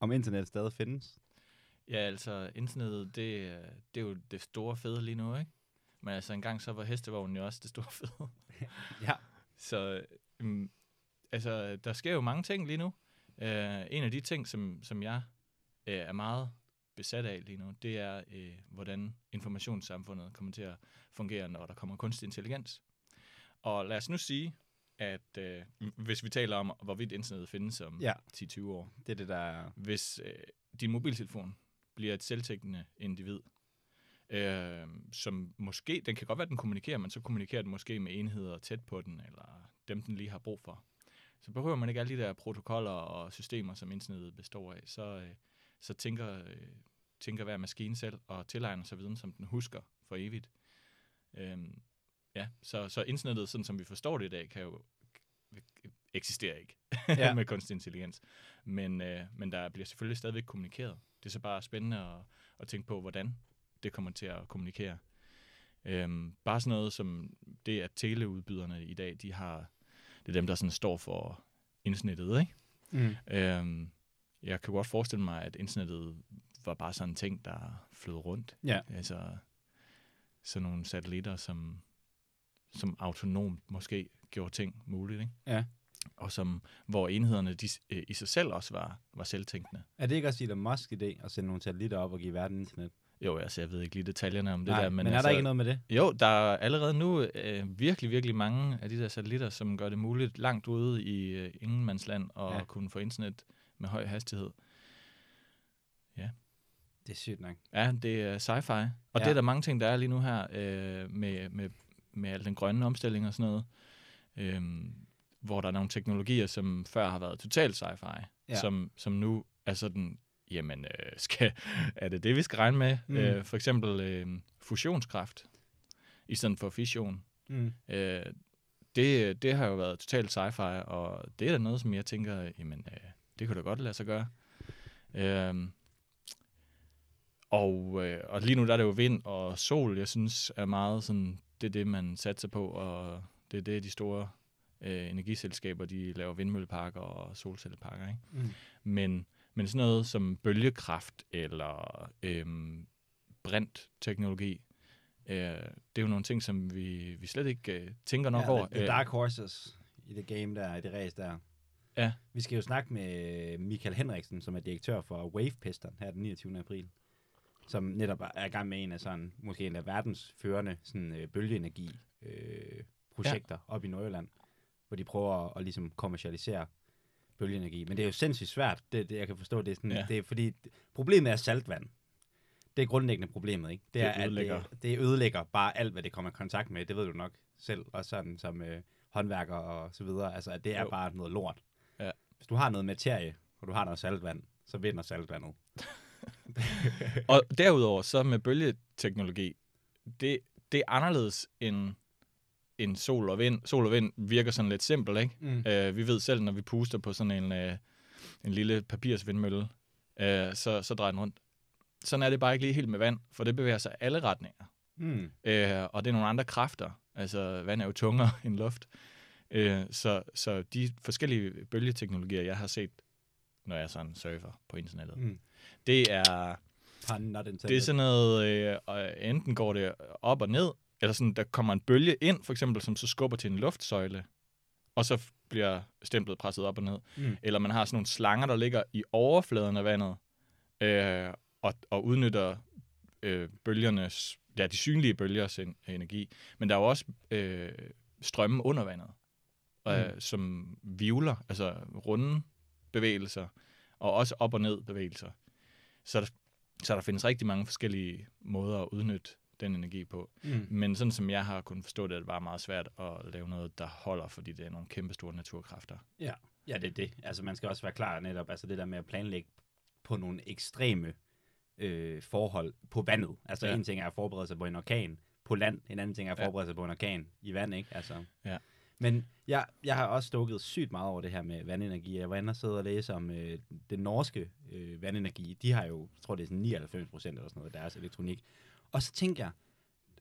om internet stadig findes. Ja, altså internettet, det, det er jo det store fede lige nu, ikke? Men altså engang så var hestevognen jo også det store fede. Ja. Så um, altså, der sker jo mange ting lige nu. Uh, en af de ting, som, som jeg uh, er meget besat af lige nu, det er, uh, hvordan informationssamfundet kommer til at fungere, når der kommer kunstig intelligens. Og lad os nu sige, at uh, hvis vi taler om, hvorvidt internettet findes om Ja. 10-20 år, Det er det, der er... hvis øh, din mobiltelefon bliver et selvtækkende individ, øh, som måske, den kan godt være, at den kommunikerer, men så kommunikerer den måske med enheder tæt på den, eller dem, den lige har brug for. Så behøver man ikke alle de der protokoller og systemer, som internettet består af. Så, øh, så tænker, øh, tænker hver maskine selv og tilegner sig viden, som den husker for evigt. Øh, ja, så, så internettet, sådan som vi forstår det i dag, kan jo eksisterer ikke Ja. med kunstig intelligens. Men, øh, men der bliver selvfølgelig stadigvæk kommunikeret. Det er så bare spændende at, at tænke på, hvordan det kommer til at kommunikere. Øhm, bare sådan noget som det, at teleudbyderne i dag, de har, det er dem, der sådan står for internettet, ikke? Mm. Øhm, jeg kan godt forestille mig, at internettet var bare sådan en ting, der flød rundt. Ja. Altså sådan nogle satellitter, som, som autonomt måske gjorde ting muligt, ikke? Ja. Og som, hvor enhederne de, øh, i sig selv også var, var selvtænkende. Er det ikke også Elon Musk idé at sende nogle satellitter op og give verden internet? Jo, altså, jeg ved ikke lige detaljerne om det Nej, der. men, Men, er altså, der ikke noget med det? Jo, der er allerede nu øh, virkelig, virkelig mange af de der satellitter, som gør det muligt langt ude i øh, ingenmandsland at Ja. ja. kunne få internet med høj hastighed. Det er sygt nok. Ja, det er sci-fi. Og Ja. ja. det er der mange ting, der er lige nu her øh, med, med, med al den grønne omstilling og sådan noget. Øh, hvor der er nogle teknologier, som før har været totalt sci-fi, Ja. som, som nu er sådan, jamen, øh, skal, er det det, vi skal regne med? Mm. Øh, for eksempel øh, fusionskraft, i stedet for fission. Mm. Øh, det, det har jo været totalt sci-fi, og det er da noget, som jeg tænker, jamen, øh, det kunne da godt lade sig gøre. Øh, og, øh, og lige nu der er det jo vind og sol, jeg synes er meget sådan, det er det, man satser på, og det er det, de store øh, energiselskaber, de laver vindmølleparker og solcelleparker, ikke? Mm. Men, men sådan noget som bølgekraft eller øhm, brintteknologi, øh, det er jo nogle ting, som vi, vi slet ikke øh, tænker nok ja, over. The, the dark horses i det game der, i det race der. Ja. Vi skal jo snakke med Michael Henriksen, som er direktør for Wavepesteren her den 29. april. Som netop er i gang med en af sådan, måske en af verdens førende sådan, øh, bølgeenergi øh, projekter ja. op i Nordjylland, hvor de prøver at, at ligesom kommercialisere bølgeenergi. Men det er jo sindssygt svært, det, det jeg kan forstå. Det er, sådan, ja. Det er fordi, problemet er saltvand. Det er grundlæggende problemet, ikke? Det er, at ødelægger. Det, det ødelægger bare alt, hvad det kommer i kontakt med. Det ved du nok selv, og sådan som øh, håndværker og så videre. Altså, at det er Jo. bare noget lort. Ja. Hvis du har noget materie, og du har noget saltvand, så vinder saltvandet. Og derudover, så med bølgeteknologi, det, det er anderledes end, end sol og vind. Sol og vind virker sådan lidt simpelt, ikke? Mm. Øh, vi ved selv, når vi puster på sådan en, øh, en lille papirsvindmølle, øh, så, så drejer den rundt. Sådan er det bare ikke lige helt med vand, for det bevæger sig alle retninger. Mm. Øh, og det er nogle andre kræfter. Altså, vand er jo tungere end luft. Øh, så, så de forskellige bølgeteknologier, jeg har set, når jeg sådan surfer på internettet, Mm. Det er, det er sådan noget, øh, og enten går det op og ned, eller sådan, der kommer en bølge ind, for eksempel, som så skubber til en luftsøjle, og så bliver stemplet presset op og ned. Mm. Eller man har sådan nogle slanger, der ligger i overfladen af vandet, øh, og, og udnytter øh, bølgernes, ja, de synlige bølgers en, energi. Men der er jo også øh, strømme under vandet, øh, Mm. som vivler, altså runde bevægelser, og også op- og ned bevægelser. Så der, så der findes rigtig mange forskellige måder at udnytte den energi på. Mm. Men sådan som jeg har kunnet forstå det, er det bare meget svært at lave noget, der holder, fordi det er nogle kæmpe store naturkræfter. Ja, det er det. Altså, man skal også være klar netop, altså det der med at planlægge på nogle ekstreme øh, forhold på vandet. Altså, ja. Ja. en ting er at forberede sig på en orkan på land, en anden ting er at Ja. forberede sig på en orkan i vand, ikke? Altså. Ja. Men jeg, jeg har også stukket sygt meget over det her med vandenergi. Jeg var inde og sidde og læse om øh, den norske øh, vandenergi. De har jo, jeg tror det er sådan 99 procent eller sådan noget af deres elektronik. Og så tænker jeg,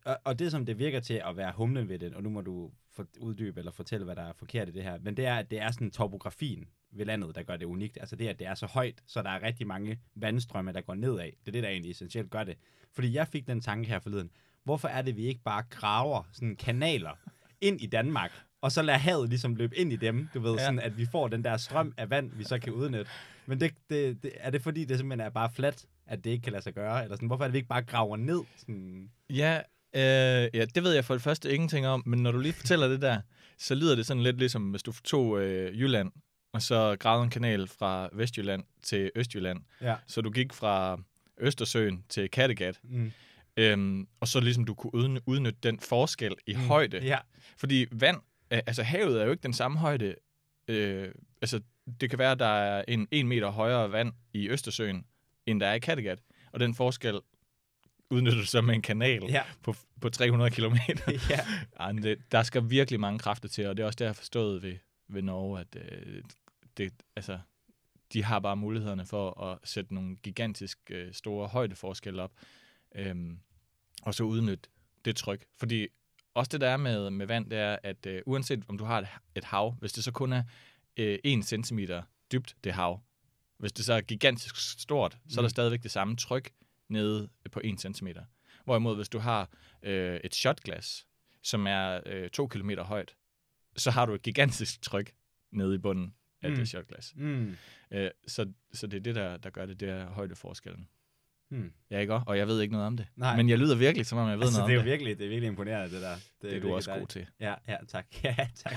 og, og det, som det virker til at være humlen ved det, og nu må du for, uddybe eller fortælle, hvad der er forkert i det her, men det er, at det er sådan topografien ved landet, der gør det unikt. Altså det, at det er så højt, så der er rigtig mange vandstrømme, der går nedad. Det er det, der egentlig essentielt gør det. Fordi jeg fik den tanke her forleden. Hvorfor er det, vi ikke bare graver sådan kanaler ind i Danmark, og så lader havet ligesom løbe ind i dem, du ved, ja. sådan at vi får den der strøm af vand, vi så kan udnytte. Men det, det, det, er det fordi, det simpelthen er bare fladt, at det ikke kan lade sig gøre? Eller sådan, hvorfor er det, vi ikke bare graver ned? Sådan? Ja, øh, ja, det ved jeg for det første ingenting om, men når du lige fortæller det der, så lyder det sådan lidt ligesom, hvis du tog øh, Jylland, og så gravede en kanal fra Vestjylland til Østjylland. Ja. Så du gik fra Østersøen til Kattegat. Mm. Øhm, og så ligesom du kunne udny- udnytte den forskel i mm. højde. Ja. Fordi vand, øh, altså havet er jo ikke den samme højde. Øh, altså det kan være, at der er en en meter højere vand i Østersøen, end der er i Kattegat. Og den forskel udnytter du så med en kanal Ja. på, på 300 km. ja. Ej, det, der skal virkelig mange kræfter til, og det er også det, jeg har forstået ved, ved Norge, at øh, det, altså, de har bare mulighederne for at sætte nogle gigantisk øh, store højdeforskelle op, øhm, og så udnytte det tryk. Fordi også det, der er med, med vand, det er, at øh, uanset om du har et, et hav, hvis det så kun er øh, 1 cm dybt, det hav, hvis det så er gigantisk stort, så er der Mm. stadigvæk det samme tryk nede på 1 cm. Hvorimod, hvis du har øh, et shotglas, som er øh, 2 km højt, så har du et gigantisk tryk nede i bunden af Mm. det shotglas. Mm. Øh, så, så det er det, der, der gør det, det er højdeforskellen. Mm. Ja, ikke? Og jeg ved ikke noget om det. Nej. Men jeg lyder virkelig, som om jeg ved Altså, noget det er om jo det. virkelig, det er virkelig imponerende, det der. Det er du også god dejligt. til. Ja, ja, tak. Ja, tak.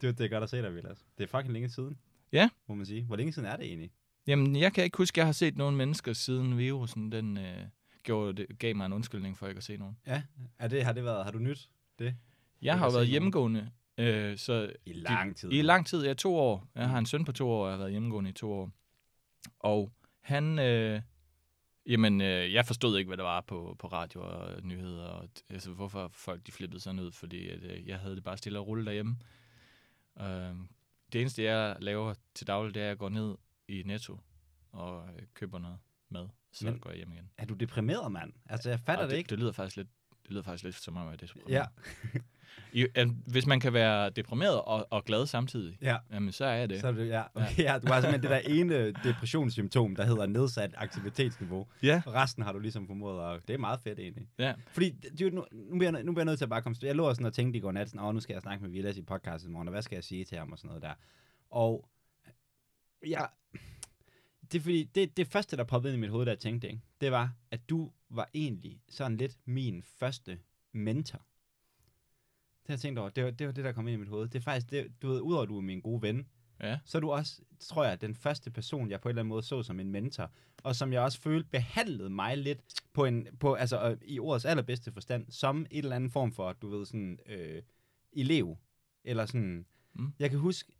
Det, det er godt at se dig, Vilas. Det er fucking længe siden. Ja. Må man sige. Hvor længe siden er det egentlig? Jamen, jeg kan ikke huske, at jeg har set nogle mennesker siden virusen, den øh, gjorde det, gav mig en undskyldning for ikke at se nogen. Ja. Er det, har det været, har du nyt det? Jeg har været nogen. hjemmegående, øh, så I lang tid. I lang tid, ja, to år. Jeg har en søn på to år, og jeg har været hjemmegående i to år. Og han, øh, jamen, øh, jeg forstod ikke, hvad der var på, på radio og nyheder, og altså, hvorfor folk de flippede sådan ud, fordi at, øh, jeg havde det bare stille og rulle derhjemme. Øh, det eneste, jeg laver til daglig, det er, at jeg går ned i Netto og øh, køber noget mad, så Men- går jeg hjem igen. Er du deprimeret, mand? Altså, jeg fatter Og det, ikke. Det lyder faktisk lidt, det lyder faktisk lidt som om, at det er så Ja. I, øh, hvis man kan være deprimeret og, og glad samtidig, Ja. jamen, så er jeg det. Så er det, ja. Okay, ja. Du har simpelthen det der ene depressionssymptom, der hedder nedsat aktivitetsniveau. Ja. Og resten har du ligesom formået, og det er meget fedt egentlig. Ja. Fordi, dude, nu, nu, bliver jeg, nu bliver jeg nødt til at bare komme... Jeg lå sådan og tænkte i går nat, sådan, åh, nu skal jeg snakke med Vilas i podcastet i morgen, og hvad skal jeg sige til ham og sådan noget der. Og ja, det er fordi, det, det første, der poppede ind i mit hoved, da jeg tænkte, ikke, det var, at du var egentlig sådan lidt min første mentor. Det har jeg tænkt over. Det var, det var det, der kom ind i mit hoved. Det er faktisk, det, du ved, udover at du er min gode ven, Ja. så er du også, tror jeg, den første person, jeg på en eller anden måde så som en mentor, og som jeg også følte behandlede mig lidt på en, på, altså øh, i ordets allerbedste forstand, som et eller andet form for, du ved, sådan, øh, elev, eller sådan, Mm. jeg kan huske,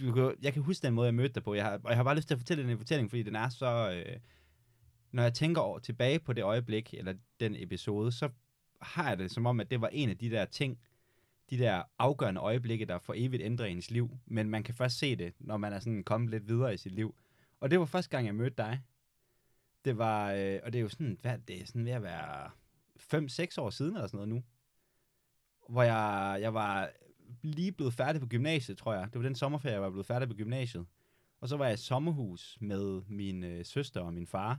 du, jeg kan huske den måde, jeg mødte dig på, jeg har, og jeg har bare lyst til at fortælle den fortælling, fordi den er så, øh, når jeg tænker over, tilbage på det øjeblik, eller den episode, så har jeg det som om, at det var en af de der ting, de der afgørende øjeblikke, der for evigt ændrer ens liv, men man kan først se det, når man er sådan kommet lidt videre i sit liv. Og det var første gang, jeg mødte dig. Det var, øh, og det er jo sådan, hvad, det er sådan ved at være 5-6 år siden eller sådan noget nu. Hvor jeg, jeg var lige blevet færdig på gymnasiet, tror jeg. Det var den sommerferie, jeg var blevet færdig på gymnasiet. Og så var jeg i sommerhus med min øh, søster og min far.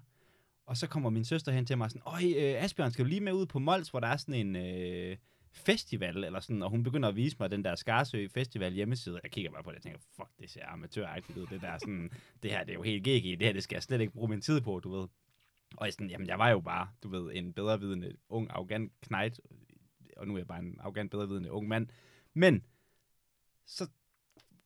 Og så kommer min søster hen til mig og sådan, Øj, øh, Asbjørn, skal du lige med ud på Mols, hvor der er sådan en øh, festival, eller sådan, og hun begynder at vise mig den der Skarsø Festival hjemmeside. Jeg kigger bare på det og tænker, fuck, det ser amatøragtigt ud, det der sådan, det her, det er jo helt GG, det her, det skal jeg slet ikke bruge min tid på, du ved. Og jeg, sådan, jamen, jeg var jo bare, du ved, en bedrevidende ung, arrogant knejt, og nu er jeg bare en arrogant, bedrevidende ung mand. Men, så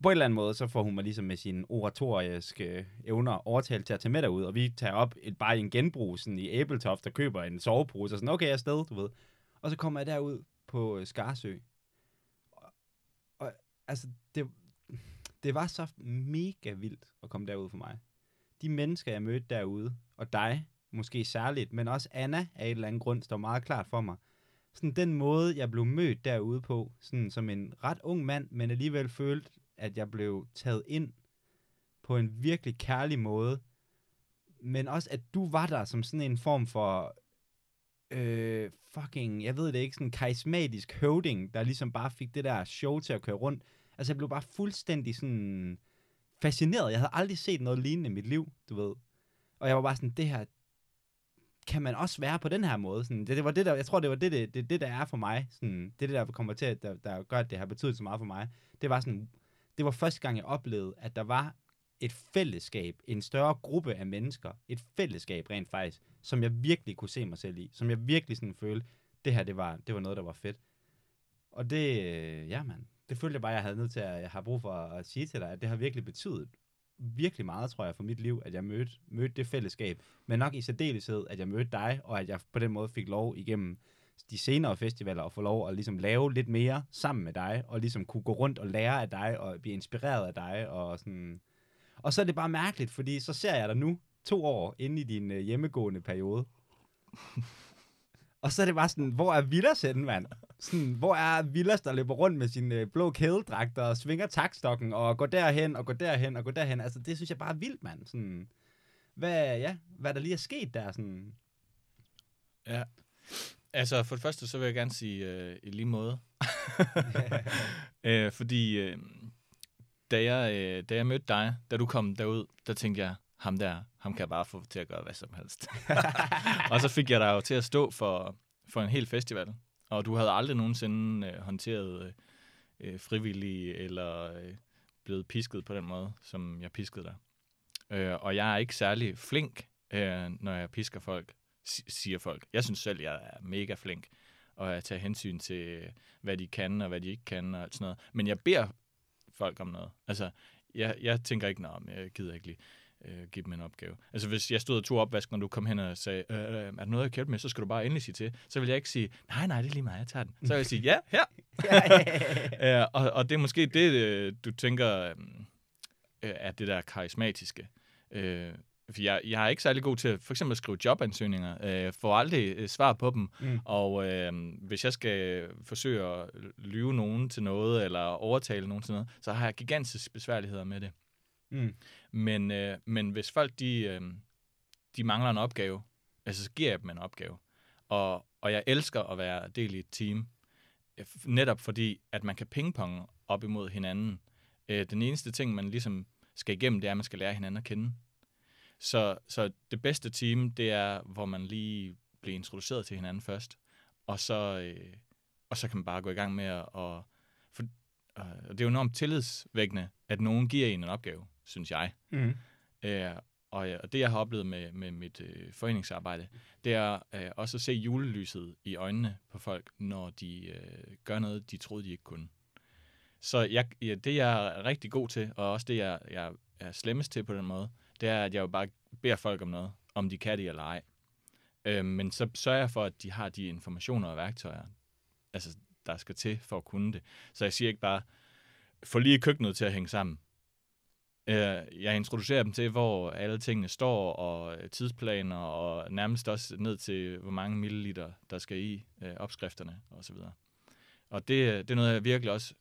på en eller anden måde, så får hun mig ligesom med sine oratoriske evner overtalt til at tage med derud, og vi tager op et, bare en genbrug sådan i Æbeltoft der køber en sovepose, og sådan, okay, jeg er afsted, du ved. Og så kommer jeg derud på øh, Skarsø. Og, og altså, det, det var så mega vildt at komme derud for mig. De mennesker, jeg mødte derude, og dig måske særligt, men også Anna af et eller andet grund, står meget klart for mig. Sådan den måde, jeg blev mødt derude på, sådan som en ret ung mand, men alligevel følte, at jeg blev taget ind på en virkelig kærlig måde. Men også, at du var der som sådan en form for øh, fucking, jeg ved det ikke, sådan en karismatisk høvding, der ligesom bare fik det der show til at køre rundt. Altså, jeg blev bare fuldstændig sådan fascineret. Jeg havde aldrig set noget lignende i mit liv, du ved. Og jeg var bare sådan, det her, kan man også være på den her måde? Sådan, det, det var det, der, jeg tror, det var det, det, det, det der er for mig. Sådan, det det, der kommer til, at, der, der gør, at det har betydet så meget for mig. Det var sådan, det var første gang, jeg oplevede, at der var et fællesskab, en større gruppe af mennesker, et fællesskab rent faktisk, som jeg virkelig kunne se mig selv i, som jeg virkelig sådan følte, det her, det var, det var noget, der var fedt. Og det, øh, ja mand, det følte jeg bare, jeg havde nødt til at, jeg har brug for at sige til dig, at det har virkelig betydet virkelig meget, tror jeg, for mit liv, at jeg mødte, mødte det fællesskab. Men nok i særdeleshed, at jeg mødte dig, og at jeg på den måde fik lov igennem de senere festivaler og få lov at ligesom lave lidt mere sammen med dig, og ligesom kunne gå rundt og lære af dig, og blive inspireret af dig, og sådan... Og så er det bare mærkeligt, fordi så ser jeg dig nu, to år inde i din øh, hjemmegående periode. og så er det bare sådan, hvor er Villas henne, mand? Sådan, hvor er Villas, der løber rundt med sin øh, blå kædedragter og svinger takstokken og går derhen og går derhen og går derhen. Altså, det synes jeg bare er vildt, mand. Sådan, hvad, ja, hvad der lige er sket der, sådan... Ja. Altså, for det første, så vil jeg gerne sige øh, i lige måde. øh, fordi øh, da, jeg, øh, da jeg mødte dig, da du kom derud, der tænkte jeg, ham der, ham kan jeg bare få til at gøre hvad som helst. og så fik jeg dig jo til at stå for, for en hel festival. Og du havde aldrig nogensinde øh, håndteret øh, frivillige eller øh, blevet pisket på den måde, som jeg piskede dig. Øh, og jeg er ikke særlig flink, øh, når jeg pisker folk, siger folk. Jeg synes selv, jeg er mega flink, og jeg tager hensyn til, hvad de kan og hvad de ikke kan og alt sådan noget. Men jeg beder folk om noget. Altså, jeg, jeg tænker ikke, om jeg gider ikke lige øh, give dem en opgave. Altså hvis jeg stod og tog opvask, når du kom hen og sagde, øh, øh, er der noget, jeg kan hjælpe med, så skal du bare endelig sige til. Så vil jeg ikke sige, nej, nej, det er lige mig, jeg tager den. Så vil jeg sige, ja, her. øh, og, og det er måske det, øh, du tænker, øh, er det der karismatiske. Øh, for jeg, jeg er ikke særlig god til for eksempel at skrive jobansøgninger. Øh, får aldrig øh, svar på dem. Mm. Og øh, hvis jeg skal forsøge at lyve nogen til noget, eller overtale nogen til noget, så har jeg gigantiske besværligheder med det. Mm. Men, øh, men hvis folk de, øh, de mangler en opgave, altså så giver jeg dem en opgave. Og, og jeg elsker at være del i et team, netop fordi, at man kan pingponge op imod hinanden. Øh, den eneste ting, man ligesom skal igennem, det er, at man skal lære hinanden at kende. Så, så det bedste team, det er, hvor man lige bliver introduceret til hinanden først, og så, øh, og så kan man bare gå i gang med at... Og, for, øh, det er jo enormt tillidsvækkende, at nogen giver en en opgave synes jeg. Mm. Øh, og, og det, jeg har oplevet med, med mit øh, foreningsarbejde, det er øh, også at se julelyset i øjnene på folk, når de øh, gør noget, de troede, de ikke kunne. Så jeg, ja, det, jeg er rigtig god til, og også det, jeg, jeg er slemmest til på den måde, det er, at jeg jo bare beder folk om noget, om de kan det eller ej. Øh, men så sørger jeg for, at de har de informationer og værktøjer, altså, der skal til for at kunne det. Så jeg siger ikke bare, få lige køkkenet til at hænge sammen. Øh, jeg introducerer dem til, hvor alle tingene står, og tidsplaner, og nærmest også ned til, hvor mange milliliter, der skal i øh, opskrifterne osv. Og det, det er noget, jeg virkelig også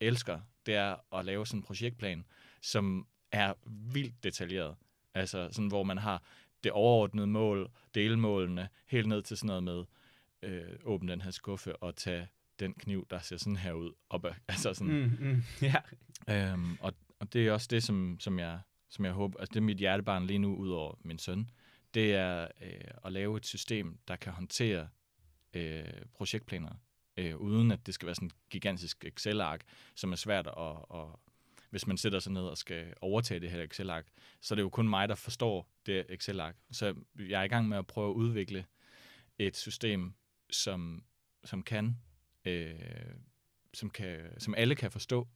elsker, det er at lave sådan en projektplan, som er vildt detaljeret. Altså sådan, hvor man har det overordnede mål, delmålene, helt ned til sådan noget med, øh, åbne den her skuffe og tage den kniv, der ser sådan her ud. Op, altså sådan, mm, mm, yeah. øhm, og, og det er også det, som, som, jeg, som jeg håber, altså det er mit hjertebarn lige nu, ud over min søn, det er øh, at lave et system, der kan håndtere øh, projektplaner, øh, uden at det skal være sådan et gigantisk Excel-ark, som er svært at, at hvis man sætter sig ned og skal overtage det her Excel-ark, så er det jo kun mig, der forstår det Excel-ark. Så jeg er i gang med at prøve at udvikle et system, som, som kan, øh, som kan, som alle kan forstå,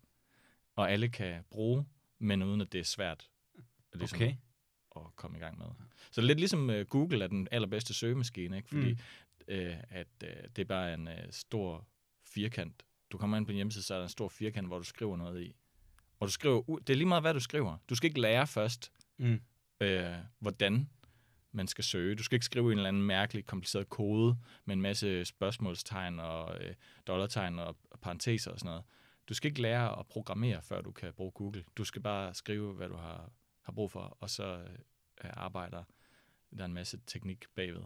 og alle kan bruge, men uden at det er svært ligesom, okay. at komme i gang med. Så lidt ligesom uh, Google er den allerbedste søgemaskine, ikke? fordi mm. uh, at uh, det er bare en uh, stor firkant. Du kommer ind på en hjemmeside, så er der en stor firkant, hvor du skriver noget i. Og du skriver, det er lige meget, hvad du skriver. Du skal ikke lære først, mm. uh, hvordan man skal søge. Du skal ikke skrive en eller anden mærkelig, kompliceret kode med en masse spørgsmålstegn og uh, dollartegn og parenteser og sådan noget. Du skal ikke lære at programmere, før du kan bruge Google. Du skal bare skrive, hvad du har, har brug for, og så øh, arbejder der en masse teknik bagved.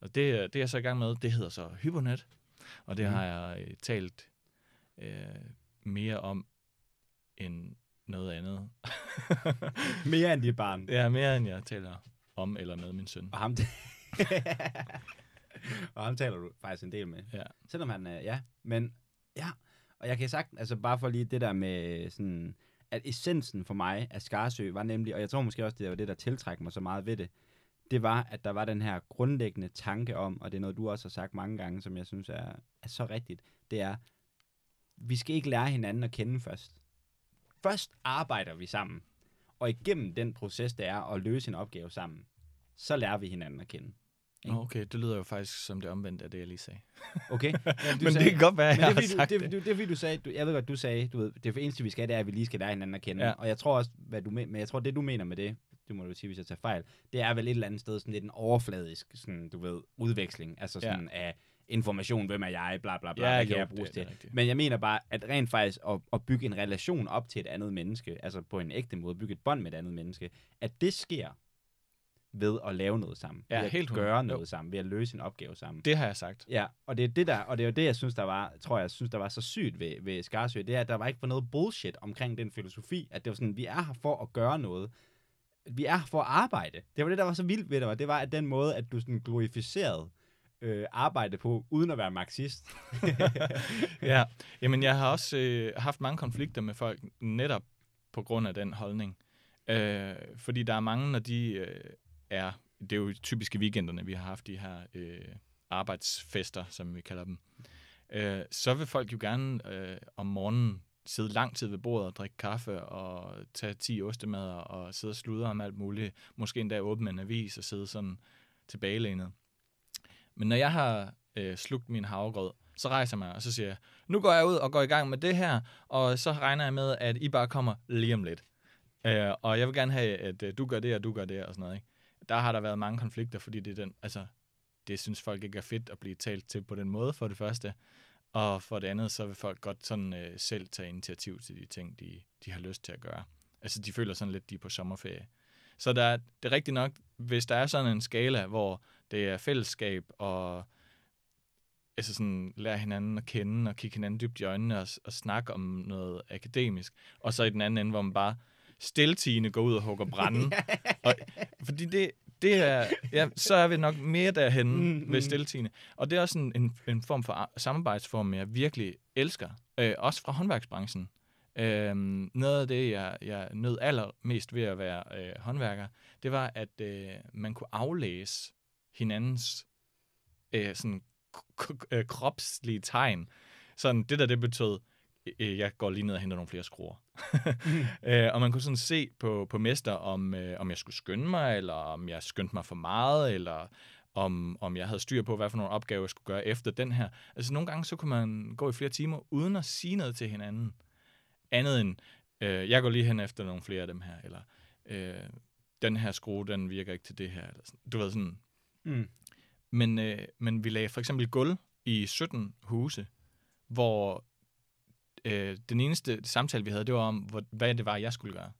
Og det, det er jeg så i gang med, det hedder så Hypernet, og det Mhm. har jeg øh, talt øh, mere om end noget andet. Mere end dit barn. ja, mere end jeg taler om eller med min søn. Og ham, og ham taler du faktisk en del med. Ja. Selvom han er, ja, men ja. Og jeg kan sagt, altså bare for lige det der med sådan, at essensen for mig af Skarsø var nemlig, og jeg tror måske også, det var det, der tiltrækker mig så meget ved det, det var, at der var den her grundlæggende tanke om, og det er noget, du også har sagt mange gange, som jeg synes er, er så rigtigt, det er, vi skal ikke lære hinanden at kende først. Først arbejder vi sammen, og igennem den proces, det er at løse en opgave sammen, så lærer vi hinanden at kende. Nå, okay, det lyder jo faktisk som det omvendte af det, jeg lige sagde. Okay? Men, du Men det kan godt være, men jeg det, har sagt du, det. det, det, det er fordi, du sagde, du, jeg ved godt, du sagde, du ved, det for eneste, vi skal, det er, at vi lige skal lære hinanden at kende. Ja. Og jeg tror også, hvad du men, men jeg tror, det du mener med det, det må du sige, hvis jeg tager fejl, det er vel et eller andet sted sådan lidt en overfladisk, sådan, du ved, udveksling, altså Ja. sådan af information, hvem er jeg, bla bla bla, Ja, hvad kan jo, jeg bruges det- det til. rigtigt. Men jeg mener bare, at rent faktisk at, at bygge en relation op til et andet menneske, altså på en ægte måde, bygge et bånd med et andet menneske, at det sker ved at lave noget sammen, Ja, ved at helt gøre hundrede. Jo. noget sammen, ved at løse en opgave sammen. Det har jeg sagt. Ja, og det er det der, og det er jo det, jeg synes, der var, tror jeg, synes, der var så sygt ved, ved Skarsø, det er, at der var ikke for noget bullshit omkring den filosofi, at det var sådan, vi er her for at gøre noget. Vi er her for at arbejde. Det var det, der var så vildt ved det, var, det var at den måde, at du sådan glorificerede øh, Øh, arbejde på, uden at være marxist. ja, jamen jeg har også øh, haft mange konflikter med folk netop på grund af den holdning. Øh, fordi der er mange, når de øh, er, det er jo typisk i weekenderne, vi har haft de her øh, arbejdsfester, som vi kalder dem, øh, så vil folk jo gerne øh, om morgenen sidde lang tid ved bordet og drikke kaffe og tage 10 ostemader og sidde og sludre om alt muligt. Måske endda åbne en avis og sidde sådan tilbagelænet. Men når jeg har øh, slugt min havregrød, så rejser jeg mig, og så siger jeg, nu går jeg ud og går i gang med det her, og så regner jeg med, at I bare kommer lige om lidt. Øh, og jeg vil gerne have, at øh, du gør det, og du gør det, og sådan noget. Ikke? Der har der været mange konflikter, fordi det er den, altså, det synes folk ikke er fedt at blive talt til på den måde, for det første. Og for det andet, så vil folk godt sådan øh, selv tage initiativ til de ting, de, de har lyst til at gøre. Altså, de føler sådan lidt, de er på sommerferie. Så der, er- det er rigtigt nok, hvis der er sådan en skala, hvor det er fællesskab og altså sådan, lære hinanden at kende og kigge hinanden dybt i øjnene og, og snakke om noget akademisk. Og så i den anden ende, hvor man bare stiltigende går ud og hugger brænde. og, fordi det, det er, ja, så er vi nok mere derhen Mm, mm, mm. ved stiltigende. Og det er også en, en, en form for ar- samarbejdsform, jeg virkelig elsker. Øh, også fra håndværksbranchen. Øhm, noget af det, jeg, jeg nød allermest ved at være øh, håndværker, det var, at øh, man kunne aflæse hinandens øh, sådan øh, kropslige tegn. Sådan, det der, det betød, øh, jeg går lige ned og henter nogle flere skruer. øh, og man kunne sådan se på, på mester, om, øh, om jeg skulle skynde mig, eller om jeg skyndte mig for meget, eller om, om jeg havde styr på, hvad for nogle opgaver jeg skulle gøre efter den her. Altså nogle gange, så kunne man gå i flere timer, uden at sige noget til hinanden. Andet end, øh, jeg går lige hen efter nogle flere af dem her, eller øh, den her skrue, den virker ikke til det her. Eller sådan. Du ved sådan, Mm. men, øh, men vi lagde for eksempel gulv i 17 huse, hvor øh, den eneste samtale, vi havde, det var om, hvor, hvad det var, jeg skulle gøre.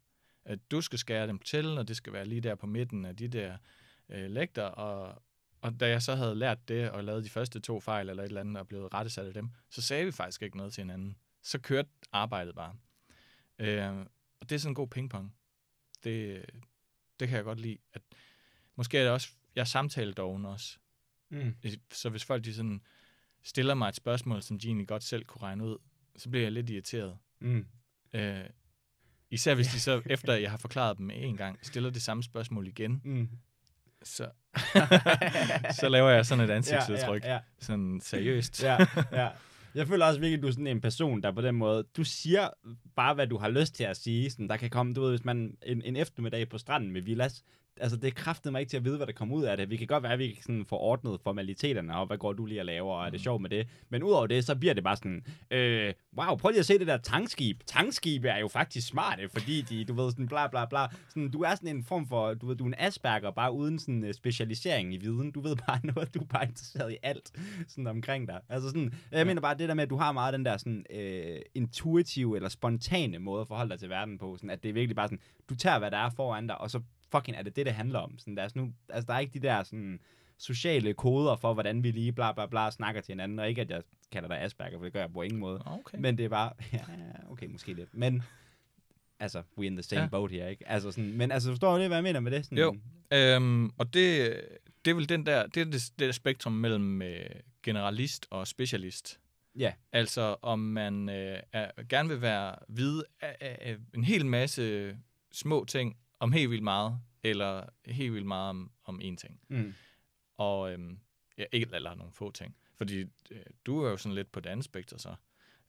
At du skal skære dem til, og det skal være lige der på midten af de der øh, lægter. Og, og da jeg så havde lært det, og lavet de første to fejl eller et eller andet, og blevet rettesat af dem, så sagde vi faktisk ikke noget til hinanden. Så kørte arbejdet bare. Øh, og det er sådan en god pingpong. Det, det kan jeg godt lide. At, måske er det også, jeg er samtaledoven også. Mm. Så hvis folk de sådan stiller mig et spørgsmål, som de egentlig godt selv kunne regne ud, så bliver jeg lidt irriteret. Mm. Øh, især hvis de så, efter jeg har forklaret dem en gang, stiller det samme spørgsmål igen, Mm. så, så laver jeg sådan et ansigtsudtryk. Ja, ja, ja. Sådan seriøst. ja, ja. Jeg føler også virkelig, at du er sådan en person, der på den måde, du siger bare, hvad du har lyst til at sige. Sådan, der kan komme, du ved, hvis man en, en eftermiddag på stranden med Villas, altså det kræftede mig ikke til at vide, hvad der kommer ud af det. Vi kan godt være, at vi kan sådan få ordnet formaliteterne, og hvad går du lige og laver, og er det Mm. sjovt med det. Men udover det, så bliver det bare sådan, øh, wow, prøv lige at se det der tankskib. Tankskibe er jo faktisk smarte, fordi de, du ved, sådan bla bla bla. Sådan, du er sådan en form for, du ved, du er en Asperger, bare uden sådan uh, specialisering i viden. Du ved bare noget, du er bare interesseret i alt sådan omkring dig. Altså sådan, jeg Ja. mener bare det der med, at du har meget den der sådan øh, intuitive eller spontane måde at forholde dig til verden på. Sådan, at det er virkelig bare sådan, du tager hvad der er foran dig, og så fucking er det det, det handler om. Sådan, der, er sådan, nu, altså, der er ikke de der sådan sociale koder for, hvordan vi lige bla bla bla snakker til hinanden, og ikke at jeg kalder dig Asperger, for det gør jeg på ingen måde. Okay. Men det er bare, ja, okay, måske lidt. Men, altså, we in the same Ja. boat her, ikke? Altså sådan, men altså, forstår du det, hvad jeg mener med det? Sådan, Jo. Øhm, og det, det er vel den der, det er det, det der spektrum mellem øh, generalist og specialist. Ja, Altså om man øh, er, gerne vil være vide af, af, af en hel masse små ting om helt vildt meget, eller helt vildt meget om, om én ting. mm. Og øhm, ja, ikke eller nogle få ting. Fordi øh, du er jo sådan lidt på det andet spektrum så.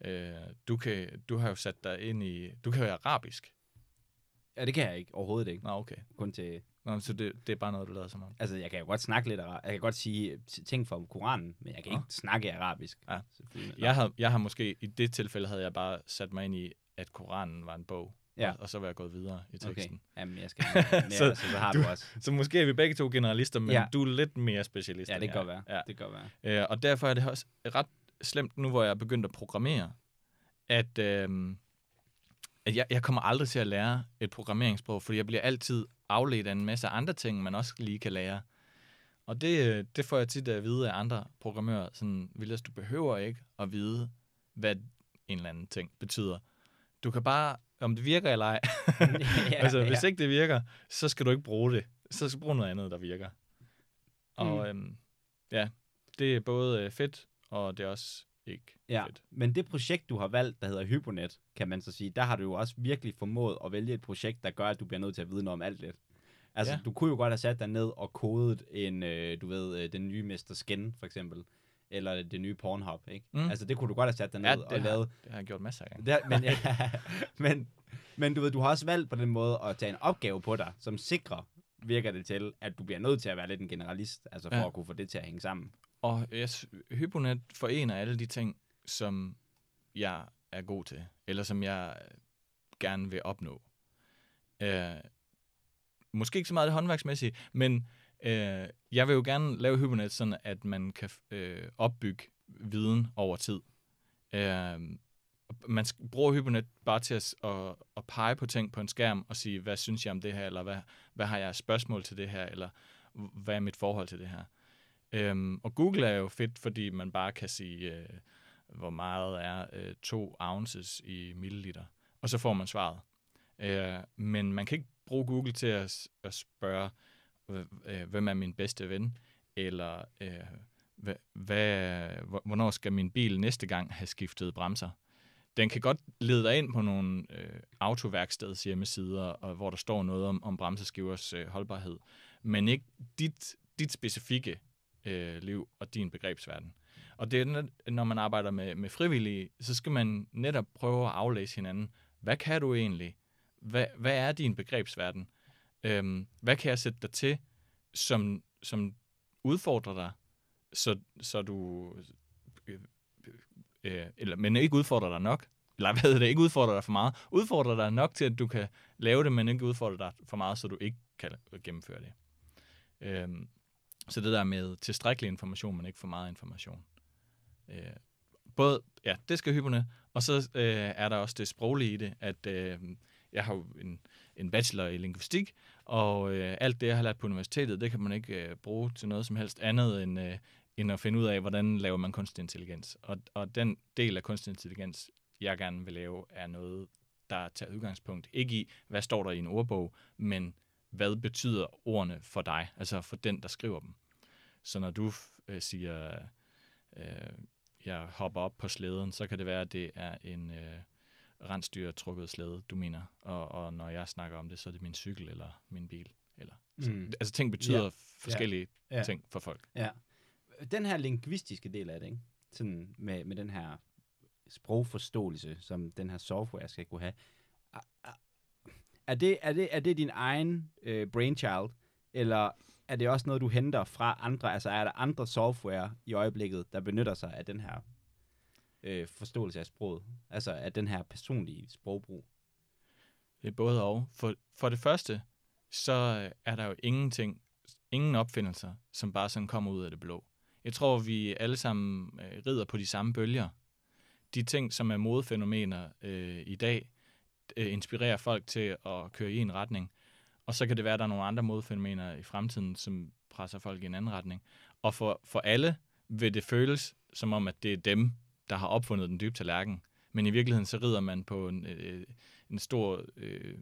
Øh, du, kan, du har jo sat dig ind i... Du kan være arabisk. ja, det kan jeg ikke, overhovedet ikke. Nå, okay. Kun til, Nå, så det, det er bare noget, du lader som om. altså, jeg kan jo godt snakke lidt arabisk. Jeg kan godt sige ting fra Koranen, men jeg kan Nå. ikke snakke arabisk. Ja. Jeg har, jeg har måske, i det tilfælde havde jeg bare sat mig ind i, at Koranen var en bog. Ja. Og, og så var jeg gået videre i teksten. Okay, jamen jeg skal mere, Så så, så, så har du, du- også. Så måske er vi begge to generalister, men ja. Du er lidt mere specialist. Ja, det kan godt være. Ja. Det kan godt være. Øh, og derfor er det også ret slemt nu, hvor jeg er begyndt at programmere, at, øh, at jeg, jeg kommer aldrig til at lære et programmeringssprog, fordi jeg bliver altid afledt af en masse andre ting, man også lige kan lære. Og det, øh, det får jeg tit at vide af andre programmører. Sådan, Vilas, du behøver ikke at vide, hvad en eller anden ting betyder. Du kan bare, om det virker eller ej. ja, altså, hvis ja. ikke det virker, så skal du ikke bruge det. Så skal du bruge noget andet, der virker. Og Mm. øhm, ja, det er både øh, fedt, og det er også ikke Ja, fedt. men det projekt, du har valgt, der hedder Hyponet, kan man så sige, der har du jo også virkelig formået at vælge et projekt, der gør, at du bliver nødt til at vide noget om alt lidt. Altså, Ja. ja. du kunne jo godt have sat dig ned og kodet en, øh, du ved, øh, den nye Mester Skin, for eksempel. Eller det nye Pornhub, ikke? Mm. Altså, det kunne du godt have sat dig ned Ja, det, og har, lavet. det har jeg gjort masser af gange. Der, men, ja, men, men du ved, du har også valgt på den måde at tage en opgave på dig, som sikrer, virker det til, at du bliver nødt til at være lidt en generalist, altså for Ja. at kunne få det til at hænge sammen. Og jeg, Hyponet forener alle de ting, som jeg er god til, eller som jeg gerne vil opnå. Øh, måske ikke så meget det håndværksmæssige, men øh, jeg vil jo gerne lave Hypernet sådan, at man kan øh, opbygge viden over tid. Øh, man bruger Hypernet bare til at, at, at pege på ting på en skærm og sige, hvad synes jeg om det her, eller hvad, hvad har jeg spørgsmål til det her, eller hvad er mit forhold til det her. Øhm, og Google er jo fedt, fordi man bare kan sige, øh, hvor meget er øh, to ounces i milliliter, og så får man svaret. Øh, men man kan ikke bruge Google til at, at spørge, Øh, hvem er min bedste ven, eller øh, hvad, hvad, hvornår skal min bil næste gang have skiftet bremser. Den kan godt lede dig ind på nogle øh, autoværksteds hjemmesider, og, hvor der står noget om, om bremseskivers øh, holdbarhed, men ikke dit, dit specifikke øh, liv og din begrebsverden. Og det er, når man arbejder med, med frivillige, så skal man netop prøve at aflæse hinanden. Hvad kan du egentlig? Hvad, hvad er din begrebsverden? Øhm, hvad kan jeg sætte dig til, som, som udfordrer dig, så, så du... Øh, øh, øh, eller, men ikke udfordrer dig nok. Eller hvad hedder det? Ikke udfordrer dig for meget. Udfordrer dig nok til, at du kan lave det, men ikke udfordrer dig for meget, så du ikke kan gennemføre det. Øhm, så det der med tilstrækkelig information, men ikke for meget information. Øh, både, ja, det skal hypperne, og så øh, er der også det sproglige i det, at øh, jeg har jo en, en bachelor i linguistik, og øh, alt det, jeg har lært på universitetet, det kan man ikke øh, bruge til noget som helst andet end, øh, end at finde ud af, hvordan laver man kunstig intelligens. Og, og den del af kunstig intelligens, jeg gerne vil lave, er noget, der tager udgangspunkt ikke i, hvad står der i en ordbog, men hvad betyder ordene for dig, altså for den, der skriver dem. Så når du øh, siger, øh, jeg hopper op på slæden, så kan det være, at det er en øh, rensdyrtrukket slæde, du mener. Og, og når jeg snakker om det, så er det min cykel eller min bil. Eller, så, Mm. Altså ting betyder Ja. forskellige Ja. ting for folk. Ja. Den her lingvistiske del af det, ikke? Sådan med, med den her sprogforståelse, som den her software skal kunne have. Er det, er det, er det din egen øh, brainchild, eller er det også noget, du henter fra andre? Altså er der andre software i øjeblikket, der benytter sig af den her øh, forståelse af sproget? Altså af den her personlige sprogbrug? Er både og. For, for det første, så øh, er der jo ingenting, ingen opfindelser, som bare sådan kommer ud af det blå. Jeg tror, vi alle sammen øh, rider på de samme bølger. De ting, som er modefænomener øh, i dag, øh, inspirerer folk til at køre i en retning. og så kan det være, at der er nogle andre modefænomener i fremtiden, som presser folk i en anden retning. Og for, for alle vil det føles som om, at det er dem, der har opfundet den dybe tallerken. Men i virkeligheden så rider man på en, øh, en stor øh,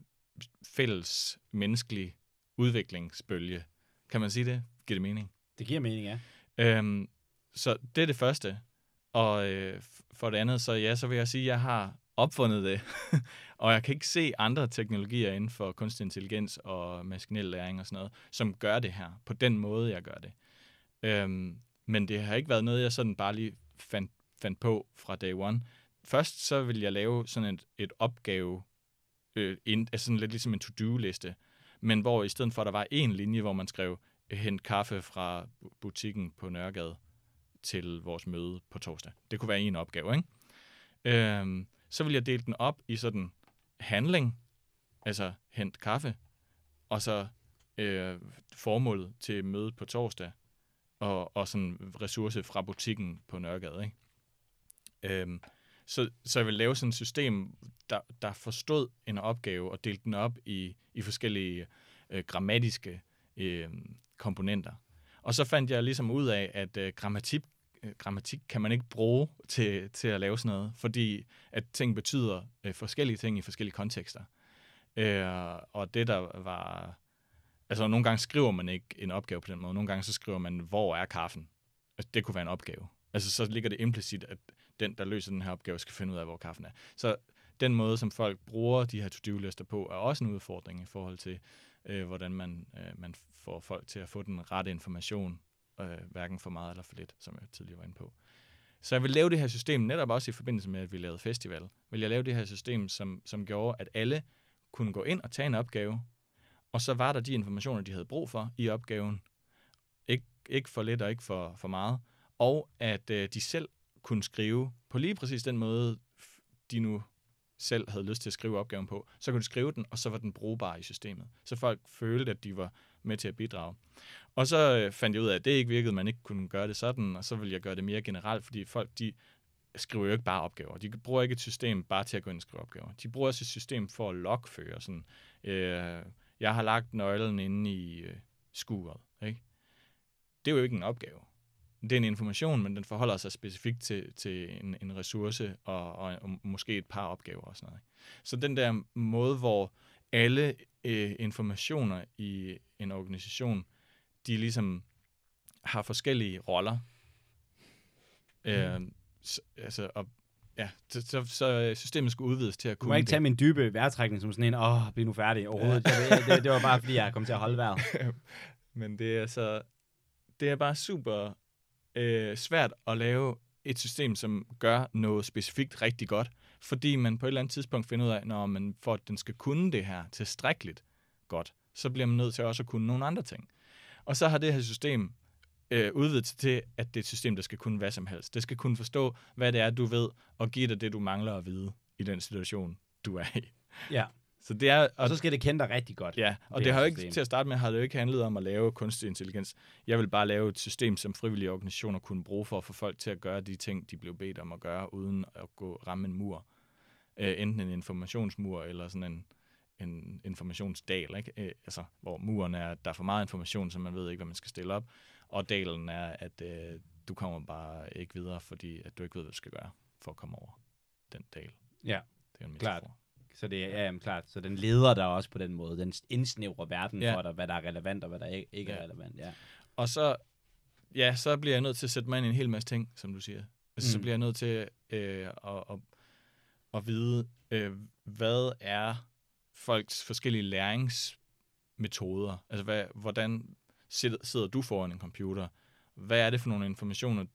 fælles menneskelig udviklingsbølge. Kan man sige det? Giver det mening? Det giver mening, ja. Øhm, så det er det første. Og øh, for det andet, så ja, så vil jeg sige, at jeg har opfundet det. og jeg kan ikke se andre teknologier inden for kunstig intelligens og maskinel læring og sådan noget, som gør det her, på den måde, jeg gør det. Øhm, men det har ikke været noget, jeg sådan bare lige fandt, fandt på fra day one. Først så vil jeg lave sådan et, et opgave, øh, ind, altså sådan lidt ligesom en to-do-liste, men hvor i stedet for, at der var en linje, hvor man skrev, hent kaffe fra butikken på Nørregade til vores møde på torsdag. Det kunne være en opgave, ikke? Øhm, så vil jeg dele den op i sådan handling, altså hent kaffe, og så øh, formålet til mødet på torsdag, og, og sådan ressource fra butikken på Nørregade. Ikke? Øhm, så, så jeg ville lave sådan et system, der, der forstod en opgave og delte den op i, i forskellige øh, grammatiske øh, komponenter. Og så fandt jeg ligesom ud af, at øh, grammatik, øh, grammatik kan man ikke bruge til, til at lave sådan noget, fordi at ting betyder øh, forskellige ting i forskellige kontekster. Øh, og det der var... Altså nogle gange skriver man ikke en opgave på den måde, nogle gange så skriver man, hvor er kaffen? Altså, det kunne være en opgave. Altså så ligger det implicit, at den, der løser den her opgave, skal finde ud af, hvor kaffen er. Så den måde, som folk bruger de her to-do-lister på, er også en udfordring i forhold til, øh, hvordan man, øh, man får folk til at få den rette information, øh, hverken for meget eller for lidt, som jeg tidligere var inde på. Så jeg vil lave det her system, netop også i forbindelse med, at vi lavede festival, vil jeg lave det her system, som, som gjorde, at alle kunne gå ind og tage en opgave, og så var der de informationer, de havde brug for i opgaven. Ik- ikke for lidt og ikke for, for meget. Og at øh, de selv kunne skrive på lige præcis den måde, de nu selv havde lyst til at skrive opgaven på, så kunne de skrive den, og så var den brugbar i systemet. Så folk følte, at de var med til at bidrage. Og så øh, fandt jeg ud af, at det ikke virkede, at man ikke kunne gøre det sådan, og så vil jeg gøre det mere generelt, fordi folk, de skriver jo ikke bare opgaver. De bruger ikke et system bare til at gå ind og skrive opgaver. De bruger også et system for at logføre. Sådan, øh, jeg har lagt nøglen inde i øh, skuret. Ikke? Det er jo ikke en opgave det er en information, men den forholder sig specifikt til, til en, en ressource og, og, og måske et par opgaver og sådan noget. Så den der måde, hvor alle øh, informationer i en organisation, de ligesom har forskellige roller. Mm. Øh, så, altså, og, ja, så, så, så systemet skulle udvides til at kunne... Du må ikke tage min dybe vejrtrækning som sådan en, åh, oh, bliv nu færdig overhovedet. Ja. det, det, det var bare, fordi jeg kom til at holde vejret. Men det er så... Det er bare super øh, svært at lave et system, som gør noget specifikt rigtig godt, fordi man på et eller andet tidspunkt finder ud af, når man for at den skal kunne det her tilstrækkeligt godt, så bliver man nødt til også at kunne nogle andre ting. Og så har det her system øh, udvidet sig til, at det er et system, der skal kunne hvad som helst. Det skal kunne forstå, hvad det er, du ved, og give dig det, du mangler at vide i den situation, du er i. Ja. Så det er, og, så skal det kende dig rigtig godt. Ja, og det, det har jo ikke, til at starte med, har det jo ikke handlet om at lave kunstig intelligens. Jeg vil bare lave et system, som frivillige organisationer kunne bruge for at få folk til at gøre de ting, de blev bedt om at gøre, uden at gå ramme en mur. Øh, enten en informationsmur, eller sådan en, en informationsdal, ikke? Øh, altså, hvor muren er, at der er for meget information, så man ved ikke, hvad man skal stille op. Og dalen er, at øh, du kommer bare ikke videre, fordi at du ikke ved, hvad du skal gøre for at komme over den dal. Ja, det er en klart. Så det er ja, jamen, klart. Så den leder der også på den måde. Den indsnævrer verden ja. for dig, hvad der er relevant og hvad der ikke, ikke ja. er relevant. Ja. Og så, ja, så bliver jeg nødt til at sætte mig ind i en hel masse ting, som du siger. Altså, mm. Så bliver jeg nødt til øh, at, at, at vide, øh, hvad er folks forskellige læringsmetoder? Altså, hvad, hvordan sidder, sidder du foran en computer? Hvad er det for nogle informationer,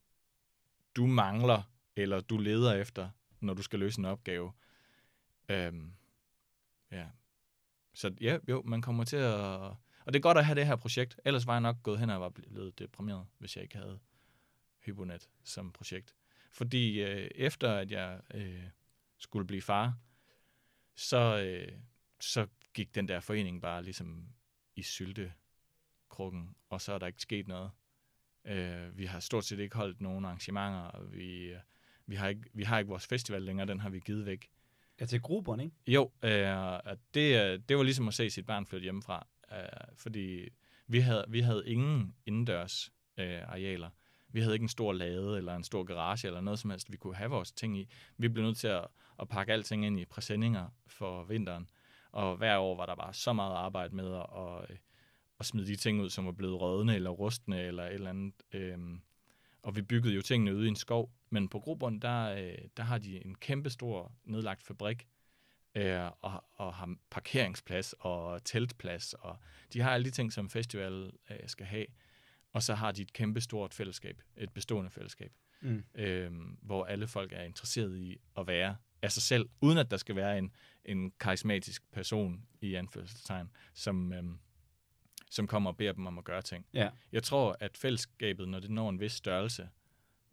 du mangler, eller du leder efter, når du skal løse en opgave? Øhm, ja. Så ja, jo, man kommer til at... Og det er godt at have det her projekt. Ellers var jeg nok gået hen og var blevet deprimeret, hvis jeg ikke havde Hyponet som projekt. Fordi øh, efter at jeg øh, skulle blive far, så, øh, så gik den der forening bare ligesom i syltekrukken, og så er der ikke sket noget. Øh, vi har stort set ikke holdt nogen arrangementer, og vi, øh, vi, har ikke, vi har ikke vores festival længere, den har vi givet væk. Ja, til grupperne, ikke? Jo, øh, det, øh, det var ligesom at se sit barn flytte hjemmefra. øh, fordi vi havde, vi havde ingen indendørs øh, arealer. Vi havde ikke en stor lade eller en stor garage eller noget som helst, vi kunne have vores ting i. Vi blev nødt til at, at pakke alting ind i præsendinger for vinteren. Og hver år var der bare så meget arbejde med at, at, øh, at smide de ting ud, som var blevet rødne eller rustne eller et eller andet. Øhm, og vi byggede jo tingene ude i en skov. Men på Grobund, der, øh, der har de en kæmpe stor nedlagt fabrik, øh, og, og har parkeringsplads og teltplads, og de har alle de ting, som festival øh, skal have. Og så har de et kæmpe stort fællesskab, et bestående fællesskab, Mm. øh, hvor alle folk er interesseret i at være af sig selv, uden at der skal være en, en karismatisk person i anførselstegn, som, øh, som kommer og beder dem om at gøre ting. Ja. Jeg tror, at fællesskabet, når det når en vis størrelse,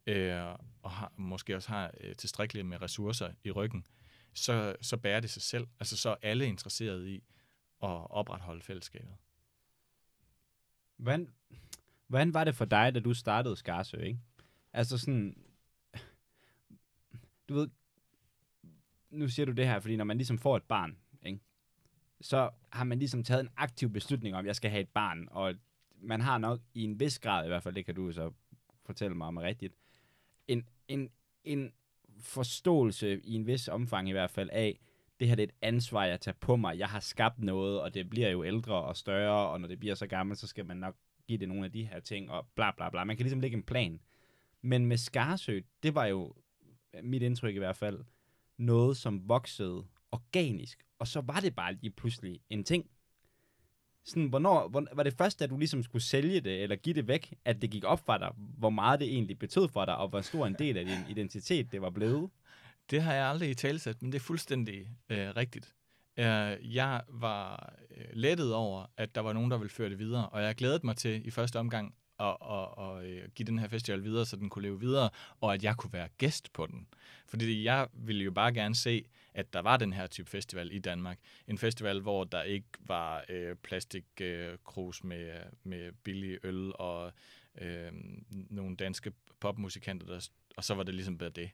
øh, og har, måske også har øh, tilstrækkeligt med ressourcer i ryggen, så, så bærer det sig selv. Altså så er alle interesseret i at opretholde fællesskabet. Hvordan, hvordan var det for dig, da du startede Skarsø, ikke? Altså sådan, du ved, nu siger du det her, fordi når man ligesom får et barn? Så har man ligesom taget en aktiv beslutning om, at jeg skal have et barn, og man har nok i en vis grad, i hvert fald, det kan du så fortælle mig om rigtigt, en, en, en forståelse i en vis omfang i hvert fald af, det her det er et ansvar, jeg tager på mig. Jeg har skabt noget, og det bliver jo ældre og større, og når det bliver så gammelt, så skal man nok give det nogle af de her ting, og bla bla bla. Man kan ligesom lægge en plan. Men med Skarsø, det var jo, mit indtryk i hvert fald, noget, som voksede organisk, og så var det bare lige pludselig en ting. Sådan, hvornår, hvor, var det først, da du ligesom skulle sælge det, eller give det væk, at det gik op for dig, hvor meget det egentlig betød for dig, og hvor stor en del af din identitet det var blevet? Det har jeg aldrig i talsat, men det er fuldstændig øh, rigtigt. Øh, jeg var øh, lettet over, at der var nogen, der ville føre det videre, og jeg glædede mig til i første omgang at, at, at, at give den her festival videre, så den kunne leve videre, og at jeg kunne være gæst på den. Fordi jeg ville jo bare gerne se, at der var den her type festival i Danmark. En festival, hvor der ikke var øh, plastikkrus øh, med, med billig øl og øh, nogle danske popmusikanter, der, og så var det ligesom bare det.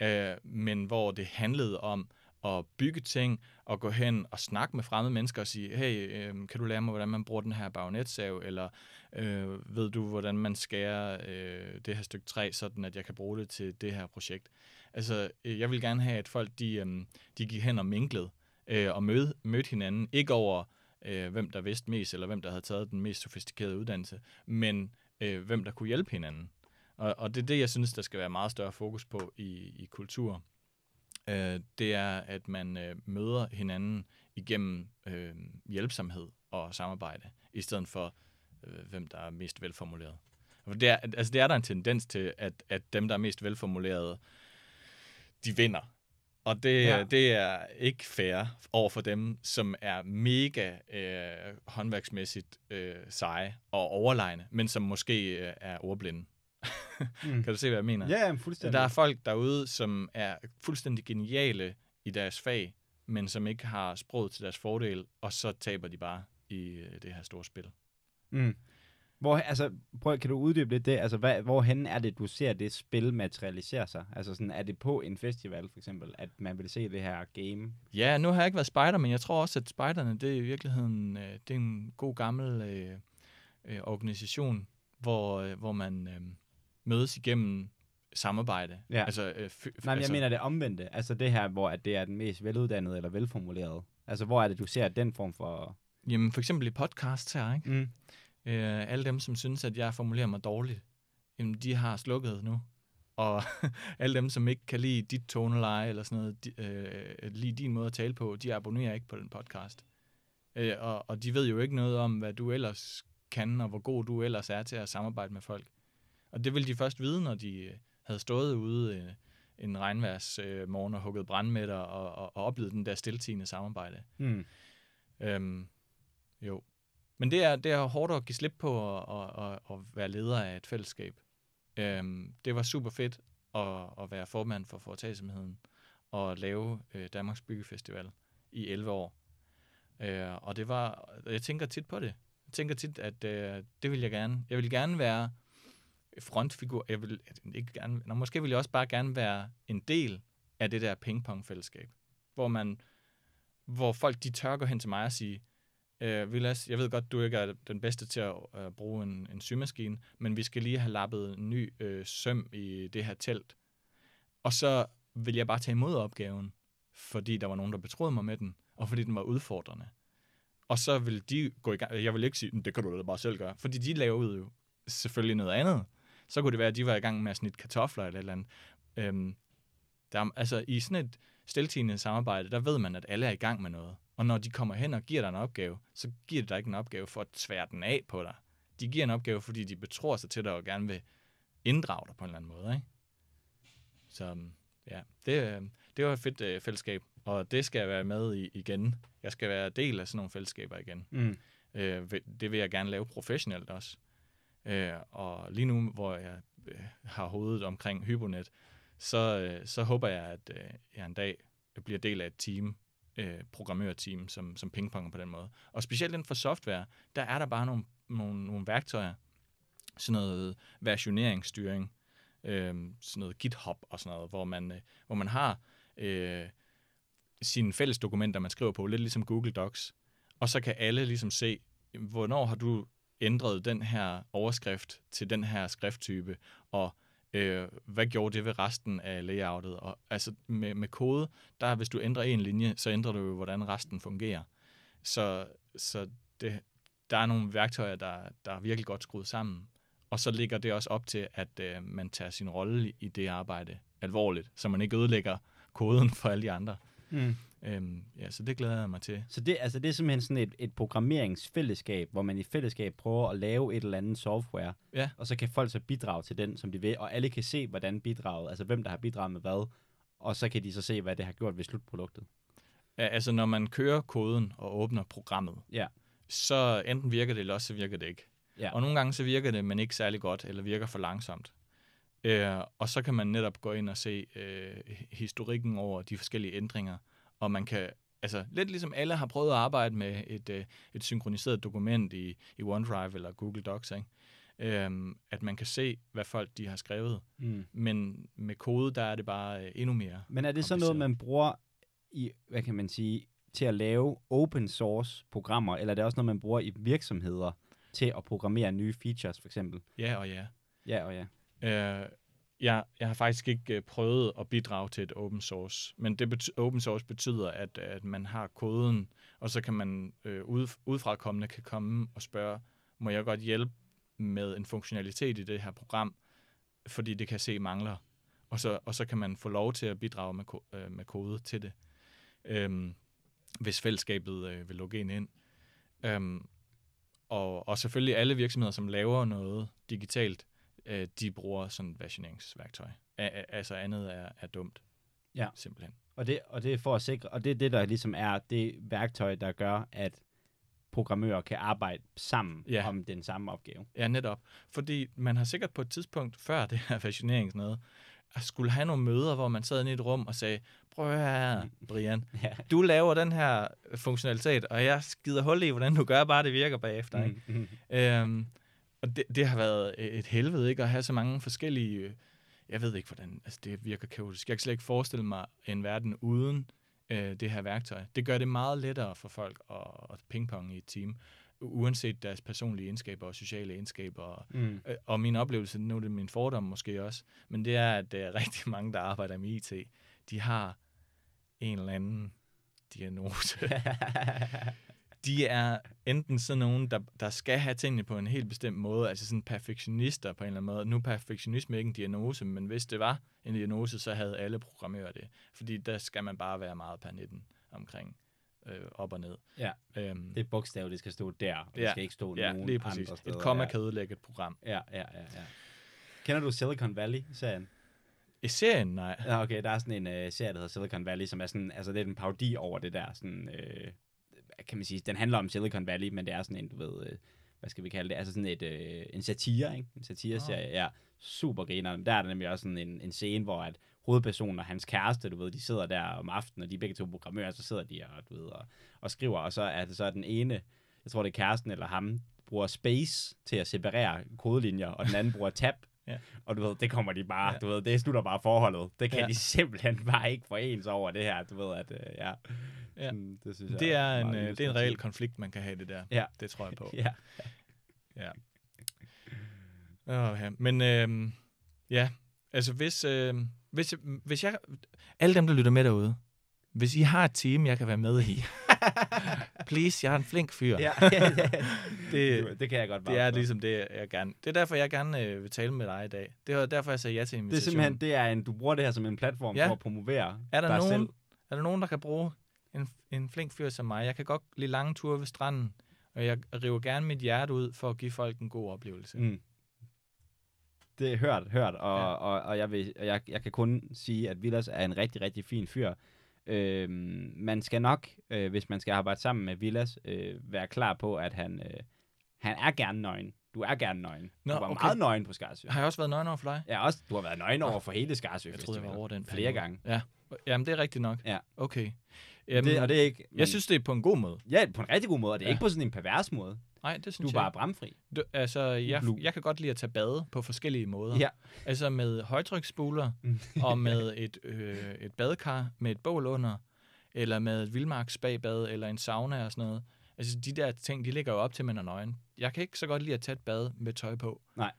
Øh, men hvor det handlede om at bygge ting og gå hen og snakke med fremmede mennesker og sige, hey, øh, kan du lære mig, hvordan man bruger den her bagnetsav, eller øh, ved du, hvordan man skærer øh, det her stykke træ, sådan at jeg kan bruge det til det her projekt. Altså, øh, jeg vil gerne have, at folk, de, øh, de gik hen og minklede øh, og mød, mødte hinanden, ikke over, øh, hvem der vidste mest, eller hvem der havde taget den mest sofistikerede uddannelse, men øh, hvem der kunne hjælpe hinanden. Og, og det er det, jeg synes, der skal være meget større fokus på i, i kultur. Øh, det er, at man øh, møder hinanden igennem øh, hjælpsomhed og samarbejde, i stedet for, øh, hvem der er mest velformuleret. For det er, altså, det er der en tendens til, at, at dem, der er mest velformulerede, de vinder. Og det, ja. det er ikke fair over for dem, som er mega øh, håndværksmæssigt øh, seje og overlegne, men som måske øh, er ordblinde. mm. kan du se, hvad jeg mener? Ja, fuldstændig. Der er folk derude, som er fuldstændig geniale i deres fag, men som ikke har sproget til deres fordel, og så taber de bare i øh, det her store spil. Mm. Hvor, altså, prøv, kan du uddybe lidt det? Altså, hvad, hvorhen er det, du ser det spil materialisere sig? Altså, sådan, er det på en festival, for eksempel, at man vil se det her game? Ja, nu har jeg ikke været spider, men jeg tror også, at spejderne, det er i virkeligheden øh, det er en god gammel øh, øh, organisation, hvor, øh, hvor man øh, mødes igennem samarbejde. Ja. Altså, øh, Nej, men altså, jeg mener det omvendte. Altså det her, hvor at det er den mest veluddannede eller velformulerede. Altså, hvor er det, du ser den form for... Jamen, for eksempel i podcast her, ikke? Mm. Øh, alle dem, som synes, at jeg formulerer mig dårligt, jamen, de har slukket nu. Og alle dem, som ikke kan lide dit toneleje eller sådan noget, de, øh, lide din måde at tale på, de abonnerer ikke på den podcast. Øh, og, og de ved jo ikke noget om, hvad du ellers kan, og hvor god du ellers er til at samarbejde med folk. Og det ville de først vide, når de øh, havde stået ude øh, en regnværs øh, morgen og hugget brandmætter og, og, og oplevet den der stiltigende samarbejde. Mm. Øhm, jo. Men det er, det er hårdt at give slip på at, at, at være leder af et fællesskab. Øhm, det var super fedt at, at være formand for foretagsomheden og lave øh, Danmarks Byggefestival i 11 år. Øh, og det var, jeg tænker tit på det. Jeg tænker tit, at øh, det vil jeg gerne. Jeg vil gerne være frontfigur. Jeg vil ikke gerne, nå, måske vil jeg også bare gerne være en del af det der pingpong-fællesskab, hvor man, hvor folk de tør gå hen til mig og sige, øh, Vilas, jeg ved godt, du ikke er den bedste til at øh, bruge en, en symaskine, men vi skal lige have lappet en ny øh, søm i det her telt. Og så vil jeg bare tage imod opgaven, fordi der var nogen, der betroede mig med den, og fordi den var udfordrende. Og så vil de gå i gang. Jeg vil ikke sige, det kan du da bare selv gøre, fordi de lavede jo selvfølgelig noget andet. Så kunne det være, at de var i gang med at snitte kartofler eller et eller andet. Øhm, der, altså, i sådan et stiltigende samarbejde, der ved man, at alle er i gang med noget. Og når de kommer hen og giver dig en opgave, så giver de dig ikke en opgave for at tvære den af på dig. De giver en opgave, fordi de betror sig til dig og gerne vil inddrage dig på en eller anden måde. Ikke? Så ja, det, øh, det var et fedt øh, fællesskab, og det skal jeg være med i igen. Jeg skal være del af sådan nogle fællesskaber igen. Mm. Øh, det vil jeg gerne lave professionelt også. Øh, og lige nu, hvor jeg øh, har hovedet omkring Hyponet, så, øh, så håber jeg, at øh, jeg en dag bliver del af et team, øh, programmørteam, som, som pingponger på den måde. Og specielt inden for software, der er der bare nogle, nogle, nogle værktøjer, sådan noget versioneringsstyring, øh, sådan noget GitHub og sådan noget, hvor man, øh, hvor man har øh, sine fælles dokumenter, man skriver på, lidt ligesom Google Docs, og så kan alle ligesom se, hvornår har du ændret den her overskrift til den her skrifttype, og øh, hvad gjorde det ved resten af layoutet? Og altså med, med kode, der hvis du ændrer en linje, så ændrer du jo, hvordan resten fungerer. Så, så det, der er nogle værktøjer, der, der er virkelig godt skruet sammen. Og så ligger det også op til, at øh, man tager sin rolle i det arbejde alvorligt, så man ikke ødelægger koden for alle de andre. Mm. Øhm, ja, så det glæder jeg mig til. Så det, altså, det er simpelthen sådan et, et programmeringsfællesskab, hvor man i fællesskab prøver at lave et eller andet software, Ja. og så kan folk så bidrage til den, som de vil, og alle kan se, hvordan bidraget, altså hvem der har bidraget med hvad, og så kan de så se, hvad det har gjort ved slutproduktet. Ja, altså når man kører koden og åbner programmet, Ja. så enten virker det, eller også så virker det ikke. Ja. Og nogle gange så virker det, men ikke særlig godt, eller virker for langsomt. Øh, og så kan man netop gå ind og se øh, historikken over de forskellige ændringer, og man kan, altså lidt ligesom alle har prøvet at arbejde med et, øh, et synkroniseret dokument i, i OneDrive eller Google Docs, ikke? Øhm, at man kan se, hvad folk de har skrevet. Mm. Men med kode, der er det bare øh, endnu mere. Men er det så noget, man bruger i, hvad kan man sige, til at lave open source programmer, eller er det også noget, man bruger i virksomheder til at programmere nye features, for eksempel? Ja og ja. Ja og ja. Øh, jeg, jeg har faktisk ikke øh, prøvet at bidrage til et open source, men det bety- open source betyder, at, at man har koden, og så kan man øh, ud, udfrakommende kan komme og spørge, må jeg godt hjælpe med en funktionalitet i det her program, fordi det kan se mangler, og så, og så kan man få lov til at bidrage med, ko- øh, med kode til det, øhm, hvis fællesskabet øh, vil logge en ind. Øhm, og, og selvfølgelig alle virksomheder, som laver noget digitalt, øh, de bruger sådan et versioneringsværktøj. A- altså andet er, er dumt. Ja. Simpelthen. Og det, og det er for at sikre, og det er det, der ligesom er det værktøj, der gør, at programmører kan arbejde sammen Ja. om den samme opgave. Ja, netop. Fordi man har sikkert på et tidspunkt, før det her versionering sådan noget, at skulle have nogle møder, hvor man sad i et rum og sagde, prøv her, Brian, Ja. du laver den her funktionalitet, og jeg skider hul i, hvordan du gør, bare det virker bagefter. Ikke? Mm, mm. Øhm, og det, det har været et helvede, ikke? At have så mange forskellige... øh, Jeg ved ikke, hvordan... Altså, det virker kaotisk. Jeg kan slet ikke forestille mig en verden uden øh, det her værktøj. Det gør det meget lettere for folk at, at pingpong i et team, uanset deres personlige egenskaber og sociale egenskaber. Og, Mm. øh, og min oplevelse, nu er det min fordom måske også, men det er, at er rigtig mange, der arbejder med IT, de har en eller anden diagnose. de er enten sådan nogen, der, der skal have tingene på en helt bestemt måde, altså sådan perfektionister på en eller anden måde. Nu er perfektionisme ikke en diagnose, men hvis det var en diagnose, så havde alle programmører det. Fordi der skal man bare være meget per 19 omkring øh, op og ned. Ja. Øhm, Det bogstav, det skal stå der, og det Ja. skal ikke stå ja, nogen lige præcis. andre steder. Et komma ja. kan ødelægge et program. Ja, ja, ja, ja. Kender du Silicon Valley-serien? I serien, nej. Ja, okay, der er sådan en uh, serie, der hedder Silicon Valley, som er sådan, altså det er en parodi over det der, sådan, øh, kan man sige, den handler om Silicon Valley, men det er sådan en, du ved, øh, hvad skal vi kalde det, altså sådan et, øh, en satire, ikke? En satire-serie, ja, super griner. Der er der nemlig også sådan en, en scene, hvor at hovedpersonen og hans kæreste, du ved, de sidder der om aftenen, og de er begge to programmører, så sidder de og, du ved, og, og skriver, og så er det så den ene, jeg tror det er kæresten eller ham, bruger space til at separere kodelinjer, og den anden bruger tab Ja. Og du ved, det kommer de bare, Ja. du ved, det slutter bare forholdet. Det kan Ja. de simpelthen bare ikke forenes over det her, du ved, at, øh, ja. Ja. Sådan, det synes jeg Det er, en, meget øh, det er en reel konflikt, man kan have det der. Ja. Det tror jeg på. Ja. Ja. Oh, ja. Men øh, ja, altså hvis, øh, hvis, hvis jeg... Alle dem, der lytter med derude, hvis I har et team, jeg kan være med i, please, jeg er en flink fyr. ja, ja, ja. Det- det, kan jeg godt Det er for. ligesom det, jeg gerne... Det er derfor, jeg gerne øh, vil tale med dig i dag. Det var derfor, jeg sagde ja til Det er invitationen. simpelthen, det er en, du bruger det her som en platform Ja. for at promovere Er der, dig nogen, selv. er der nogen, der kan bruge en, en flink fyr som mig? Jeg kan godt lide lange ture ved stranden, og jeg river gerne mit hjerte ud for at give folk en god oplevelse. Mm. Det er hørt, hørt, og, ja. og, og jeg, vil, og jeg, jeg kan kun sige, at Villas er en rigtig, rigtig fin fyr. Øhm, man skal nok, øh, hvis man skal arbejde sammen med Villas, øh, være klar på, at han, øh, han er gerne nøgen. Du er gerne nøgen. Nå, du var okay. meget nøgen på Skarsø. Har jeg også været nøgen over for dig? Ja, også, du har været nøgen over for hele Skarsø. Jeg troede, jeg var over den Flere periode. gange. Ja, jamen det er rigtigt nok. Ja. Okay. Jamen, det, og det er ikke, men, jeg synes, det er på en god måde. Ja, på en rigtig god måde, og det er ja. ikke på sådan en pervers måde. Nej, det Du synes er bare jeg. bramfri. Du, altså, jeg, jeg kan godt lide at tage bade på forskellige måder. Ja. Altså med højtryksspuler, og med et, øh, et badekar med et bål under, eller med et vildmarksbagbad, eller en sauna og sådan noget. Altså de der ting, de ligger jo op til, man er nøgen. Jeg kan ikke så godt lide at tage et bad med tøj på. Nej.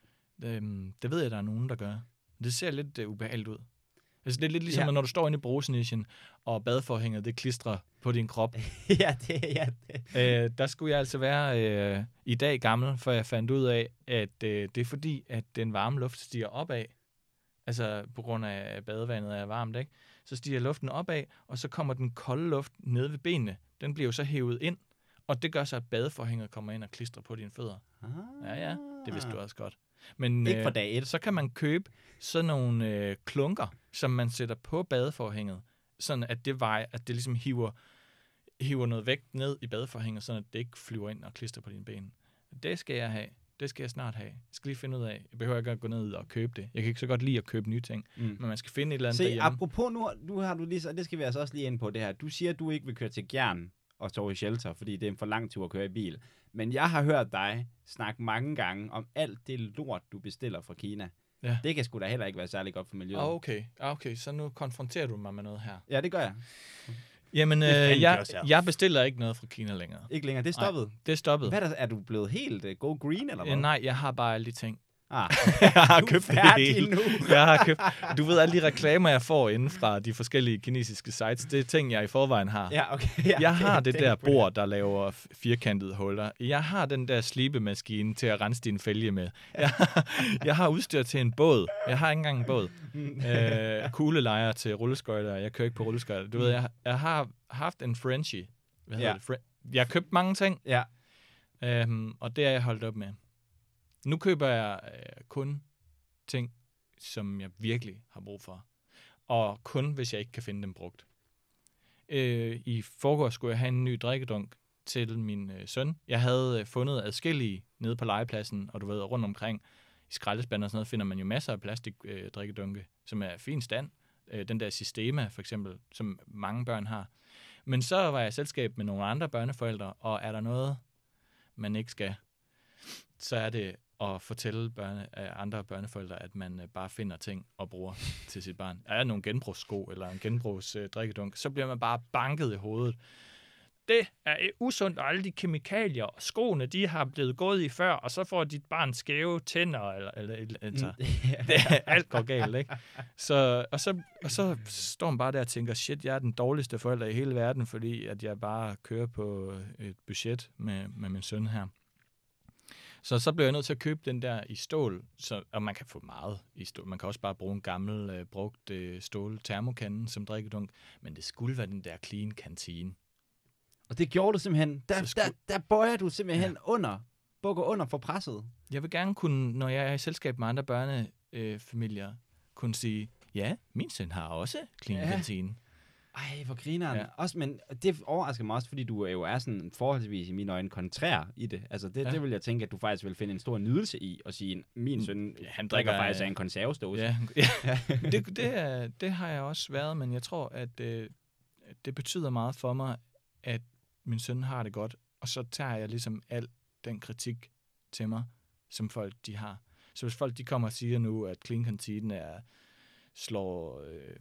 Øhm, det ved jeg, der er nogen, der gør. Det ser lidt uh, ubehageligt ud. Altså det er lidt ligesom, ja. Når du står inde i brusenischen, og badeforhænget, det klistrer på din krop. ja, det, ja, det. øh, der skulle jeg altså være øh, i dag gammel, for jeg fandt ud af, at øh, det er fordi, at den varme luft stiger opad. Altså på grund af badevandet er varmt, ikke? Så stiger luften opad, og så kommer den kolde luft ned ved benene. Den bliver jo så hævet ind, og det gør så, at badeforhænget kommer ind og klistrer på dine fødder. Ja, ja, det vidste du også godt. Men Ikke fra øh, dag et. så kan man købe sådan nogle øh, klunker, som man sætter på badeforhænget, sådan at det vejer, at det ligesom hiver, hiver noget vægt ned i badeforhænget, sådan at det ikke flyver ind og klister på dine ben. Det skal jeg have. Det skal jeg snart have. Jeg skal lige finde ud af. Jeg behøver ikke at gå ned og købe det. Jeg kan ikke så godt lide at købe nye ting, Mm. men man skal finde et eller andet Se, derhjemme. apropos nu, nu har du lige, så det skal vi altså også lige ind på det her. Du siger, at du ikke vil køre til Gjern og sove i shelter, fordi det er en for lang tur at køre i bil. Men jeg har hørt dig snakke mange gange om alt det lort, du bestiller fra Kina. Ja. Det kan sgu da heller ikke være særlig godt for miljøet. Ah, okay. Ah, okay, så nu konfronterer du mig med noget her. Ja, det gør jeg. Jamen, øh, jeg, jeg bestiller ikke noget fra Kina længere. Ikke længere. Det er stoppet. Det er stoppet. Hvad er, der, er du blevet helt uh, go green, eller hvad? Øh, nej, jeg har bare alle de ting. Ah, jeg har købt det hele. nu. Jeg har købt, du ved, alle de reklamer, jeg får inden fra de forskellige kinesiske sites, det er ting, jeg i forvejen har. Ja, okay. Ja, Jeg har det, er der bord, der laver firkantede huller. Jeg har den der slibemaskine til at rense din fælge med. Jeg har, jeg har udstyr til en båd. Jeg har ikke engang en båd. Øh, kuglelejer til rulleskøjter. Jeg kører ikke på rulleskøjter. Du ved, jeg, jeg har haft en Frenchie. Hvad hedder Ja. det? Fre- jeg har købt mange ting, Ja, øhm, og det er jeg holdt op med. Nu køber jeg øh, kun ting, som jeg virkelig har brug for. Og kun, hvis jeg ikke kan finde dem brugt. Øh, I forgårs skulle jeg have en ny drikkedunk til min øh, søn. Jeg havde øh, fundet adskillige nede på legepladsen, og du ved, rundt omkring i skraldespanden og sådan noget, finder man jo masser af plastik øh, drikkedunke, som er i fin stand. Øh, den der Systema, for eksempel, som mange børn har. Men så var jeg i selskab med nogle andre børneforældre, og er der noget, man ikke skal, så er det at fortælle børne, andre børneforældre, at man øh, bare finder ting og bruger til sit barn. Er der nogle genbrugssko eller en genbrugs øh, så bliver man bare banket i hovedet. Det er øh, usundt, og alle de kemikalier og skoene, de har blevet gået i før, og så får dit barn skæve tænder, eller, eller, eller altså, det, alt går galt, ikke? Så, og, så, og så står man bare der og tænker, shit, jeg er den dårligste forælder i hele verden, fordi at jeg bare kører på et budget med, med min søn her. Så så bliver jeg nødt til at købe den der i stål, så, og man kan få meget i stål. Man kan også bare bruge en gammel, øh, brugt øh, stål termokande som drikkedunk, men det skulle være den der clean kantine. Og det gjorde du simpelthen. Der, Så sku- der, der bøjer du simpelthen ja. under. Bukker under for presset. Jeg vil gerne kunne, når jeg er i selskab med andre børnefamilier, øh, kunne sige, ja, min søn har også clean ja. kantine. Ej, hvor grineren. Ja. Også, men det overrasker mig også, fordi du er jo er sådan forholdsvis i mine øjne kontrær i det. Altså, det, Ja. det vil jeg tænke, at du faktisk vil finde en stor nydelse i at sige, min søn Ja, han drikker drikker, faktisk øh, af en konservesdåse. Ja, ja. det, det, er, det har jeg også været, men jeg tror, at øh, det betyder meget for mig, at min søn har det godt, og så tager jeg ligesom al den kritik til mig, som folk de har. Så hvis folk de kommer og siger nu, at Clean er, slår øh,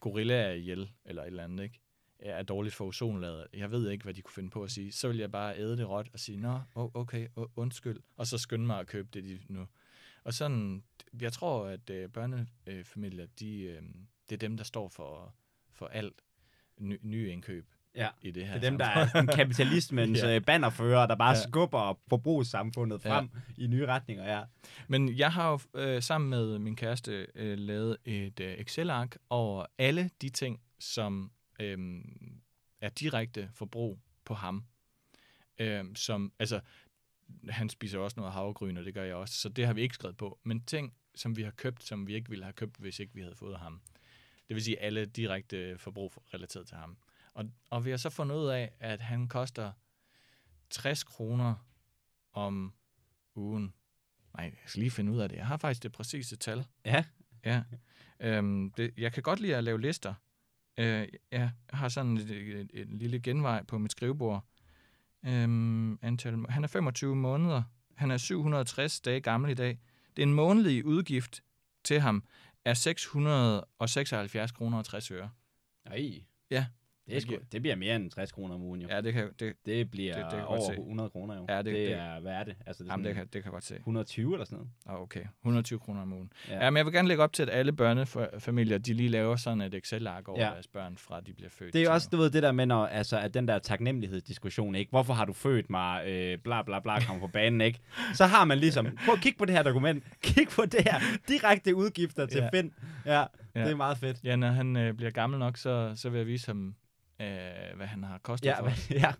gorillaer ihjel, eller et eller andet, ikke? er dårligt for ozonlaget. Jeg ved ikke, hvad de kunne finde på at sige. Så vil jeg bare æde det råt og sige, nå, okay, undskyld. Og så skynde mig at købe det de nu. Og sådan, jeg tror, at øh, børnefamilier, de, øh, det er dem, der står for, for alt ny, nye indkøb Ja. i det her Det er dem, der er sådan kapitalismens Ja. ja. bannerfører, der bare Ja. skubber forbrugssamfundet frem ja. i nye retninger. Ja. Men jeg har jo øh, sammen med min kæreste øh, lavet et øh, Excel-ark over alle de ting, som øh, er direkte forbrug på ham. Øh, som, altså, han spiser også noget havregryn, og det gør jeg også, så det har vi ikke skrevet på. Men ting, som vi har købt, som vi ikke ville have købt, hvis ikke vi havde fået ham. Det vil sige alle direkte forbrug relateret til ham. Og, og vi har så fundet ud af, at han koster 60 kroner om ugen. Nej, jeg skal lige finde ud af det. Jeg har faktisk det præcise tal. ja. Ja. Øhm, det, jeg kan godt lide at lave lister. Øh, jeg har sådan et, et, et lille genvej på mit skrivebord. Øhm, antal, han er 25 måneder. Han er 760 dage gammel i dag. Det er en månedlig udgift til ham er 676 kroner og 60 øre. Nej. Ja. Det, er sgu, det bliver mere end 60 kroner om ugen, jo. Ja, det kan, det, Det bliver Det- det, kan over se. 100 kroner, jo. Ja, det- det, det- er, hvad er det? Altså, det er jamen, det, kan, det kan jeg godt se. 120 eller sådan noget. Ah, okay. 120 kroner om ugen. Ja. Ja. men jeg vil gerne lægge op til, at alle børnefamilier, de lige laver sådan et Excel-ark over ja. Deres børn, fra de bliver født. Det er også, du ved, det der med, når, altså, at den der taknemmelighedsdiskussion, ikke? Hvorfor har du født mig, øh, bla bla bla, kommer på banen, ikke? Så har man ligesom, prøv at kigge på det her dokument, kig på det her, direkte udgifter til Ja. Finn. Ja. ja, det er meget fedt. Ja, når han øh, bliver gammel nok, så, så vil jeg vise ham, øh, hvad han har kostet Ja, for. ja.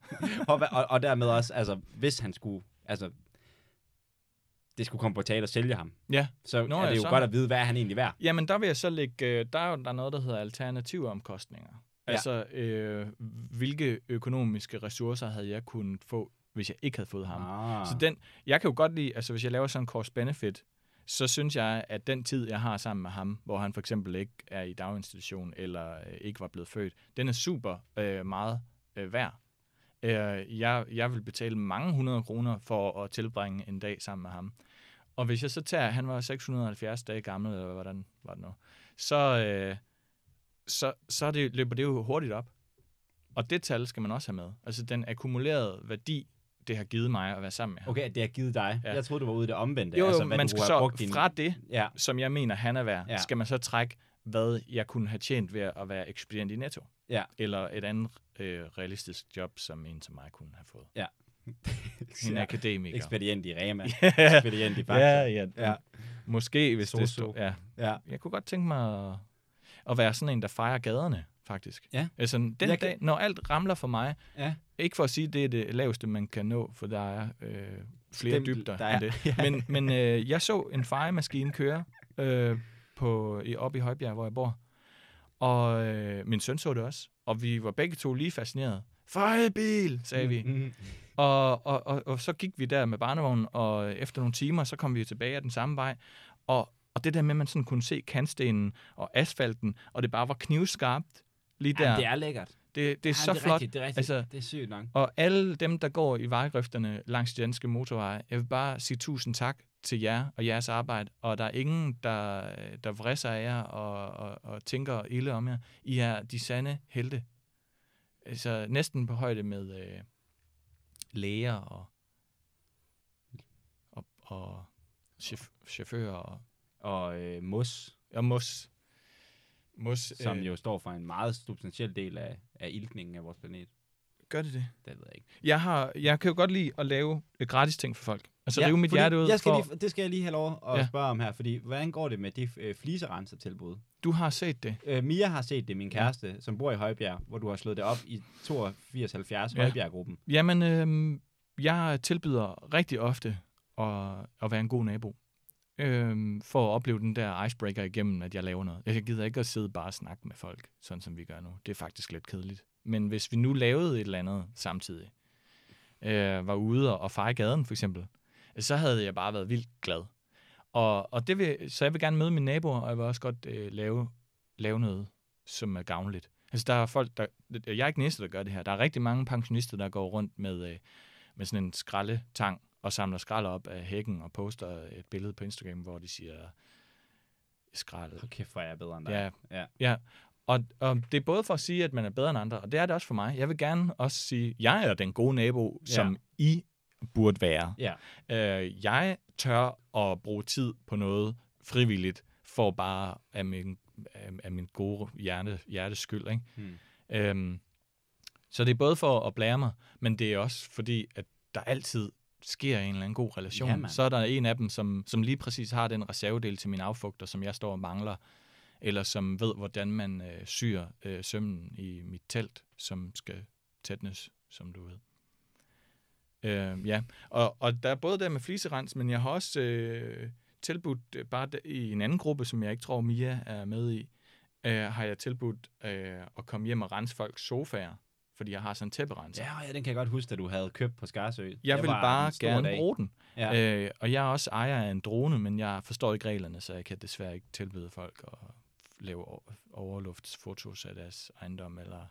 Og, og, og dermed også, altså, hvis han skulle, altså, det skulle komme på tale og sælge ham, Ja. så Nå, er det jo så- godt at vide, hvad er han egentlig værd. Jamen, der vil jeg så lægge, øh, der er jo der er noget, der hedder alternative omkostninger. Ja. Altså, øh, hvilke økonomiske ressourcer havde jeg kunnet få, hvis jeg ikke havde fået ham? Ah. Så den, jeg kan jo godt lide, altså hvis jeg laver sådan en cost-benefit, så synes jeg, at den tid, jeg har sammen med ham, hvor han for eksempel ikke er i daginstitution eller øh, ikke var blevet født, den er super øh, meget øh, værd. Øh, jeg, jeg vil betale mange hundrede kroner for at tilbringe en dag sammen med ham. Og hvis jeg så tager, han var 670 dage gammel, eller hvordan var det nu, så, øh, så, så det, løber det jo hurtigt op. Og det tal skal man også have med. Altså den akkumulerede værdi, det har givet mig at være sammen med ham. Okay, det har givet dig. Ja. Jeg troede, du var ude i det omvendte. Jo, jo, altså, hvad man skal så brugt din... fra det, Ja, som jeg mener, han er værd, ja. Skal man så trække, hvad jeg kunne have tjent ved at være ekspedient i Netto. Ja. Eller et andet øh, realistisk job, som en som mig kunne have fået. Ja. En akademiker. ekspedient i Rema. ja, ekspedient i Fakta. ja, ja. Ja. Måske, hvis det Sosu. stod. Ja. ja. Jeg kunne godt tænke mig at, at være sådan en, der fejrer gaderne, faktisk. Ja. Altså, den Jeg dag, kan- når alt ramler for mig, Ja. ikke for at sige, at det er det laveste, man kan nå, for der er øh, flere Stemt, dybder der end er- det. Men, men øh, jeg så en fejemaskine køre øh, på, i, oppe i Højbjerg, hvor jeg bor. Og øh, min søn så det også. Og vi var begge to lige fascineret. Fejebil, sagde vi. Mm-hmm. Og, og, og, og så gik vi der med barnevognen, og efter nogle timer, så kom vi tilbage af den samme vej. Og, og det der med, at man sådan kunne se kantstenen og asfalten, og det bare var knivskarpt lige der. Ja, det er lækkert. det, det er ja, så det er flot. Rigtigt, det er rigtigt. Altså- det er sygt nok. Og alle dem, der går i vejgrøfterne langs de danske motorveje, jeg vil bare sige tusind tak til jer og jeres arbejde. Og der er ingen, der, der vrisser af jer og, og, og tænker ilde om jer. I er de sande helte. Altså næsten på højde med øh, læger og, og, og chauffører og, Og øh, mos, og mos. Mos, som jo står for en meget substantiel del af, af iltningen af vores planet. Gør det det? Det ved jeg ikke. Jeg, har, jeg kan jo godt lide at lave øh, gratis ting for folk. Altså Ja, rive mit hjerte ud Jeg skal for... lige, det skal jeg lige have lov at Ja. spørge om her, fordi hvordan går det med de øh, fliserensertilbud? Du har set det. Øh, Mia har set det, min kæreste, ja. som bor i Højbjerg, hvor du har slået det op i 82-70 Ja. ja. Højbjerg-gruppen. Jamen, øh, jeg tilbyder rigtig ofte at, at være en god nabo. Øh, for at opleve den der icebreaker igennem, at jeg laver noget. Jeg gider ikke at sidde bare og snakke med folk, sådan som vi gør nu. Det er faktisk lidt kedeligt. Men hvis vi nu lavede et eller andet samtidig, øh, var ude og fejre gaden for eksempel, så havde jeg bare været vildt glad. Og, og det vil, så jeg vil gerne møde mine naboer, og jeg vil også godt øh, lave, lave noget, som er gavnligt. Altså der er folk, der, jeg er ikke den eneste, der gør det her. Der er rigtig mange pensionister, der går rundt med, øh, med sådan en skraldetang og samler skrald op af hækken og poster et billede på Instagram, hvor de siger skrald. Hold kæft, hvor er jeg bedre end dig. Ja, Ja. ja. Og, og det er både for at sige, at man er bedre end andre, og det er det også for mig. Jeg vil gerne også sige, at jeg er den gode nabo, Ja. som I burde være. Ja. Øh, jeg tør at bruge tid på noget frivilligt, for bare af min, af, af min gode hjerte, hjertes skyld. Ikke? Hmm. Øhm, så det er både for at blære mig, men det er også fordi, at der altid sker en eller anden god relation. Ja, mand. så er der en af dem, som, som lige præcis har den reservedel til min affugter, som jeg står og mangler, eller som ved, hvordan man øh, syr øh, sømmen i mit telt, som skal tætnes, som du ved. Øh, ja, og, og der er både det med fliserens, men jeg har også øh, tilbudt, øh, bare d- i en anden gruppe, som jeg ikke tror, Mia er med i, øh, har jeg tilbudt øh, at komme hjem og rense folks sofaer, fordi jeg har sådan en tæpperenser. Ja, ja, den kan jeg godt huske, at du havde købt på Skarsø. Jeg Det vil bare gerne dag. bruge den. Ja. Øh, og jeg er også ejer af en drone, men jeg forstår ikke reglerne, så jeg kan desværre ikke tilbyde folk at lave overluftsfotos af deres ejendom, eller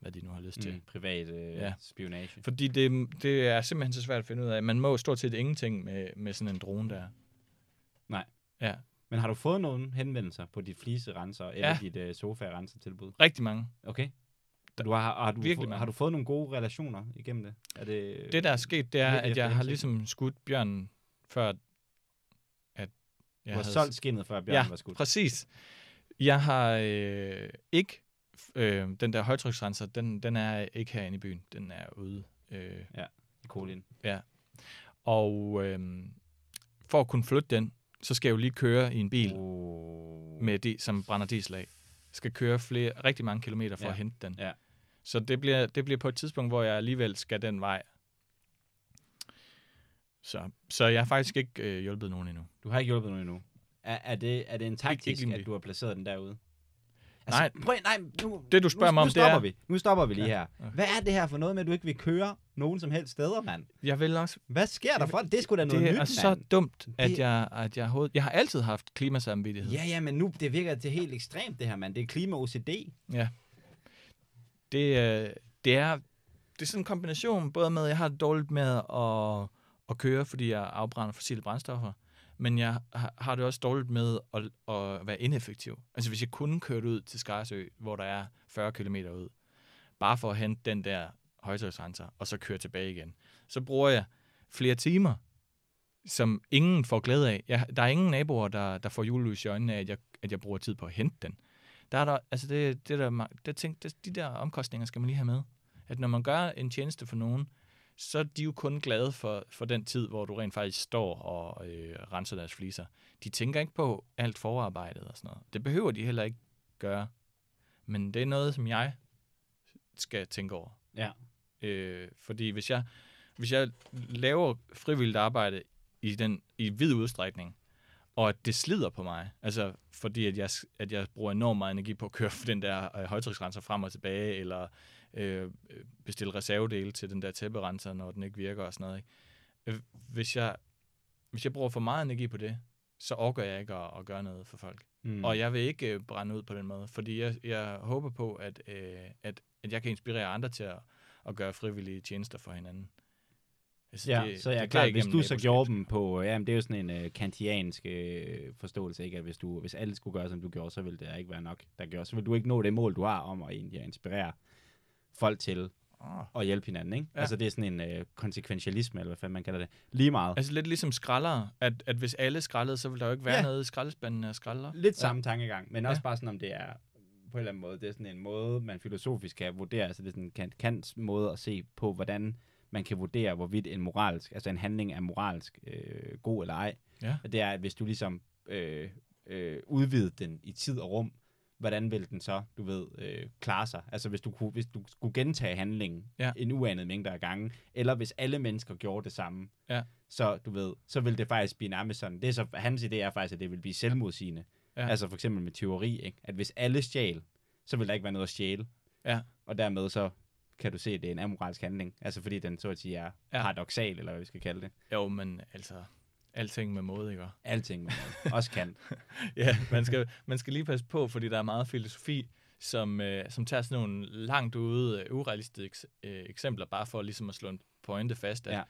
hvad de nu har lyst til. Mm, privat øh, Ja. spionage. Fordi det, det er simpelthen så svært at finde ud af. Man må stort set ingenting med, med sådan en drone der. Nej. Ja, Men har du fået nogle henvendelser på dit fliserenser eller Ja. dit øh, sofa-renser-tilbud? rigtig mange. Okay. Du har, har, du, Virkelig har du fået nogle gode relationer igennem det? Er det, Det, der er sket, det er, at jeg har ligesom skudt bjørnen, før at du har havde- solgt skinnet, før bjørnen Ja, var skudt. Præcis. Jeg har øh, ikke... Øh, den der højtryksrenser, den, den er ikke herinde i byen. Den er ude. Øh, Kolin. og øh, for at kunne flytte den, så skal jeg jo lige køre i en bil, Oh. med de, som brænder diesel af. Jeg skal køre flere, rigtig mange kilometer for Ja. at hente den. Ja. Så det bliver, det bliver på et tidspunkt, hvor jeg alligevel skal den vej. Så, så jeg har faktisk ikke øh, hjulpet nogen endnu. Du har ikke hjulpet nogen endnu. Er, er, det, er det en taktisk, lige at det. du har placeret den derude? Nej. prøv, nej nu, Det, du spørger nu, mig om, nu det er- stopper vi. Nu stopper vi lige Ja, her. ja. Hvad er det her for noget med, at du ikke vil køre nogen som helst steder, mand? Jeg vil også Hvad sker der for det? Det er sgu da noget det nyt, er så mand. dumt, at Det- jeg, at jeg, overhovedet- jeg har altid haft klimasamvittighed. Ja, ja, men nu det virker til helt ekstremt, det her, mand. Det er klima-OCD. Det, øh, det, er, det er sådan en kombination, både med, at jeg har det dårligt med at, at køre, fordi jeg afbrænder fossile brændstoffer, men jeg har, har det også dårligt med at, at være ineffektiv. Altså hvis jeg kun kørte ud til Skarsø, hvor der er 40 km ud, bare for at hente den der højtryksrenser, og så køre tilbage igen, så bruger jeg flere timer, som ingen får glæde af. Jeg, der er ingen naboer, der, der får julelys i øjnene af, at jeg, at jeg bruger tid på at hente den. Der er der, altså det, det der, det ting, det, de der omkostninger skal man lige have med. At når man gør en tjeneste for nogen, så er de jo kun glade for, for den tid, hvor du rent faktisk står og øh, renser deres fliser. De tænker ikke på alt forarbejdet og sådan noget. Det behøver de heller ikke gøre. Men det er noget, som jeg skal tænke over. Ja. Øh, fordi hvis jeg, hvis jeg laver frivilligt arbejde i, den, i vid udstrækning, og at det slider på mig, altså fordi at jeg, at jeg bruger enormt meget energi på at køre den der øh, højtryksrenser frem og tilbage, eller øh, bestille reservedele til den der tæpperenser, når den ikke virker og sådan noget. Ikke? Øh, Hvis, jeg, hvis jeg bruger for meget energi på det, så overgår jeg ikke at, at gøre noget for folk. Mm. Og jeg vil ikke øh, brænde ud på den måde, fordi jeg, jeg håber på, at, øh, at, at jeg kan inspirere andre til at, at gøre frivillige tjenester for hinanden. Altså, Ja, så jeg er det klar, bliver hvis du så gjorde dem på, ja, men det er jo sådan en uh, kantiansk uh, forståelse, ikke? At hvis, du, hvis alle skulle gøre, som du gjorde, så ville det ikke være nok, der gjorde. Så vil du ikke nå det mål, du har om at egentlig at inspirere folk til Ah. at hjælpe hinanden, ikke? Ja. Altså det er sådan en uh, konsekventialisme, eller hvad fanden man kalder det. Lige meget. Altså lidt ligesom skraldere, at, at hvis alle skraldede, så ville der jo ikke være Ja. ja. noget i skraldespanden af skralder. Lidt samme tankegang, men også Ja. bare sådan, om det er på en eller anden måde, det er sådan en måde, man filosofisk kan vurdere, altså det er sådan en Kant, Kants måde at se på, hvordan man kan vurdere, hvorvidt en moralsk, altså en handling er moralsk øh, god eller ej. Ja. Og Det er, at hvis du ligesom øh, øh, udvider den i tid og rum, hvordan vil den så, du ved, øh, klare sig? Altså hvis du, kunne, hvis du skulle gentage handlingen Ja. en uanet mængde af gange, eller hvis alle mennesker gjorde det samme, Ja. så du ved, så vil det faktisk blive nærmest sådan. Det er så, hans idé er faktisk, at det vil blive selvmodsigende. Ja. Altså for eksempel med teori, ikke? at hvis alle stjæl, så vil der ikke være noget at stjæle. Ja. Og dermed så kan du se, at det er en amoralsk handling. Altså fordi den så at sige er ja. Ja. paradoxal, eller hvad vi skal kalde det. Jo, men altså, alting med måde, ikke? Alting med noget. Også kan. ja, man skal, man skal lige passe på, fordi der er meget filosofi, som, øh, som tager sådan nogle langt ude, øh, urealistiske øh, eksempler, bare for ligesom at slå en pointe fast, at, Ja. ja.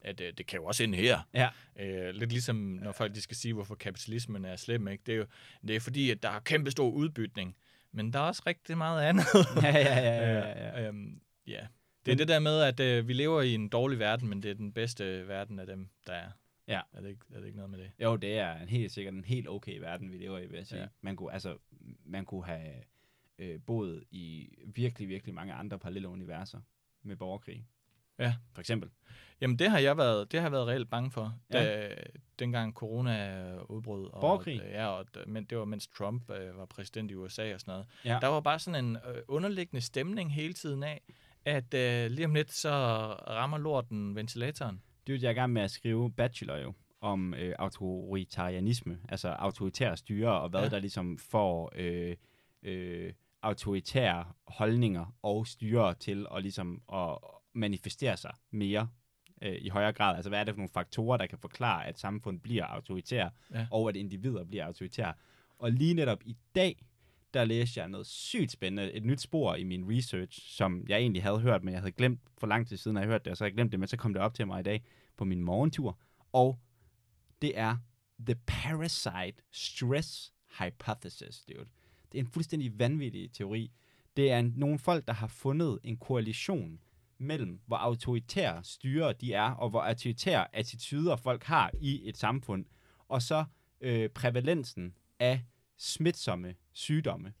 at øh, det kan jo også ind her. Ja. Øh, lidt ligesom når folk de skal sige, hvorfor kapitalismen er slem. Ikke? Det, er jo, det er fordi, at der er kæmpe stor udbytning. Men der er også rigtig meget andet. ja, ja, ja, ja, ja. Øh, øhm, ja. Det er det der med, at øh, vi lever i en dårlig verden, men det er den bedste verden af dem, der er. Ja. Er det ikke, er det ikke noget med det? Jo, det er en helt sikkert en helt okay verden, vi lever i, vil jeg sige. Ja. Ja. Man, kunne, altså, man kunne have øh, boet i virkelig, virkelig mange andre parallelle universer med borgerkrig. Ja. For eksempel. Jamen, det har jeg været, det har jeg været reelt bange for, da, dengang corona udbrød. Og, Borgerkrig? Ja, og, men det var mens Trump øh, var præsident i USA og sådan noget. Ja. Der var bare sådan en øh, underliggende stemning hele tiden af, at øh, lige om lidt, så rammer lorten ventilatoren. Det er jo, jeg er i gang med at skrive bachelor jo, om øh, autoritarianisme, altså autoritære styre, og hvad ja. Der ligesom får øh, øh, autoritære holdninger og styre til at ligesom at manifestere sig mere øh, i højere grad. Altså, hvad er det for nogle faktorer, der kan forklare, at samfund bliver autoritær, Ja. og at individer bliver autoritære. Og lige netop i dag, der læste jeg noget sygt spændende, et nyt spor i min research, som jeg egentlig havde hørt, men jeg havde glemt for lang tid siden, at jeg hørte det, og så havde jeg glemt det, men så kom det op til mig i dag på min morgentur, og det er The Parasite Stress Hypothesis, dude. Det er en fuldstændig vanvittig teori. Det er en, nogle folk, der har fundet en koalition mellem, hvor autoritære styre de er, og hvor autoritære attityder folk har i et samfund, og så øh, prævalensen af smitsomme sygdomme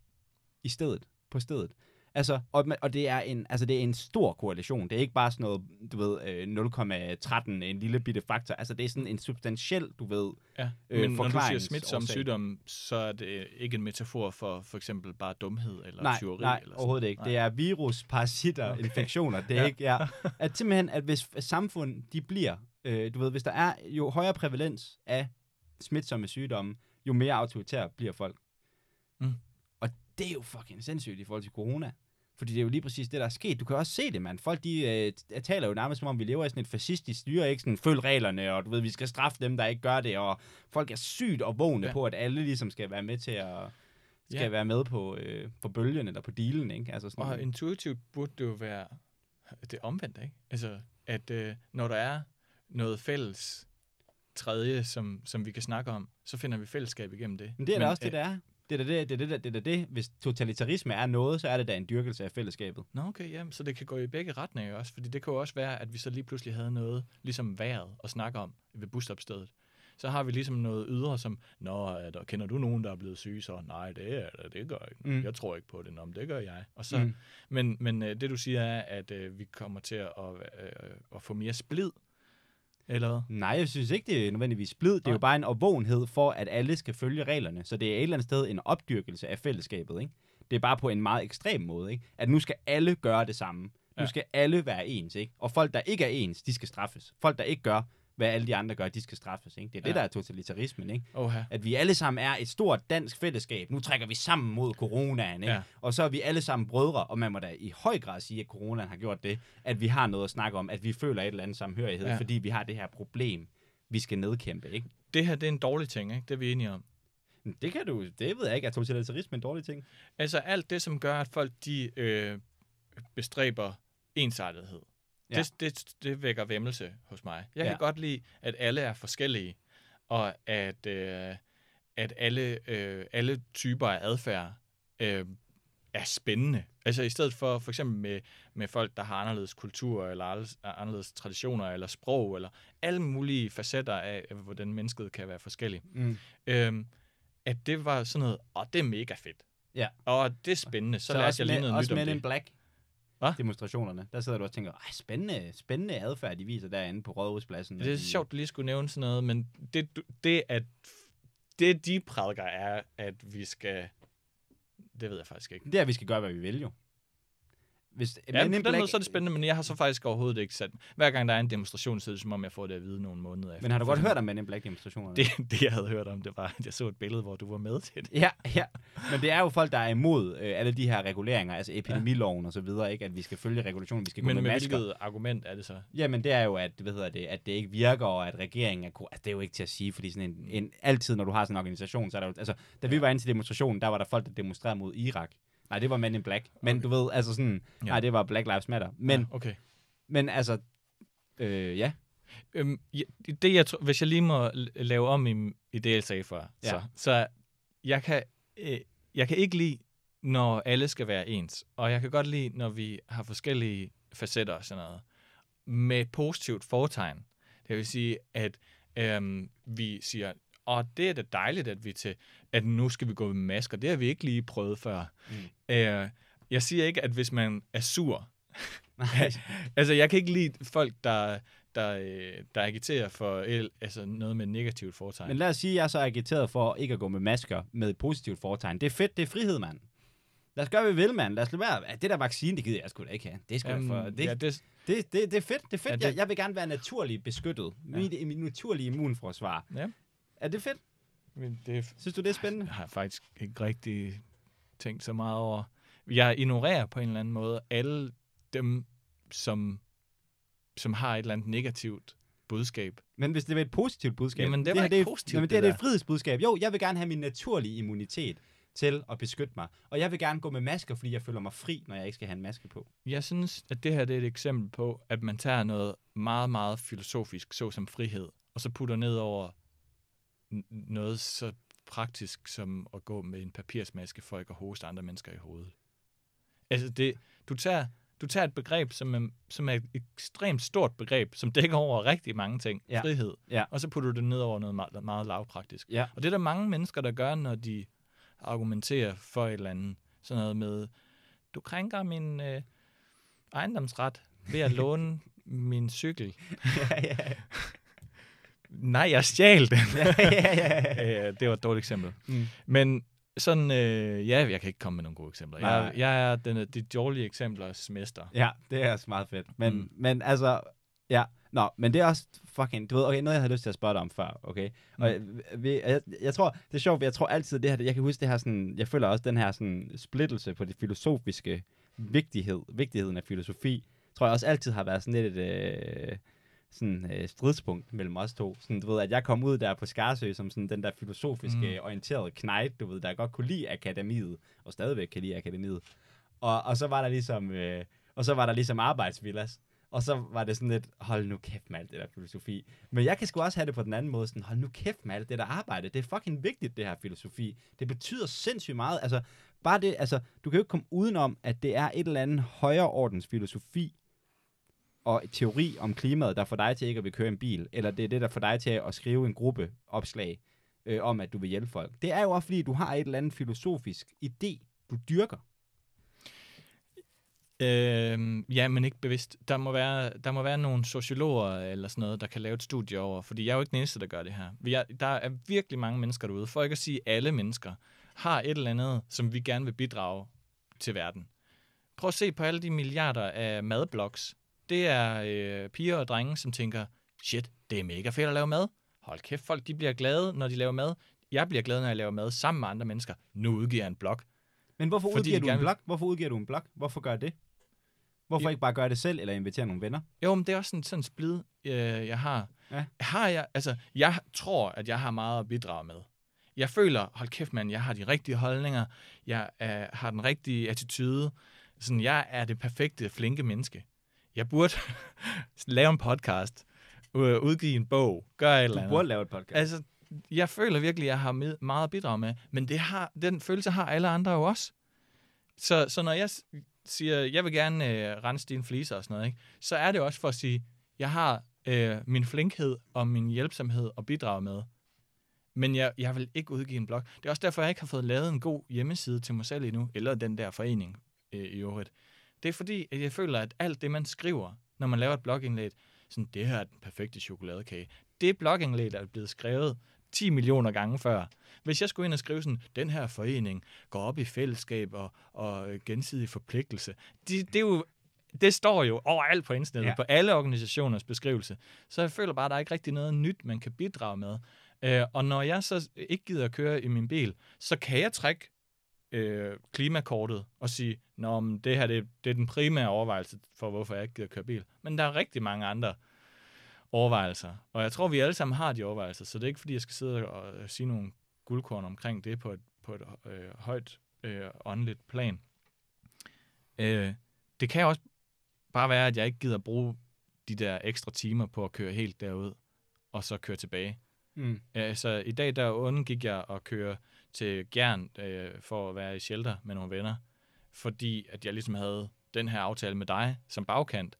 i stedet, på stedet. Altså, og, og det er en, altså det er en stor koalition. Det er ikke bare sådan noget, du ved, øh, 0,13, en lille bitte faktor. Altså, det er sådan en substantiel, du ved, Ja. Øh, Men når du siger smitsom sygdom, så er det ikke en metafor for for eksempel bare dumhed eller nej, tyveri. nej, eller sådan. overhovedet ikke. Det er virus, parasitter, okay. Okay. infektioner. Det er Ja. ikke, ja. At simpelthen, at hvis samfund, de bliver, øh, du ved, hvis der er jo højere prævalens af smitsomme sygdomme, jo mere autoritære bliver folk. Mm. Og det er jo fucking sindssygt i forhold til corona. Fordi det er jo lige præcis det, der er sket. Du kan også se det, mand. Folk, de øh, taler jo nærmest som om, vi lever i sådan et fascistisk styre, ikke sådan, følg reglerne, og du ved, vi skal straffe dem, der ikke gør det, og folk er sygt og vågne ja. På, at alle ligesom skal være med til at skal Ja. være med på, øh, på bølgen eller på dealen, ikke? Altså sådan, Og intuitivt burde det jo være det omvendte, ikke? Altså, at øh, når der er noget fælles tredje, som, som vi kan snakke om, så finder vi fællesskab igennem det. Men det er da også det, øh, der er. Det er det, det, er det, det, det, er. Hvis totalitarisme er noget, så er det da en dyrkelse af fællesskabet. Nå, okay, jamen, så det kan gå i begge retninger også, fordi det kan jo også være, at vi så lige pludselig havde noget, ligesom vejret, at snakke om ved busstopstedet. Så har vi ligesom noget ydre, som, Nå, er der, kender du nogen, der er blevet syge? Så, nej, det er det, det gør jeg ikke. Mm. Jeg tror ikke på det, Nå, men det gør jeg. Og så, Mm. mm. Men, men øh, det du siger er, at øh, vi kommer til at, øh, at få mere splid, eller hvad? Nej, jeg synes ikke, det er nødvendigvis splid. Det er jo bare en opvågenhed for, at alle skal følge reglerne. Så det er et eller andet sted en opdyrkelse af fællesskabet, ikke? Det er bare på en meget ekstrem måde, ikke? At nu skal alle gøre det samme. Nu Ja. skal alle være ens, ikke? Og folk, der ikke er ens, de skal straffes. Folk, der ikke gør, hvad alle de andre gør, de skal straffes, ikke? Det er det, Ja. der er totalitarismen, ikke? Oha. At vi alle sammen er et stort dansk fællesskab. Nu trækker vi sammen mod coronaen, ikke? Ja. Og så er vi alle sammen brødre, og man må da i høj grad sige, at coronaen har gjort det, at vi har noget at snakke om, at vi føler et eller andet samhørighed, ja. Fordi vi har det her problem, vi skal nedkæmpe, ikke? Det her, det er en dårlig ting, ikke? Det er vi enige om. Det kan du, det ved jeg ikke, er totalitarisme en dårlig ting? Altså alt det, som gør, at folk de øh, bestræber ensartethed. Ja. Det, det, det vækker vemmelse hos mig. Jeg Ja. kan godt lide, at alle er forskellige, og at, øh, at alle, øh, alle typer af adfærd øh, er spændende. Altså i stedet for for eksempel med, med folk, der har anderledes kultur, eller anderledes- traditioner, eller sprog, eller alle mulige facetter af, hvordan mennesket kan være forskellig. Mm. Øhm, at det var sådan noget, og det er mega fedt. Ja. Og det er spændende. Så, så lærte også jeg lige med, noget også nyt om Men in det. Black Hva? demonstrationerne, der sidder du og tænker, Ej, spændende, spændende adfærd, de viser derinde på Rådhuspladsen. Det er sjovt, du lige skulle nævne sådan noget, men det, det at det de prædiker er, at vi skal... Det ved jeg faktisk ikke. Det er, at vi skal gøre, hvad vi vil, jo. Hvis, Ja, Men på den måde så er det spændende, men jeg har så faktisk overhovedet ikke sat... Hver gang der er en demonstration, så er det som om, jeg får det at vide nogle måneder efter. Men har du godt hørt om Men in Black demonstrationerne? Det, det, jeg havde hørt om, det var, at jeg så et billede, hvor du var med til det. Ja, ja. Men det er jo folk, der er imod øh, alle de her reguleringer, altså epidemiloven og så videre, ikke? At vi skal følge regulationen, vi skal gå Men med, med masker. hvilket argument er det så? Jamen, det er jo, at, hvad hedder det, at det ikke virker, og at regeringen er... Altså, det er jo ikke til at sige, fordi sådan en, en, altid, når du har sådan en organisation, så er der jo... Altså, da vi Ja. var inde til demonstrationen, der var der folk, der demonstrerede mod Irak. Nej, det var Men in Black. Men Okay. du ved, altså sådan... Ja. Nej, det var Black Lives Matter. Men, Ja, okay. men altså... Øh, ja. Øhm, det, jeg tror, hvis jeg lige må lave om i, i det, jeg sagde før, Ja. så, så jeg kan, øh, jeg kan ikke lide, når alle skal være ens. Og jeg kan godt lide, når vi har forskellige facetter og sådan noget. Med positivt fortegn. Det vil sige, at øhm, vi siger, og det er da dejligt, at vi til, at nu skal vi gå med masker. Det har vi ikke lige prøvet før. Mm. Øh, jeg siger ikke, at hvis man er sur, Nej. altså, jeg kan ikke lide folk, der, der, øh, der agiterer for altså noget med negativt foretegn. Men lad os sige, at jeg er så agiteret for ikke at gå med masker med et positivt foretegn. Det er fedt, det er frihed, mand. Lad os gøre, hvad vi vil, mand. Lad os lade være. Det der vaccine, det gider jeg sgu da ikke have. Det er, sgu da for, det, ja, det, det, det, det er fedt. Det er fedt. Ja, det-. Jeg, jeg vil gerne være naturligt beskyttet. Ja. Mit, mit naturlige immunforsvar. ja, Er det fedt? Men det Synes du, det er spændende? har jeg faktisk ikke rigtig tænkt så meget over. Jeg ignorerer på en eller anden måde alle dem, som, som har et eller andet negativt budskab. Men hvis det var et positivt budskab. Jamen, det var her, ikke det er, positivt, Jamen, det, her, det er et frihedsbudskab. Jo, jeg vil gerne have min naturlige immunitet til at beskytte mig. Og jeg vil gerne gå med masker, fordi jeg føler mig fri, når jeg ikke skal have en maske på. Jeg synes, at det her det er et eksempel på, at man tager noget meget, meget filosofisk, såsom frihed, og så putter ned over noget så praktisk som at gå med en papirsmaske for ikke at hoste andre mennesker i hovedet. Altså, det, du, tager, du tager et begreb, som er, som er et ekstremt stort begreb, som dækker over rigtig mange ting. Ja. Frihed. Ja. Og så putter du det ned over noget meget, meget lavpraktisk. Ja. Og det er der mange mennesker, der gør, når de argumenterer for et eller andet. Sådan noget med, du krænker min øh, ejendomsret ved at låne min cykel. ja, ja, Nej, jeg stjal den. ja, ja, ja. Øh, det var et dårligt eksempel. Mm. Men sådan, øh, ja, jeg kan ikke komme med nogle gode eksempler. Jeg, Nej. jeg er den, de dårlige eksemplers mester. Ja, det er også meget fedt. Men, Mm. men altså, ja. Nå, men det er også fucking, du ved, okay, noget jeg havde lyst til at spørge dig om før, okay? Mm. Og jeg, vi, jeg, jeg, tror, det er sjovt, jeg tror altid, det her, jeg kan huske det her sådan, jeg føler også den her sådan splittelse på det filosofiske vigtighed, vigtigheden af filosofi, tror jeg også altid har været sådan lidt et, øh, sådan øh, stridspunkt mellem os to. Sådan, du ved, at jeg kom ud der på Skarsø som sådan den der filosofiske, Mm. orienterede knægt, du ved, der godt kunne lide akademiet, og stadigvæk kan lide akademiet. Og, og så var der ligesom, øh, og så var der ligesom arbejdsvillas. Og så var det sådan lidt, hold nu kæft med alt det der filosofi. Men jeg kan sgu også have det på den anden måde, sådan, hold nu kæft med alt det der arbejde. Det er fucking vigtigt, det her filosofi. Det betyder sindssygt meget. Altså, bare det, altså, du kan jo ikke komme udenom, at det er et eller andet højere ordens filosofi og teori om klimaet, der får dig til ikke at vil køre en bil, eller det er det, der får dig til at skrive en gruppe opslag øh, om, at du vil hjælpe folk. Det er jo også, fordi du har et eller andet filosofisk idé, du dyrker. Øh, ja, men ikke bevidst. Der må, være, der må være nogle sociologer eller sådan noget, der kan lave et studie over, fordi jeg er jo ikke den eneste, der gør det her. Vi er, der er virkelig mange mennesker derude, for ikke at sige alle mennesker, har et eller andet, som vi gerne vil bidrage til verden. Prøv at se på alle de milliarder af madblogs. Det er øh, piger og drenge, som tænker, shit, det er mega fedt at lave mad. Hold kæft, folk de bliver glade, når de laver mad. Jeg bliver glad, når jeg laver mad sammen med andre mennesker. Nu udgiver jeg en blog. Men hvorfor Fordi udgiver du gerne en blog? Hvorfor udgiver du en blog? Hvorfor gør det? Hvorfor Ja. ikke bare gøre det selv, eller invitere nogle venner? Jo, men det er også sådan, sådan en splid, øh, jeg har. Ja. Har jeg, altså, jeg tror, at jeg har meget at bidrage med. Jeg føler, hold kæft mand, jeg har de rigtige holdninger, jeg øh, har den rigtige attitude, sådan, jeg er det perfekte, flinke menneske. Jeg burde lave en podcast, udgive en bog, gøre et eller Du andet. burde lave et podcast. Altså, jeg føler virkelig, at jeg har med, meget at bidrage med, men det har, den følelse har alle andre jo også. Så, så når jeg siger, jeg vil gerne øh, rense dine fliser og sådan noget, ikke? så er det også for at sige, jeg har øh, min flinkhed og min hjælpsomhed at bidrage med. Men jeg, jeg vil ikke udgive en blog. Det er også derfor, jeg ikke har fået lavet en god hjemmeside til mig selv endnu, eller den der forening øh, i øvrigt. Det er fordi, at jeg føler, at alt det, man skriver, når man laver et blogindlæg, sådan, det her er den perfekte chokoladekage. Det blogindlæg, der er blevet skrevet 10 millioner gange før. Hvis jeg skulle ind og skrive sådan, den her forening går op i fællesskab og, og øh, gensidig forpligtelse, det, det er jo det står jo overalt på internettet, ja. Ja. på alle organisationers beskrivelse. Så jeg føler bare, at der er ikke rigtig noget nyt, man kan bidrage med. Øh, og når jeg så ikke gider at køre i min bil, så kan jeg trække øh, klimakortet og sige, Nå, men det her det, det er den primære overvejelse for, hvorfor jeg ikke gider køre bil. Men der er rigtig mange andre overvejelser. Og jeg tror, vi alle sammen har de overvejelser, så det er ikke, fordi jeg skal sidde og øh, sige nogle guldkorn omkring det på et, på et øh, højt øh, åndeligt plan. Øh, det kan også bare være, at jeg ikke gider bruge de der ekstra timer på at køre helt derud, og så køre tilbage. Mm. Altså, i dag der undgik jeg at køre til Gjern øh, for at være i shelter med nogle venner, fordi at jeg ligesom havde den her aftale med dig som bagkant,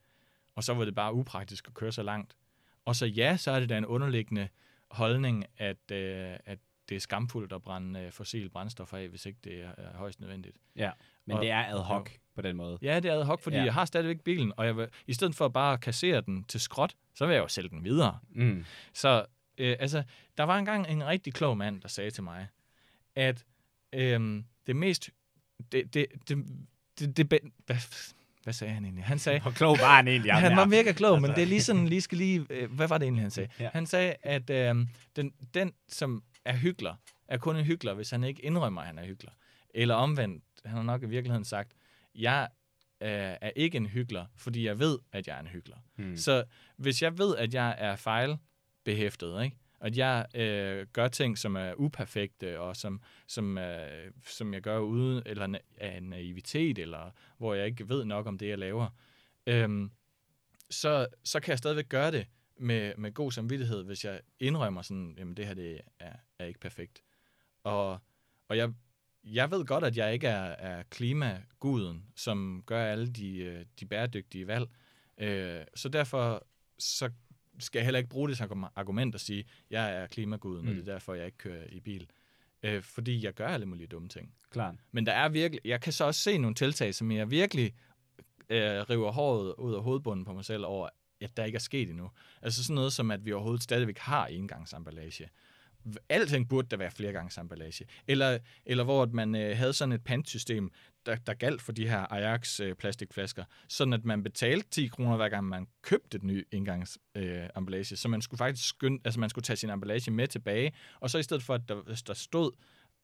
og så var det bare upraktisk at køre så langt. Og så ja, så er det da en underliggende holdning, at, øh, at det er skamfuldt at brænde øh, fossile brændstoffer af, hvis ikke det er, er højst nødvendigt. Ja, men Og- det er ad hoc på den måde. Ja, det er ad hoc, fordi Ja. jeg har stadigvæk bilen, og jeg vil, i stedet for bare at kassere den til skrot, så vil jeg jo sælge den videre. Mm. Så øh, altså, der var engang en rigtig klog mand, der sagde til mig, at øh, det mest... Det, det, det, det, det, det, hvad, hvad sagde han egentlig? Han sagde, Hvor klog var han egentlig? han var mega klog, men Altså. det er lige sådan, lige skal lige... Øh, hvad var det egentlig, han sagde? Ja. Han sagde, at øh, den, den, som er hyggelig, er kun en hyggelig, hvis han ikke indrømmer, at han er hyggelig. Eller omvendt, han har nok i virkeligheden sagt, jeg øh, er ikke en hyggelig, fordi jeg ved, at jeg er en hyggelig. Mm. Så hvis jeg ved, at jeg er fejlbehæftet, ikke? At jeg øh, gør ting, som er uperfekte, og som, som, øh, som jeg gør uden eller na- af naivitet, eller hvor jeg ikke ved nok om det, jeg laver, øhm, så, så kan jeg stadigvæk gøre det med, med god samvittighed, hvis jeg indrømmer sådan, jamen det her det er, er ikke perfekt. Og, og jeg, jeg ved godt, at jeg ikke er, er klimaguden, som gør alle de, øh, de bæredygtige valg. Øh, så derfor så skal heller ikke bruge det som argument og sige, at jeg er klimaguden, mm. og Mm. det er derfor, jeg ikke kører i bil. Øh, fordi jeg gør alle mulige dumme ting. Klart. Men der er virkelig, jeg kan så også se nogle tiltag, som jeg virkelig øh, river håret ud af hovedbunden på mig selv over, at der ikke er sket endnu. Altså sådan noget som, at vi overhovedet stadigvæk har engangsemballage. Alting burde der være flergangsemballage. Eller, eller hvor at man øh, havde sådan et pantsystem, der, der galt for de her Ajax øh, plastikflasker, sådan at man betalte 10 kroner hver gang man købte et ny engangs Øh, emballage. så man skulle faktisk skynde, altså man skulle tage sin emballage med tilbage, og så i stedet for, at der, der stod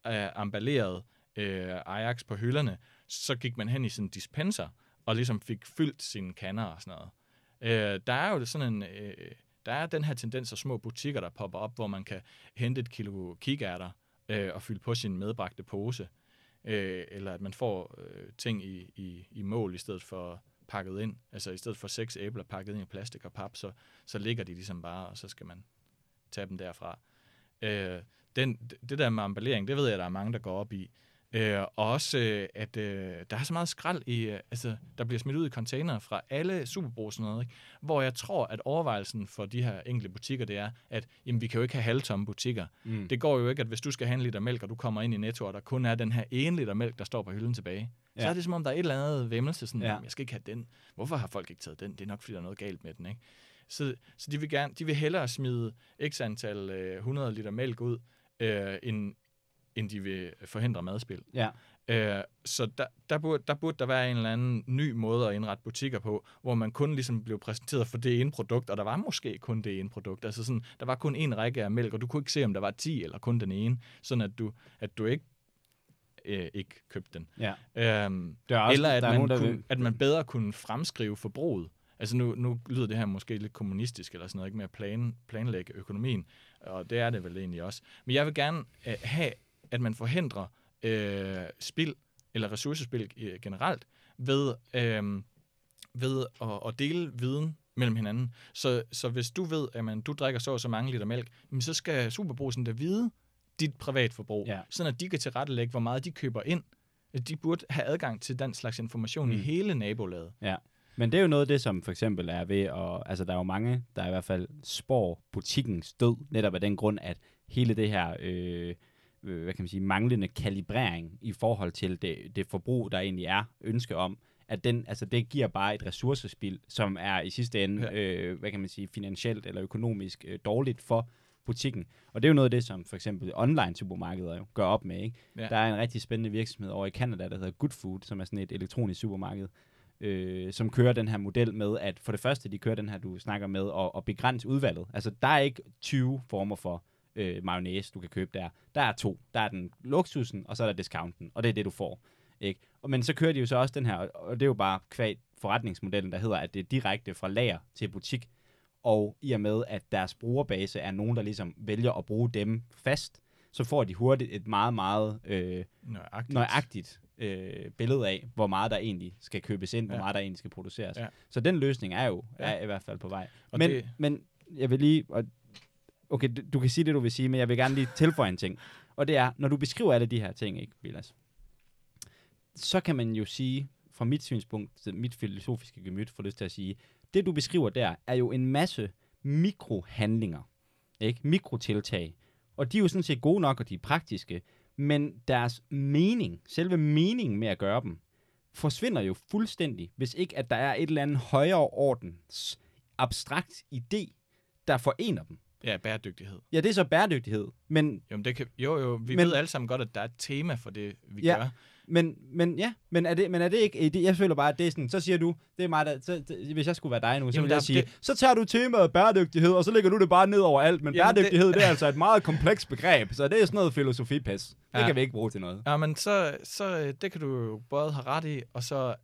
øh, emballeret øh, Ajax på hylderne, så gik man hen i sådan en dispenser, og ligesom fik fyldt sine kander og sådan noget. Øh, der er jo sådan en... Øh, der er den her tendens af små butikker, der popper op, hvor man kan hente et kilo kikærter øh, og fylde på sin medbragte pose. Øh, eller at man får øh, ting i, i, i mål i stedet for pakket ind. Altså i stedet for seks æbler pakket ind i plastik og pap, så, så ligger de ligesom bare, og så skal man tage dem derfra. Øh, den, det der med emballering, det ved jeg, der er mange, der går op i. Øh, og også, øh, at øh, der er så meget skrald, i, øh, altså, der bliver smidt ud i container fra alle superbrug og sådan noget, ikke? hvor jeg tror, at overvejelsen for de her enkelte butikker, det er, at jamen, vi kan jo ikke have halvtomme butikker. Mm. Det går jo ikke, at hvis du skal have en liter mælk, og du kommer ind i Netto, og der kun er den her ene liter mælk, der står på hylden tilbage, ja. så er det som om, der er et eller andet vemmelse, sådan, ja. jeg skal ikke have den. Hvorfor har folk ikke taget den? Det er nok, fordi der er noget galt med den, ikke? Så, så de, vil gerne, de vil hellere smide x antal øh, 100 liter mælk ud, øh, end, end de vil forhindre madspil. Ja. Øh, så der, der, burde, der burde der være en eller anden ny måde at indrette butikker på, hvor man kun ligesom blev præsenteret for det ene produkt, og der var måske kun det ene produkt. Altså sådan, der var kun en række af mælk, og du kunne ikke se, om der var 10 eller kun den ene, sådan at du, at du ikke, øh, ikke købte den. Ja. Øhm, Der er også, eller at der er man, nogen, der kunne, vil- at man bedre kunne fremskrive forbruget. Altså nu, nu lyder det her måske lidt kommunistisk eller sådan noget, ikke med at plan, planlægge økonomien, og det er det vel egentlig også. Men jeg vil gerne øh, have, at man forhindrer øh, spild eller ressourcespil øh, generelt ved, øh, ved at, at dele viden mellem hinanden. Så, så hvis du ved, at man, du drikker så og så mange liter mælk, jamen, så skal Superbrugsen da vide dit privatforbrug, Ja. sådan at de kan tilrettelægge, hvor meget de køber ind. De burde have adgang til den slags information mm. i hele nabolaget. Men det er jo noget af det, som for eksempel er ved at... Altså, der er jo mange, der i hvert fald spår butikkens død, netop af den grund, at hele det her, øh, øh, hvad kan man sige, manglende kalibrering i forhold til det, det forbrug, der egentlig er ønske om, at den, altså det giver bare et ressourcespil, som er i sidste ende, Ja. øh, hvad kan man sige, finansielt eller økonomisk øh, dårligt for butikken. Og det er jo noget af det, som for eksempel online supermarkeder jo gør op med. Ikke? Ja. Der er en rigtig spændende virksomhed over i Canada, der hedder Good Food, som er sådan et elektronisk supermarked, øh, som kører den her model med, at for det første, de kører den her, du snakker med, og, og begrænse udvalget. Altså, der er ikke 20 former for øh, mayonnaise, du kan købe der. Der er to. Der er den luksusen, og så er der discounten, og det er det, du får. Ikke? Og, men så kører de jo så også den her, og det er jo bare kvad forretningsmodellen, der hedder, at det er direkte fra lager til butik, og i og med, at deres brugerbase er nogen, der ligesom vælger at bruge dem fast, så får de hurtigt et meget, meget øh, Nøjagtigt. nøjagtigt øh, billede af, hvor meget der egentlig skal købes ind, ja. hvor Ja. meget der egentlig skal produceres. Ja. Så den løsning er jo Ja. er i hvert fald på vej. Og Men, det- men jeg vil lige... Og, okay, du, du kan sige det, du vil sige, men jeg vil gerne lige tilføje en ting. Og det er, når du beskriver alle de her ting, ikke, Vilas, så kan man jo sige, fra mit synspunkt, mit filosofiske gemyt, får lyst til at sige, det du beskriver der, er jo en masse mikrohandlinger, ikke? mikrotiltag. Og de er jo sådan set gode nok, og de er praktiske, men deres mening, selve meningen med at gøre dem, forsvinder jo fuldstændig, hvis ikke at der er et eller andet højere ordens abstrakt idé, der forener dem. Ja, bæredygtighed. Ja, det er så bæredygtighed, men, Jo, men det kan, jo, jo, vi Men- ved alle sammen godt, at der er et tema for det, vi Ja. gør. men, men ja, men er det, men er det ikke, det, jeg føler bare, at det er sådan, så siger du, det er mig, der, så, det, hvis jeg skulle være dig nu, så ville jeg sige, det- så tager du temaet bæredygtighed, og så lægger du det bare ned over alt, men Jamen, bæredygtighed, det, det er altså et meget komplekst begreb, så det er sådan noget filosofipæs. Det Ja. kan vi ikke bruge til noget. Ja, men så, så øh, det kan du jo både have ret i, og så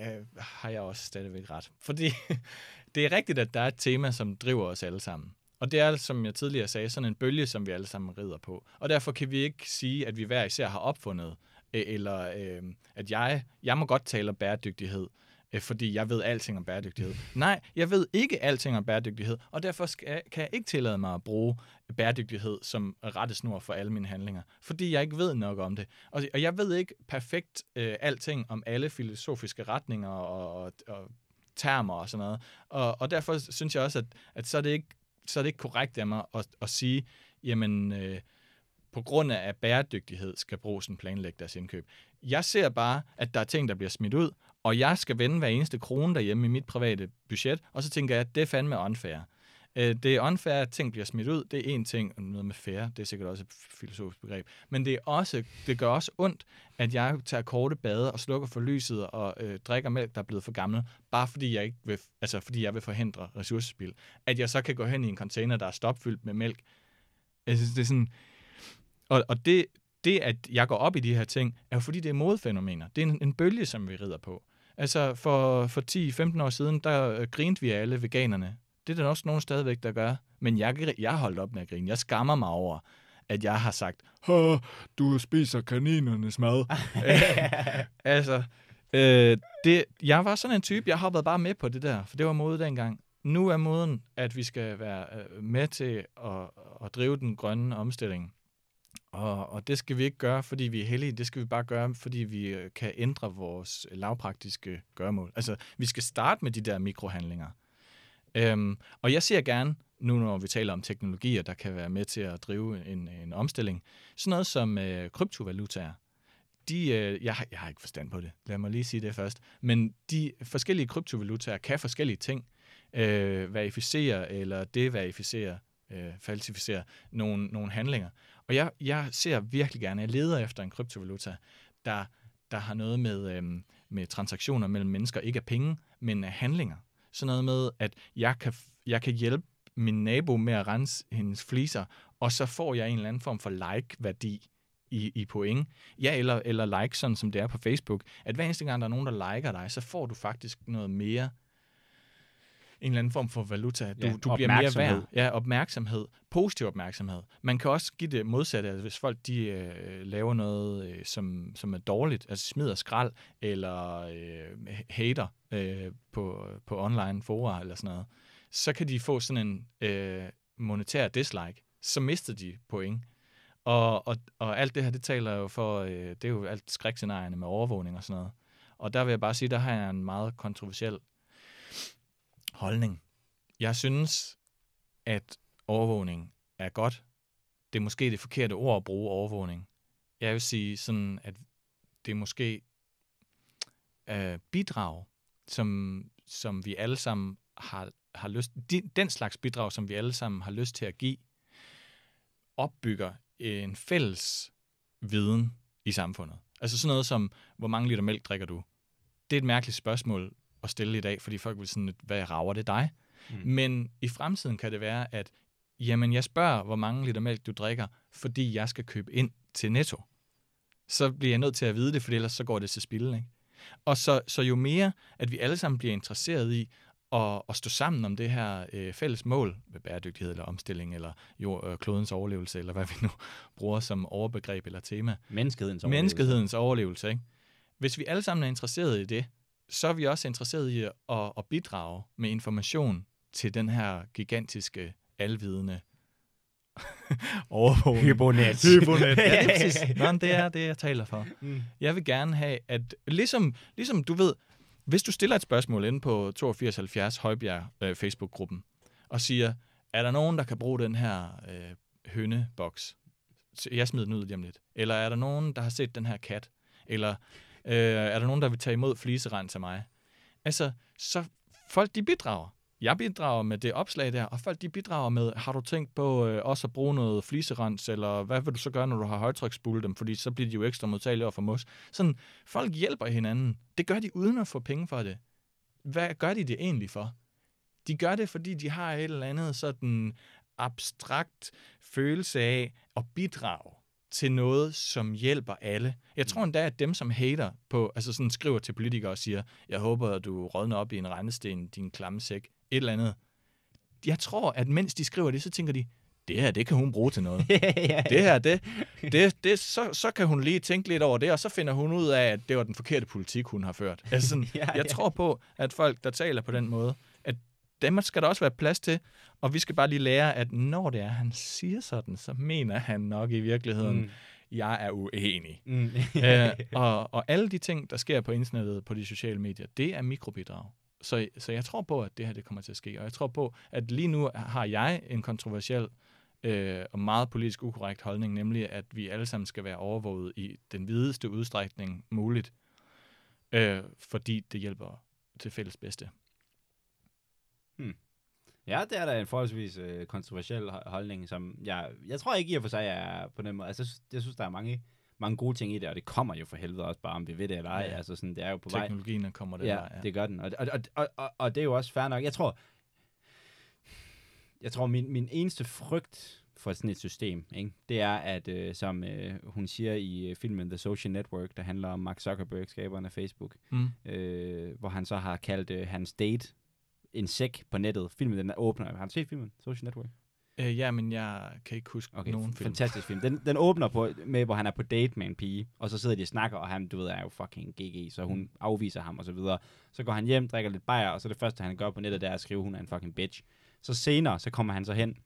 øh, øh, har jeg også stadigvæk ret. Fordi det er rigtigt, at der er et tema, som driver os alle sammen. Og det er, som jeg tidligere sagde, sådan en bølge, som vi alle sammen rider på. Og derfor kan vi ikke sige, at vi hver især har opfundet, øh, eller øh, at jeg, jeg må godt tale om bæredygtighed, øh, fordi jeg ved alting om bæredygtighed. Nej, jeg ved ikke alting om bæredygtighed, og derfor skal, kan jeg ikke tillade mig at bruge bæredygtighed som rettesnor for alle mine handlinger, fordi jeg ikke ved nok om det. Og, og jeg ved ikke perfekt øh, alting om alle filosofiske retninger og, og, og termer og sådan noget. Og, og derfor synes jeg også, at, at så, er det ikke, så er det ikke korrekt af mig at, at sige, jamen, øh, på grund af at bæredygtighed skal brugen planlægge deres indkøb. Jeg ser bare, at der er ting, der bliver smidt ud, og jeg skal vende hver eneste krone derhjemme i mit private budget, og så tænker jeg, at det er fandme unfair. Øh, Det er unfair, at ting bliver smidt ud. Det er en ting, og noget med fair, det er sikkert også et filosofisk begreb. Men det, er også, det gør også ondt, at jeg tager korte bade og slukker for lyset og øh, drikker mælk, der er blevet for gammel, bare fordi jeg, ikke vil, altså fordi jeg vil forhindre ressourcespil. At jeg så kan gå hen i en container, der er stopfyldt med mælk. Altså, det er sådan... Og, og det, det, at jeg går op i de her ting, er jo fordi, det er modfænomener. Det er en, en bølge, som vi rider på. Altså, for, for 10-15 år siden, der øh, grinte vi alle veganerne. Det er der også nogen stadigvæk, der gør. Men jeg, jeg holdt op med at grine. Jeg skammer mig over, at jeg har sagt, Hå, du spiser kaninernes mad. Øh, altså, øh, det, jeg var sådan en type, jeg hoppede bare med på det der, for det var mode dengang. Nu er moden, at vi skal være øh, med til at, at drive den grønne omstilling. Og, og det skal vi ikke gøre, fordi vi er heldige. Det skal vi bare gøre, fordi vi øh, kan ændre vores lavpraktiske gørmål. Altså, vi skal starte med de der mikrohandlinger. Øhm, og jeg ser gerne, nu når vi taler om teknologier, der kan være med til at drive en, en omstilling, sådan noget som øh, kryptovalutaer. De, øh, jeg, har, jeg har ikke forstand på det, lad mig lige sige det først, men de forskellige kryptovalutaer kan forskellige ting. Øh, verificere eller deverificere, øh, falsificere nogle, nogle handlinger. Og jeg, jeg ser virkelig gerne, jeg leder efter en kryptovaluta, der, der har noget med, øh, med transaktioner mellem mennesker, ikke af penge, men af handlinger. Sådan noget med, at jeg kan, jeg kan hjælpe min nabo med at rense hendes fliser, og så får jeg en eller anden form for like-værdi i, i point. Ja, eller, eller like, sådan som det er på Facebook, at hver eneste gang, der er nogen, der liker dig, så får du faktisk noget mere en eller anden form for valuta. Du, Ja, du bliver mere værd. Ja, opmærksomhed. Positiv opmærksomhed. Man kan også give det modsatte, altså hvis folk de øh, laver noget, øh, som, som er dårligt, altså smider skrald, eller øh, hater øh, på, på online fora eller sådan noget, så kan de få sådan en øh, monetær dislike. Så mister de point. Og, og, og alt det her, det taler jo for, øh, det er jo alt skrækscenarierne med overvågning og sådan noget. Og der vil jeg bare sige, der har jeg en meget kontroversiel holdning. Jeg synes, at overvågning er godt. Det er måske det forkerte ord at bruge overvågning. Jeg vil sige sådan, at det er måske øh, bidrag, som, som vi alle sammen har, har lyst... De, den slags bidrag, som vi alle sammen har lyst til at give, opbygger en fælles viden i samfundet. Altså sådan noget som, hvor mange liter mælk drikker du? Det er et mærkeligt spørgsmål at stille i dag, fordi folk vil sådan, hvad rager det dig? Mm. Men i fremtiden kan det være, at jamen, jeg spørger, hvor mange liter mælk du drikker, fordi jeg skal købe ind til Netto. Så bliver jeg nødt til at vide det, for ellers så går det til spilde. Ikke? Og så, så jo mere, at vi alle sammen bliver interesseret i at, at stå sammen om det her øh, fælles mål med bæredygtighed eller omstilling, eller jord, øh, klodens overlevelse, eller hvad vi nu bruger som overbegreb eller tema. Menneskehedens overlevelse. Menneskehedens overlevelse. Ikke? Hvis vi alle sammen er interesseret i det, så er vi også interesseret i at, at bidrage med information til den her gigantiske, alvidende overvågning. Hybonet. Hybonet. Ja, det er præcis. Nå, det er det, jeg taler for. Mm. Jeg vil gerne have, at ligesom, ligesom du ved, hvis du stiller et spørgsmål inde på 8270 Højbjerg øh, Facebook-gruppen, og siger, er der nogen, der kan bruge den her øh, høneboks? Jeg smider den ud lige om lidt. Eller er der nogen, der har set den her kat? Eller øh, er der nogen, der vil tage imod fliserens af mig? Altså, så folk de bidrager. Jeg bidrager med det opslag der, og folk de bidrager med, har du tænkt på øh, også at bruge noget fliserens, eller hvad vil du så gøre, når du har højtryksspule dem, fordi så bliver de jo ekstra modtagelige over for mos. Sådan, folk hjælper hinanden. Det gør de uden at få penge for det. Hvad gør de det egentlig for? De gør det, fordi de har et eller andet sådan abstrakt følelse af at bidrage til noget, som hjælper alle. Jeg tror endda, at dem, som hater på, altså sådan skriver til politikere og siger, jeg håber, at du rådner op i en rendesten, din klamme sæk, et eller andet. Jeg tror, at mens de skriver det, så tænker de, det her, det kan hun bruge til noget. ja, Det her, det, det, det så, så kan hun lige tænke lidt over det, og så finder hun ud af, at det var den forkerte politik, hun har ført. Altså sådan, Ja, jeg tror på, at folk, der taler på den måde, dem skal der også være plads til, og vi skal bare lige lære, at når det er, han siger sådan, så mener han nok i virkeligheden, Mm. jeg er uenig. Mm. øh, og, og alle de ting, der sker på internettet, på de sociale medier, det er mikrobidrag. Så, så jeg tror på, at det her det kommer til at ske. Og jeg tror på, at lige nu har jeg en kontroversiel øh, og meget politisk ukorrekt holdning, nemlig at vi alle sammen skal være overvåget i den videste udstrækning muligt, øh, fordi det hjælper til fælles bedste. Ja, det er da en forholdsvis øh, kontroversiel ho- holdning, som jeg, jeg tror ikke i og for sig er på den måde. Altså, jeg synes, jeg synes, der er mange, mange gode ting i det, og det kommer jo for helvede også bare, om vi ved det eller ej. Ja. Altså, sådan, det er jo på vej. Teknologien kommer det ja, der. det gør den. Og, og, og, og, og, og det er jo også fair nok. Jeg tror, jeg tror min, min eneste frygt for sådan et system, ikke, det er, at øh, som øh, hun siger i øh, filmen The Social Network, der handler om Mark Zuckerberg, skaberen af Facebook, Mm. øh, hvor han så har kaldt øh, hans date en sæk på nettet. Filmen den åbner. Har du set filmen? Social Network? Øh, ja, men jeg kan ikke huske Okay, nogen film. fantastisk film. Den, den åbner på, med, hvor han er på date med en pige, og så sidder de og snakker, og han, du ved, er jo fucking GG, så hun afviser ham og så videre. Så går han hjem, drikker lidt bajer, og så det første, han gør på nettet, det er at skrive, hun er en fucking bitch. Så senere, så kommer han så hen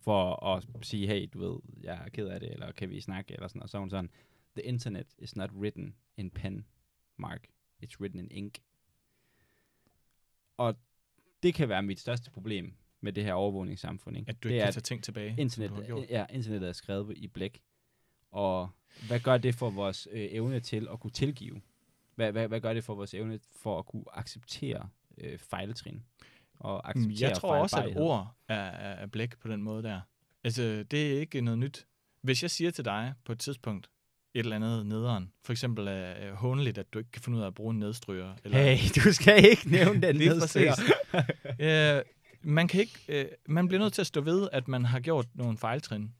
for at sige, hey, du ved, jeg er ked af det, eller kan vi snakke, eller sådan, og så er hun sådan, the internet is not written in pen, Mark. It's written in ink. Og det kan være mit største problem med det her overvågningssamfund, ikke? At du det ikke er, kan tage ting tilbage, internet, ja, internettet er skrevet i blæk. Og hvad gør det for vores øh, evne til at kunne tilgive? Hvad, hvad, hvad gør det for vores evne for at kunne acceptere øh, fejltrin? Og Mm, acceptere Jeg tror også, at ord er, er, er blæk på den måde der. Altså, det er ikke noget nyt. Hvis jeg siger til dig på et tidspunkt, et eller andet nederen, for eksempel er uh, håndeligt, at du ikke kan finde ud af at bruge en nedstryger. Eller, Hey, du skal ikke nævne den Lige nedstryger. øh, man, kan ikke, øh, man bliver nødt til at stå ved, at man har gjort nogle fejltrin.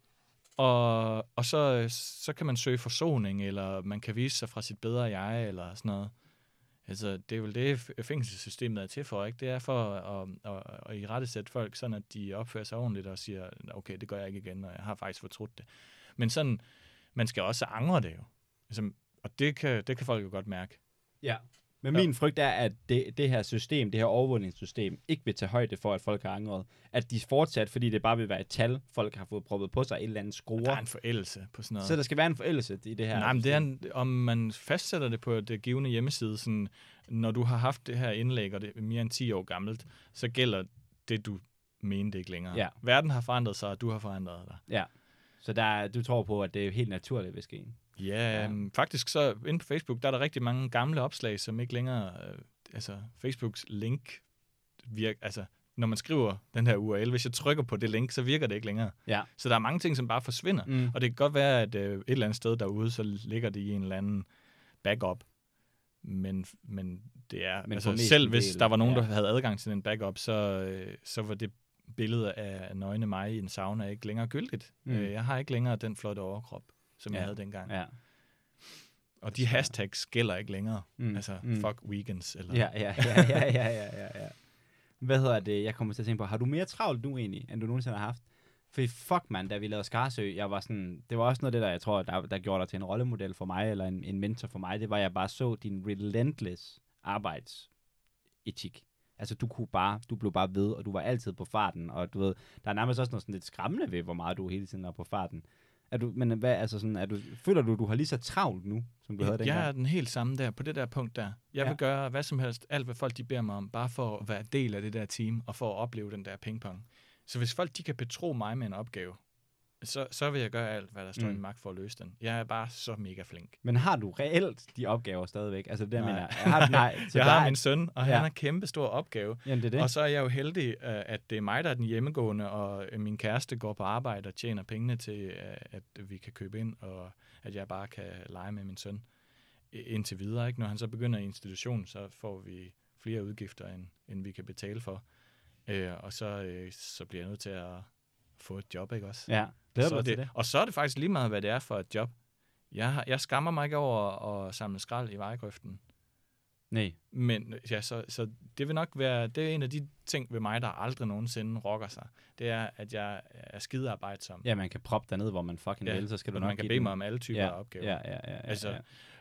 Og, og så, så kan man søge forsoning, eller man kan vise sig fra sit bedre jeg, eller sådan noget. Altså, det er vel det, fængselssystemet er til for, ikke? Det er for at, at, at, at i rette sætte folk, sådan at de opfører sig ordentligt og siger, okay, det gør jeg ikke igen, og jeg har faktisk fortrudt det. Men sådan, man skal også angre det jo. Altså, og det kan, det kan folk jo godt mærke. Ja. Men min frygt er, at det, det her system, det her overvågningssystem, ikke vil tage højde for, at folk har angret. At de fortsat, fordi det bare vil være et tal, folk har fået proppet på sig et eller andet Der skrue. er en forældelse på sådan noget. Så der skal være en forældelse i det her. Nej, men det er, en, om man fastsætter det på det givende hjemmeside, sådan, når du har haft det her indlæg, og det er mere end 10 år gammelt, så gælder det, du mente ikke længere. Ja. Verden har forandret sig, og du har forandret dig. Ja. Så der, er- du tror på, at det er helt naturligt vil ske. Ja, Ja. ja. faktisk så inde på Facebook, der er der rigtig mange gamle opslag, som ikke længere, øh, altså Facebooks link virker, altså når man skriver den her URL, hvis jeg trykker på det link, så virker det ikke længere. Ja. Så der er mange ting, som bare forsvinder. Mm. Og det kan godt være, at øh, et eller andet sted derude, så ligger det i en eller anden backup. Men, men det er, Men altså selv hvis mestendels, der var nogen, ja. der havde adgang til en backup, så, øh, så var det billede af nøgne mig i en sauna ikke længere gyldigt. Mm. Øh, jeg har ikke længere den flotte overkrop, som Ja. jeg havde dengang. Ja. Og de hashtags gælder ikke længere. Mm. Altså, Mm. fuck weekends. Eller, Ja, ja, ja, ja, ja, ja, ja, ja. Hvad hedder det? Jeg kommer til at tænke på, har du mere travlt nu egentlig, end du nogensinde har haft? For fuck, man, da vi lavede Skarsø, jeg var sådan, det var også noget af det, der, jeg tror, der, der gjorde dig til en rollemodel for mig, eller en, en mentor for mig, det var, at jeg bare så din relentless arbejdsetik. Altså, du kunne bare, du blev bare ved, og du var altid på farten, og du ved, der er nærmest også noget sådan lidt skræmmende ved, hvor meget du hele tiden er på farten. Er du, men hvad, altså sådan, er du, føler du, du har lige så travlt nu, som du havde dengang? Jeg er den helt samme der, på det der punkt der. Jeg Ja. vil gøre hvad som helst, alt hvad folk de beder mig om, bare for at være del af det der team, og for at opleve den der pingpong. Så hvis folk de kan betro mig med en opgave, så, så vil jeg gøre alt, hvad der står mm. i min magt for at løse den. Jeg er bare så mega flink. Men har du reelt de opgaver stadigvæk? Altså det, jeg Nej. mener, jeg har, nej, så jeg har min søn, og Ja. han har kæmpe stor opgave. Jamen, det er det. Og så er jeg jo heldig, øh, at det er mig, der er den hjemmegående, og øh, min kæreste går på arbejde og tjener pengene til, øh, at vi kan købe ind, og at jeg bare kan lege med min søn indtil videre. Ikke? Når han så begynder i institution, så får vi flere udgifter, end, end vi kan betale for. Øh, og så, øh, så bliver jeg nødt til at få et job, ikke også? Ja, glæder så dig til det, det? Og så er det faktisk lige meget, hvad det er for et job. Jeg, har, jeg skammer mig ikke over at samle skrald i vejgrøften. Nej. Men ja, så, så det vil nok være, det er en af de ting ved mig, der aldrig nogensinde rokker sig. Det er, at jeg er skide arbejdsom. Ja, man kan proppe derned, hvor man fucking Ja, vil, så skal du nok man kan bede mig om alle typer ja, af opgaver. Ja, ja, ja. ja, Altså,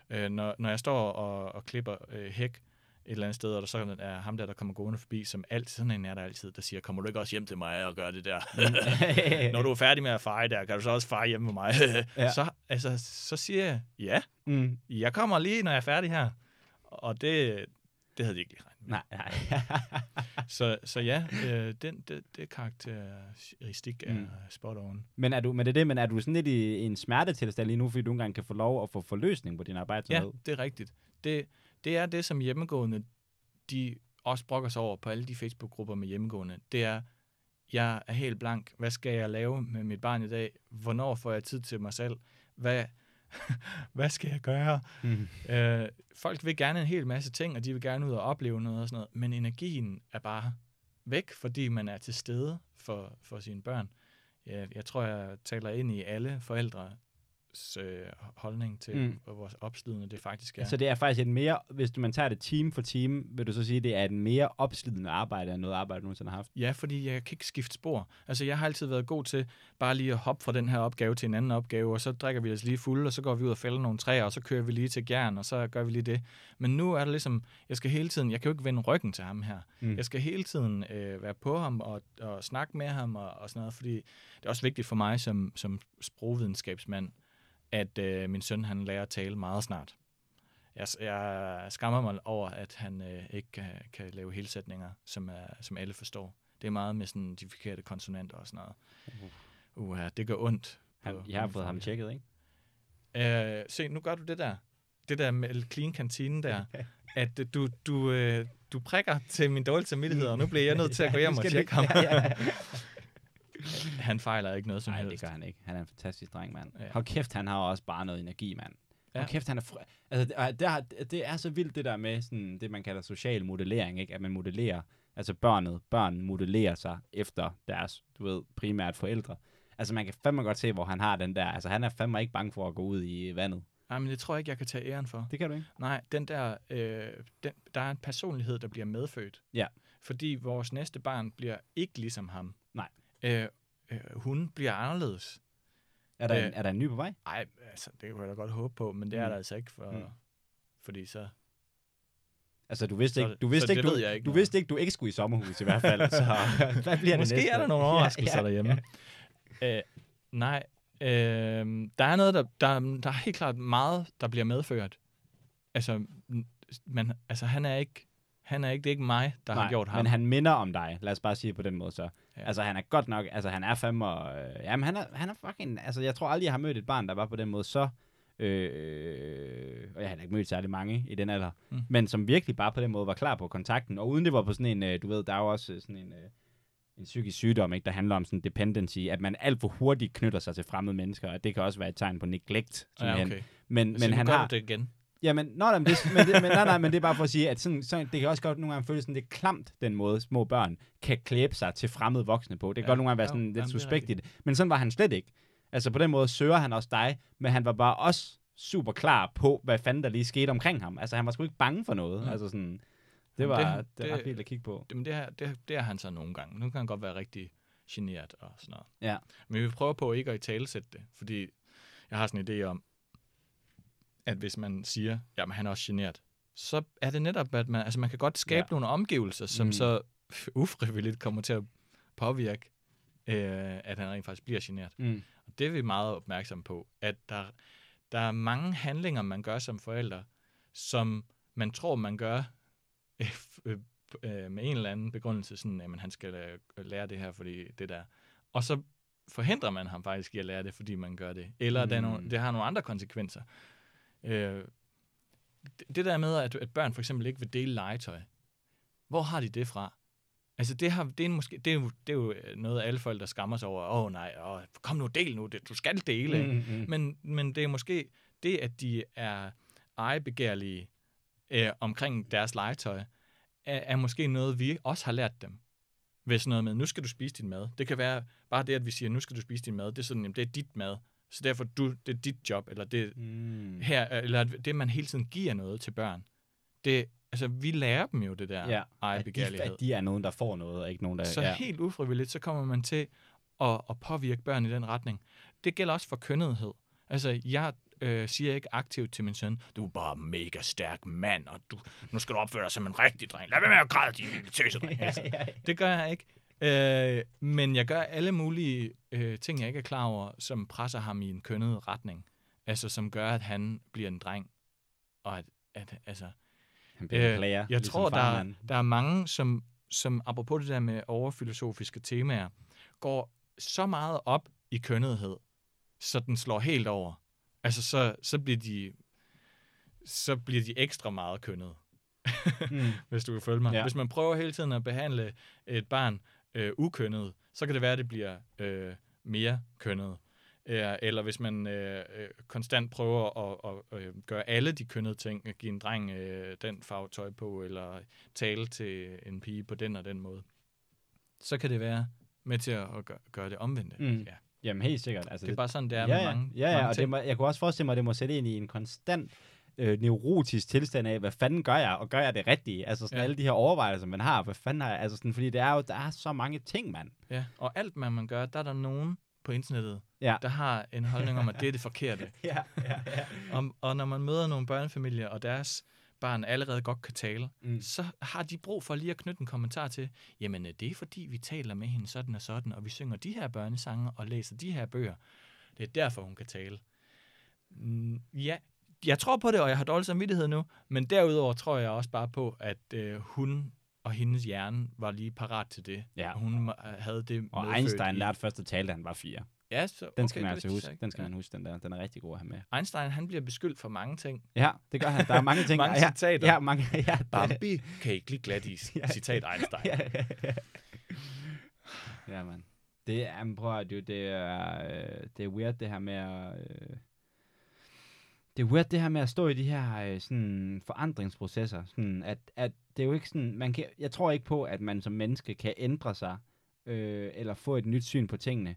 ja. Øh, når, når jeg står og, og klipper øh, hæk et eller andet sted, og der så er ham der, der kommer gående forbi, som altid, sådan en er der altid, der siger, kommer du ikke også hjem til mig og gør det der? når du er færdig med at feje der, kan du så også feje hjemme med mig? Ja. så, altså, så siger jeg, ja, Mm. jeg kommer lige, når jeg er færdig her. Og det, det havde de ikke lige regnet med. Nej, nej. Så, så ja, øh, den, det, det karakteristik er Mm. spot on. men, er du, men det er det, men er du sådan lidt i en smertetilstand lige nu, fordi du engang kan få lov at få forløsning på din Ja, arbejdsomhed? det er rigtigt. Det, det er det, som hjemmegående, de også brokker sig over på alle de Facebook-grupper med hjemmegående. Det er, jeg er helt blank. Hvad skal jeg lave med mit barn i dag? Hvornår får jeg tid til mig selv? Hvad, hvad skal jeg gøre? Mm. Øh, folk vil gerne en hel masse ting, og de vil gerne ud og opleve noget og sådan noget, men energien er bare væk, fordi man er til stede for, for sine børn. Jeg, jeg tror, jeg taler ind i alle forældres øh, holdning til, Mm. hvor opslidende det faktisk er. Så det er faktisk et mere, hvis du, man tager det team for team, vil du så sige, det er et mere opslidende arbejde, end noget arbejde, du nogensinde har haft? Ja, fordi jeg kan ikke skifte spor. Altså, jeg har altid været god til bare lige at hoppe fra den her opgave til en anden opgave, og så drikker vi os lige fulde, og så går vi ud og fælder nogle træer, og så kører vi lige til Gjern, og så gør vi lige det. Men nu er det ligesom, jeg skal hele tiden, jeg kan jo ikke vende ryggen til ham her. Mm. Jeg skal hele tiden øh, være på ham og, og snakke med ham og, og sådan noget, fordi det er også vigtigt for mig som, som sprogvidenskabsmand, at øh, min søn han lærer at tale meget snart. Jeg, jeg skammer mig over, at han øh, ikke kan, kan lave helsætninger, som, er, som alle forstår. Det er meget med sådan de forkerte konsonanter og sådan noget. Uh, det gør ondt. Han, jeg har fået ham tjekket, ikke? Øh, se, nu gør du det der. Det der med clean kantinen der. At øh, du, du, øh, du prikker til min dårlige samvittighed, og nu bliver jeg nødt til at gå hjem Nu og tjekke ham. Ja, ja. Han fejler ikke noget som det helst. gør han ikke. Han er en fantastisk dreng, mand. Ja. Hold kæft, han har også bare noget energi, mand. Ja. Hold kæft, han er fri... Altså, det, det, er, det er så vildt, det der med sådan, det, man kalder social modellering, ikke? At man modellerer, altså børnet, børn modellerer sig efter deres, du ved, primært forældre. Altså, man kan fandme godt se, hvor han har den der, altså, han er fandme ikke bange for at gå ud i vandet. Nej, men det tror jeg ikke, jeg kan tage æren for. Det kan du ikke? Nej, den der, øh, den, der er en personlighed, der bliver medfødt. Ja. Fordi vores næste barn bliver ikke ligesom ham. Nej. Øh, øh, hun bliver anderledes. Er der, Øh. en, er der en ny på vej? Nej, altså, det kunne jeg da godt håbe på, men det er Mm. der altså ikke, for, Mm. fordi så... Altså, du vidste Så- ikke, du vidste det ikke, du, ikke du noget. vidste ikke, du ikke skulle i sommerhus i hvert fald. Så hvad bliver det Måske næste? er der nogle overraskelser Ja, ja, derhjemme. Ja. Øh, nej, øh, der er noget, der, der, der er helt klart meget, der bliver medført. Altså, men, altså han er ikke, han er ikke, det er ikke mig, der Nej, har gjort ham. men han minder om dig. Lad os bare sige det på den måde så. Ja. Altså, han er godt nok, altså han er fandme, øh, jamen han er, han er fucking, altså jeg tror aldrig, jeg har mødt et barn, der var på den måde så, øh, og jeg har ikke mødt særlig mange i den alder, mm. Men som virkelig bare på den måde var klar på kontakten, og uden det var på sådan en, øh, du ved, der er jo også øh, sådan en, øh, en psykisk sygdom, ikke, der handler om sådan dependency, at man alt for hurtigt knytter sig til fremmede mennesker, og det kan også være et tegn på neglect, ja, okay. Men, Men, så men han har, det igen. Jamen, nå, nej, men det, men, det, men, nej, nej, men det er bare for at sige, at sådan, sådan, det kan også godt nogle gange føles sådan lidt klamt, den måde små børn kan klæbe sig til fremmede voksne på. Det kan Ja, godt nogle gange være jo, sådan lidt jamen, det er suspekt i det. Men sådan var han slet ikke. Altså på den måde søger han også dig, men han var bare også super klar på, hvad fanden der lige skete omkring ham. Altså han var sgu ikke bange for noget. Mm. Altså sådan, Det var Jamen, det, det- ret vildt at kigge på. Jamen, det, er, det, det er han så nogle gange. Nu kan han godt være rigtig generet og sådan noget. Ja. Men vi prøver på ikke at i talesætte det, fordi jeg har sådan en idé om, at hvis man siger, jamen han er også generet, så er det netop, at man, altså man kan godt skabe Ja. nogle omgivelser, som Mm. så ufrivilligt kommer til at påvirke, øh, at han rent faktisk bliver generet. Mm. Og det er vi meget opmærksomme på, at der, der er mange handlinger, man gør som forældre, som man tror, man gør øh, øh, med en eller anden begrundelse, sådan, at han skal øh, lære det her, fordi det der. Og så forhindrer man ham faktisk i at lære det, fordi man gør det. Eller mm. det, er nogle, Mm. det har nogle andre konsekvenser. Øh, det, der med, at, at børn for eksempel ikke vil dele legetøj, hvor har de det fra? Altså, det, har, det, er, måske, det, er, jo, det er jo noget, alle forældre skammer sig over. Åh oh, nej, oh, kom nu, del nu, det, du skal dele. Mm. Mm, mm. Men, men det er måske det, at de er ejebegærlige øh, omkring deres legetøj, er, er måske noget, vi også har lært dem. Ved sådan noget med, nu skal du spise din mad. Det kan være bare det, at vi siger, nu skal du spise din mad. Det er sådan, jamen, det er dit mad. Så derfor, du, det er dit job, eller det, Mm. her, eller det, man hele tiden giver noget til børn. Det, altså, vi lærer dem jo det der Ja, at de, at de er nogen, der får noget, og ikke nogen, der... Så ja. helt ufrivilligt, så kommer man til at, at påvirke børn i den retning. Det gælder også for kønnethed. Altså, jeg øh, siger ikke aktivt til min søn, du er bare mega stærk mand, og du, nu skal du opføre dig som en rigtig dreng. Lad være med at græde, din lille tøsedreng. Altså, det gør jeg ikke. Øh, men jeg gør alle mulige øh, ting, jeg ikke er klar over, som presser ham i en kønnet retning. Altså, som gør, at han bliver en dreng. Og at, at altså, Han bliver Øh, en player, jeg ligesom tror, der, farmand. der er mange, som, som apropos det der med overfilosofiske temaer, går så meget op i kønnethed, så den slår helt over. Altså, så, så bliver de så bliver de ekstra meget kønnet, Mm. hvis du kan følge mig. Ja. Hvis man prøver hele tiden at behandle et barn øh, ukønnet, så kan det være, at det bliver øh, mere kønnet. Øh, eller hvis man øh, øh, konstant prøver at, at, at øh, gøre alle de kønnede ting, at give en dreng øh, den farve tøj på, eller tale til en pige på den og den måde, så kan det være med til at gøre, gøre det omvendte. Mm. Ja. Jamen helt sikkert. Altså, Det er bare sådan, det er ja, med mange, ja, ja, mange og det må, jeg kunne også forestille mig, at det må sætte ind i en konstant øh, neurotisk tilstand af, hvad fanden gør jeg, og gør jeg det rigtige? Altså sådan Ja. alle de her overvejelser, man har, hvad fanden har jeg, altså sådan, fordi det er jo, der er så mange ting, mand. Ja, og alt, hvad man gør, der er der nogen på internettet, Ja. der har en holdning om, at det er det forkerte. Ja, ja, ja. Og, og når man møder nogle børnefamilier, og deres barn allerede godt kan tale, Mm. så har de brug for lige at knytte en kommentar til, jamen øh, det er fordi, vi taler med hende sådan og sådan, og vi synger de her børnesange og læser de her bøger. Det er derfor, hun kan tale. Mm, ja, jeg tror på det, og jeg har dårlig samvittighed nu, men derudover tror jeg også bare på, at øh, hun og hendes hjerne var lige parat til det. Ja. Hun må- havde det Og Einstein i- lærte først at tale, da han var fire. Ja, så, Den skal okay, man altså huske. Den skal ja. man huske, den der. Den er rigtig god at have med. Einstein, han bliver beskyldt for mange ting. Ja, det gør han. Der er mange ting. Mange ja, citater. Ja, mange. Ja, Bambi kan ikke lide glatis. Ja. Citat Einstein. ja, ja, ja. ja, man. Det er, prøv at det, det er, øh, det er weird det her med at, øh, det er weird det her med at stå i de her øh, sådan forandringsprocesser, sådan at, at det er jo ikke sådan, man kan, jeg tror ikke på, at man som menneske kan ændre sig, øh, eller få et nyt syn på tingene,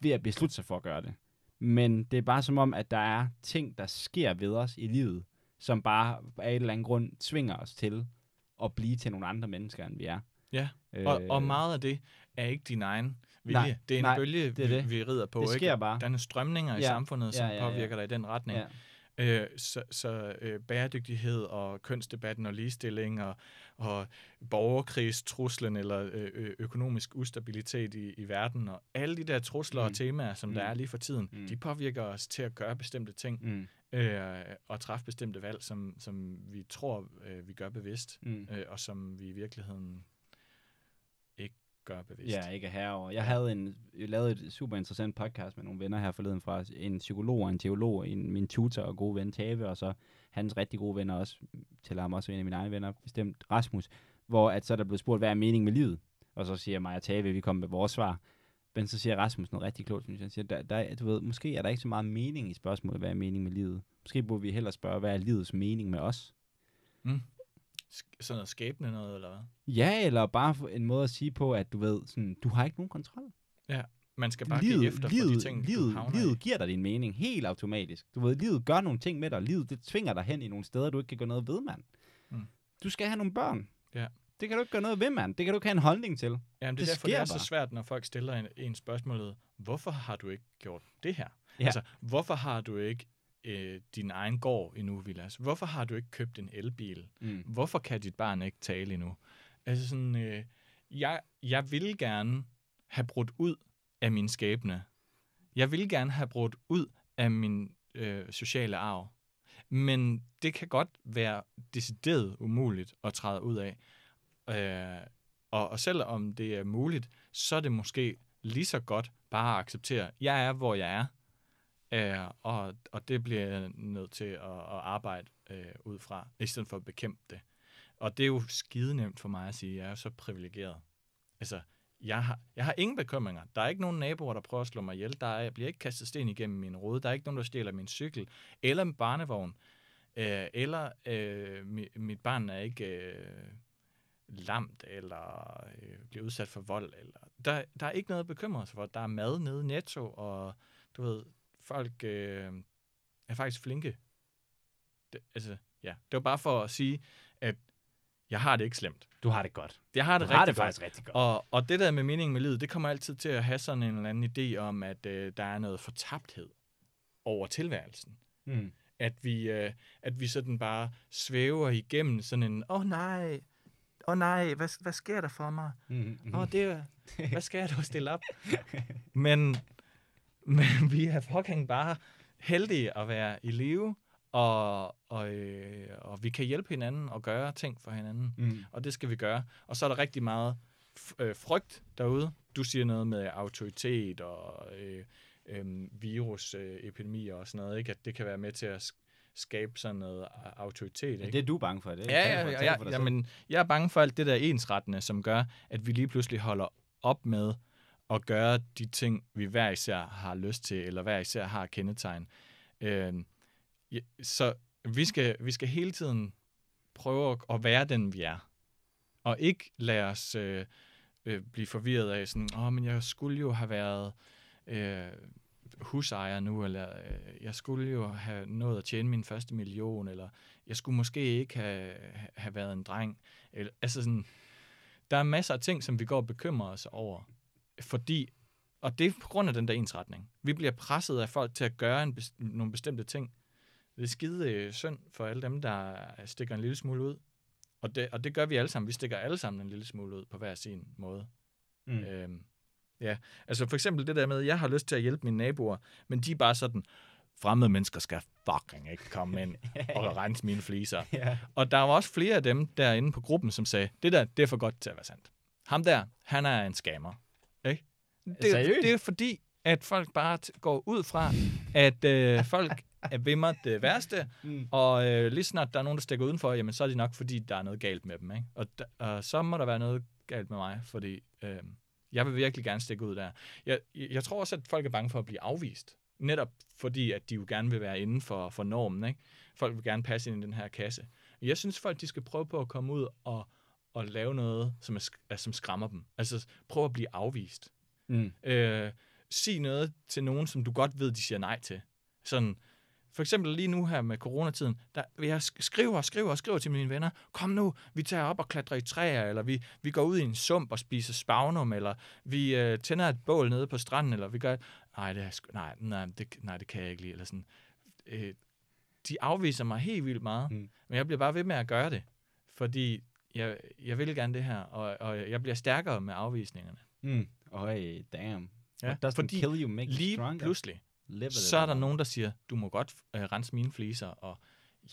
ved at beslutte sig for at gøre det. Men det er bare som om, at der er ting, der sker ved os i livet, som bare af en eller anden grund tvinger os til at blive til nogle andre mennesker, end vi er. Ja, Øh, Og, og meget af det er ikke din egen vilje. Nej, det er en nej, bølge, det er vi, det. vi rider på. det ikke? sker bare. Der er strømninger i Ja, samfundet, som ja, ja, ja. påvirker dig i den retning. Ja. Øh, så så øh, bæredygtighed og kønsdebatten og ligestilling og, og borgerkrigstruslen eller øh, økonomisk ustabilitet i, i verden og alle de der trusler mm. Mm. og temaer, som mm. der Mm. er lige for tiden, mm. Mm. de påvirker os til at gøre bestemte ting Mm, øh, og træffe bestemte valg, som, som vi tror, øh, vi gør bevidst, mm. øh, og som vi i virkeligheden gør bevidst. Ja, ikke herover. Jeg havde en, jeg lavede et super interessant podcast med nogle venner her forleden fra en psykolog og en teolog, en, min tutor og gode ven Tave, og så hans rigtig gode venner også, til ham også en af mine egne venner, bestemt Rasmus, hvor at så er der blevet spurgt, hvad er meningen med livet? Og så siger mig og Tave, vi kommer med vores svar. Men så siger Rasmus noget rigtig klogt, synes jeg. Han siger, der, der, du ved, måske er der ikke så meget mening i spørgsmålet, hvad er meningen med livet? Måske burde vi hellere spørge, hvad er livets mening med os? Sk- sådan noget skæbne noget, eller hvad? Ja, eller bare en måde at sige på, at du ved, sådan, du har ikke nogen kontrol. Man skal bare livet, give efter livet, for de ting, livet, du livet i. giver dig din mening helt automatisk. Du ved, livet gør nogle ting med dig. Livet, det tvinger dig hen i nogle steder, du ikke kan gøre noget ved, mand. Mm. Du skal have nogle børn. Ja. Det kan du ikke gøre noget ved, mand. Det kan du ikke have en holdning til. Jamen, det er Det derfor, det er sker så bare. svært, når folk stiller en, en spørgsmålet, hvorfor har du ikke gjort det her? Ja. Altså, hvorfor har du ikke øh, din egen gård endnu, Vilas? Hvorfor har du ikke købt en elbil? Mm. Hvorfor kan dit barn ikke tale endnu? Altså sådan, øh, jeg, jeg vil gerne have brudt ud af min skæbne. Jeg vil gerne have brudt ud af min øh, sociale arv. Men det kan godt være decideret umuligt at træde ud af. Øh, og, og selvom det er muligt, så er det måske lige så godt bare at acceptere, jeg er, hvor jeg er, øh, og, og det bliver jeg nødt til at, at arbejde øh, ud fra, i stedet for at bekæmpe det. Og det er jo skide nemt for mig at sige, jeg er så privilegeret. Altså, jeg har, jeg har ingen bekymringer. Der er ikke nogen naboer, der prøver at slå mig ihjel. Der er, jeg bliver ikke kastet sten igennem min rode. Der er ikke nogen, der stjæler min cykel. Eller min barnevogn. Øh, eller øh, mit, mit barn er ikke øh, lamt, eller øh, bliver udsat for vold. Eller, der, der er ikke noget at bekymre sig for. Der er mad nede i Netto, og du ved, folk øh, er faktisk flinke. Det, altså, ja. Det var bare for at sige, at jeg har det ikke slemt. Du har det godt. Jeg har Du det har rigtig det godt. faktisk rigtig godt. Og, og det der med meningen med livet, det kommer altid til at have sådan en eller anden idé om, at øh, der er noget fortabthed over tilværelsen. Mm. At vi, øh, at vi sådan bare svæver igennem sådan en, åh oh, nej, åh oh, nej, hvad, hvad sker der for mig? Mm. Åh, oh, det hvad skal jeg dog stille op? men, men vi er fucking bare heldige at være i live, og, og, øh, og vi kan hjælpe hinanden og gøre ting for hinanden Mm. og det skal vi gøre. Og så er der rigtig meget øh, frygt derude. Du siger noget med autoritet og øh, øh, virusepidemier og sådan noget, ikke? At det kan være med til at sk- skabe sådan noget autoritet, Ja, ikke? det er du bange for. Det Ja, Tal ja, ja, ja, ja men jeg er bange for alt det der ensrettende, som gør, at vi lige pludselig holder op med at gøre de ting, vi hver især har lyst til, eller hver især har kendetegn. Øh, så vi skal, vi skal hele tiden prøve at- være den, vi er. Og ikke lade os øh, øh, blive forvirret af sådan, åh, men jeg skulle jo have været øh, husejer nu, eller øh, jeg skulle jo have nået at tjene min første million, eller jeg skulle måske ikke have, have været en dreng. Eller, altså sådan, der er masser af ting, som vi går og bekymrer os over, fordi, og det er på grund af den der ensretning. Vi bliver presset af folk til at gøre en nogle bestemte ting. Det er skide øh, synd for alle dem, der stikker en lille smule ud. Og det, og det gør vi alle sammen. Vi stikker alle sammen en lille smule ud på hver sin måde. Mm. Øhm, ja, altså for eksempel det der med, at jeg har lyst til at hjælpe mine naboer, men de er bare sådan, fremmede mennesker skal fucking ikke komme ind og rense mine fliser. Ja. Og der var også flere af dem derinde på gruppen, som sagde, det der, det er for godt til at være sandt. Ham der, han er en scammer. Ikke? Det, Seriøst? det er fordi, at folk bare går ud fra, at øh, folk er ved mig det værste, Mm. og øh, lige snart der er nogen, der stikker udenfor, jamen så er det nok, fordi der er noget galt med dem. Ikke? Og, og så må der være noget galt med mig, fordi øh, jeg vil virkelig gerne stikke ud der. Jeg, jeg tror også, at folk er bange for at blive afvist. Netop fordi, at de jo gerne vil være inden for, for normen. Ikke? Folk vil gerne passe ind i den her kasse. Jeg synes, folk de skal prøve på at komme ud og, og lave noget, som, er, som skræmmer dem. Altså prøve at blive afvist. Mm. Øh, sig noget til nogen, som du godt ved, de siger nej til. Sådan, for eksempel lige nu her med coronatiden, der, jeg sk- skriver og skriver og skriver til mine venner, kom nu, vi tager op og klatrer i træer, eller vi, vi går ud i en sump og spiser spagnum, eller vi øh, tænder et bål nede på stranden, eller vi gør, nej, det, er, nej, nej, det, nej, det kan jeg ikke lide, eller sådan. Øh, de afviser mig helt vildt meget, mm. men jeg bliver bare ved med at gøre det, fordi jeg, jeg vil gerne det her, og, og jeg bliver stærkere med afvisningerne. Mm. Øj, damn. Ja, What doesn't fordi kill you make Lige stronger. pludselig, Live så er der nogen, der siger, du må godt øh, rense mine fliser, og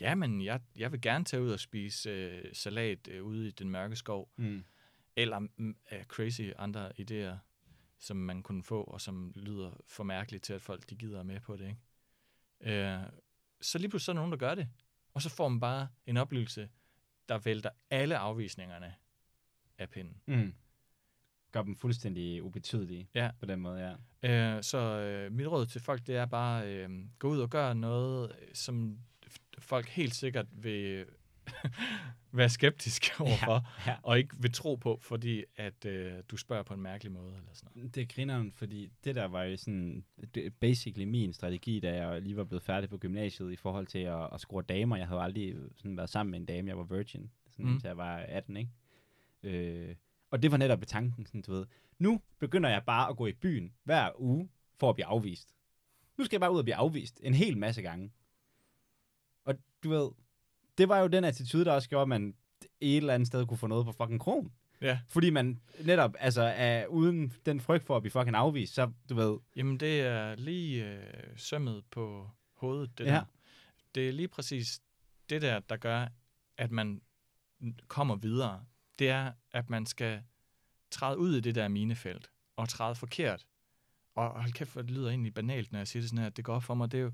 jamen, jeg, jeg vil gerne tage ud og spise øh, salat øh, ude i den mørke skov, Mm. eller mm, øh, crazy andre idéer, som man kunne få, og som lyder for mærkeligt til, at folk de gider er med på det. Ikke? Øh, så lige pludselig så er der nogen, der gør det, og så får man bare en oplevelse, der vælter alle afvisningerne af pinden. Mm. Gør dem fuldstændig ubetydelige Ja. på den måde, ja. Øh, så øh, mit råd til folk, det er bare øh, gå ud og gøre noget, som folk helt sikkert vil være skeptiske overfor, ja. og ikke vil tro på, fordi at øh, du spørger på en mærkelig måde. Eller sådan noget. Det er grineren, fordi det der var jo sådan, det, basically min strategi, da jeg lige var blevet færdig på gymnasiet i forhold til at, at score damer. Jeg havde aldrig sådan været sammen med en dame, jeg var virgin. sådan, Mm. indtil jeg var 18, ikke? Øh, og det var netop ved tanken, sådan, du ved. Nu begynder jeg bare at gå i byen hver uge for at blive afvist. Nu skal jeg bare ud og blive afvist en hel masse gange. Og du ved, det var jo den attitude, der også gjorde, at man et eller andet sted kunne få noget på fucking kron. Ja. Fordi man netop, altså, er uden den frygt for at blive fucking afvist, så du ved, Jamen, det er lige øh, sømmet på hovedet, det Ja. der. Det er lige præcis det der, der gør, at man kommer videre. Det er, at man skal træde ud i det der minefelt, og træde forkert. Og hold kæft, hvor det lyder egentlig banalt, når jeg siger det sådan her, at det går op for mig. Det er jo,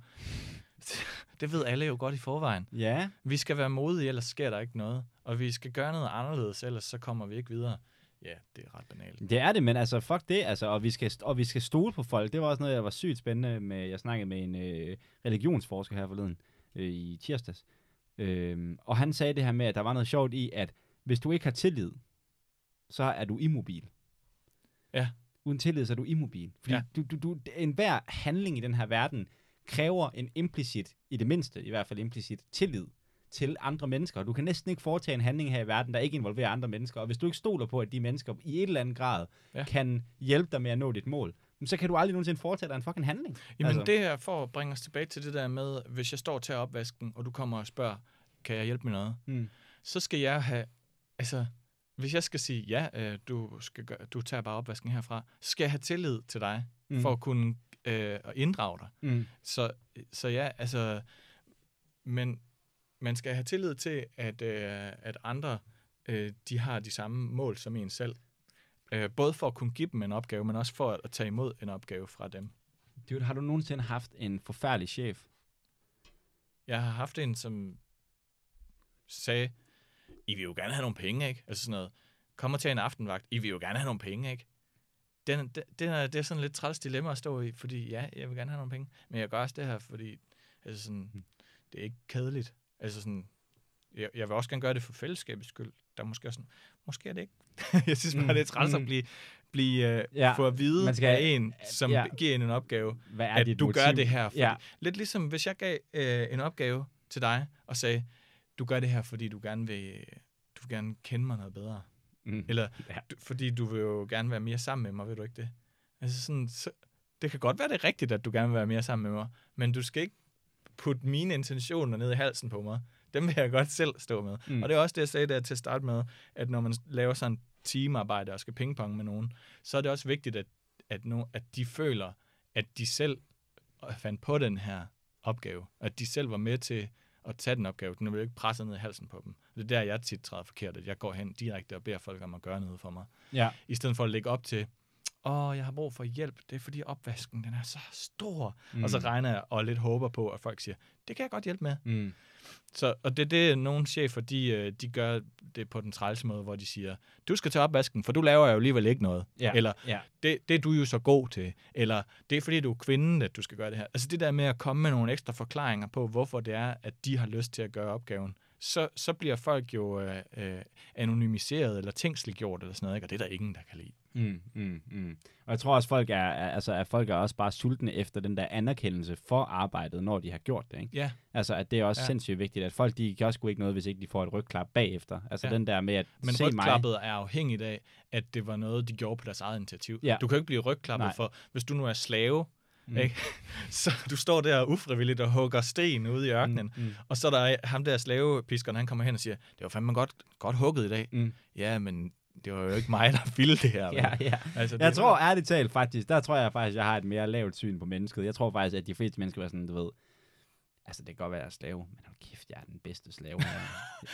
det ved alle jo godt i forvejen. ja, Vi skal være modige, ellers sker der ikke noget. Og vi skal gøre noget anderledes, ellers så kommer vi ikke videre. Ja, det er ret banalt. Det er det, men altså, fuck det, altså, og vi skal, og vi skal stole på folk. Det var også noget, der var sygt spændende med, jeg snakkede med en øh, religionsforsker her forleden, øh, i tirsdags. Øhm, og han sagde det her med, at der var noget sjovt i, at hvis du ikke har tillid, så er du immobil. Ja. Uden tillid, så er du immobil. Fordi Ja. du, du, du, enhver handling i den her verden kræver en implicit, i det mindste i hvert fald implicit, tillid til andre mennesker. Du kan næsten ikke foretage en handling her i verden, der ikke involverer andre mennesker. Og hvis du ikke stoler på, at de mennesker i et eller andet grad Ja. kan hjælpe dig med at nå dit mål, så kan du aldrig nogensinde foretage dig en fucking handling. Jamen Altså. det er for at bringe os tilbage til det der med, hvis jeg står til opvasken, og du kommer og spørger, kan jeg hjælpe med noget? Mm. Så skal jeg have, altså, hvis jeg skal sige, ja, øh, du, skal gøre, du tager bare opvasken herfra, så skal jeg have tillid til dig, mm. for at kunne øh, at inddrage dig. Mm. Så, så ja, altså, men man skal have tillid til, at, øh, at andre, øh, de har de samme mål som en selv. Øh, både for at kunne give dem en opgave, men også for at, at tage imod en opgave fra dem. Dude, har du nogensinde haft en forfærdelig chef? Jeg har haft en, som sagde, I vil jo gerne have nogle penge, ikke? Altså sådan noget, kommer til en aftenvagt, I vil jo gerne have nogle penge, ikke? Den, den, den er, det er sådan lidt træls dilemma at stå i, fordi ja, jeg vil gerne have nogle penge, men jeg gør også det her, fordi altså sådan, det er ikke kedeligt. Altså sådan, jeg, jeg vil også gerne gøre det for fællesskabets skyld. Der er måske også sådan, måske er det ikke. jeg synes bare, Mm, det er træls at mm. blive, blive Ja, ja, få at vide man skal- af en, som ja. giver en en opgave, Hvad er at du motiv? gør det her. Fordi, Ja. ja. Lidt ligesom, hvis jeg gav øh, en opgave til dig, og sagde, du gør det her, fordi du gerne vil, du vil gerne kende mig noget bedre. Mm. Eller Ja. du, fordi du vil jo gerne være mere sammen med mig, ved du ikke det? Altså sådan, så, det kan godt være, det er rigtigt, at du gerne vil være mere sammen med mig, men du skal ikke putte mine intentioner ned i halsen på mig. Dem vil jeg godt selv stå med. Mm. Og det er også det, jeg sagde der til at starte med, at når man laver sådan teamarbejde og skal pingpong med nogen, så er det også vigtigt, at, at, no, at de føler, at de selv fandt på den her opgave. At de selv var med til at tage den opgave. Den er jo ikke presset ned i halsen på dem. Det er der, jeg tit træder forkert, at jeg går hen direkte og beder folk om at gøre noget for mig. Ja. I stedet for at lægge op til, åh, jeg har brug for hjælp, det er fordi opvasken, den er så stor. Mm. Og så regner jeg og lidt håber på, at folk siger, det kan jeg godt hjælpe med. Mm. Så, og det er det, nogle chefer, de, øh, de gør det på den trælse måde, hvor de siger, du skal til opvasken, for du laver jo alligevel ikke noget. Ja. Eller, Ja. det, det er du jo så god til. Eller, det er fordi, du er kvinden, at du skal gøre det her. Altså det der med at komme med nogle ekstra forklaringer på, hvorfor det er, at de har lyst til at gøre opgaven, så, så bliver folk jo øh, øh, anonymiseret eller tænksliggjort eller sådan noget, ikke? og det er der ingen, der kan lide. Mm, mm, mm. Og jeg tror også, folk er, altså, at folk er også bare sultne efter den der anerkendelse for arbejdet, når de har gjort det. Ikke? Ja, Altså, at det er også ja. Sindssygt vigtigt, at folk, de gør sgu ikke noget, hvis ikke de får et rygklap bagefter. Altså Ja. den der med at men se mig. rygklappet er afhængigt af, at det var noget, de gjorde på deres eget initiativ. Ja. Du kan ikke blive rygklappet Nej. for, hvis du nu er slave, mm. ikke? så du står der ufrivilligt og hugger sten ude i ørkenen, Mm, mm. Og så er der ham der slavepiskeren, han kommer hen og siger, det var fandme godt, godt hugget i dag. Mm. Ja, men det var jo ikke mig, der ville det her. Ja, ja. Altså, det Jeg tror ærligt talt faktisk, der tror jeg faktisk, jeg har et mere lavt syn på mennesket. Jeg tror faktisk, at de fleste mennesker er sådan, du ved, altså det kan godt være, at jeg er slave, men hold kæft, jeg er den bedste slave.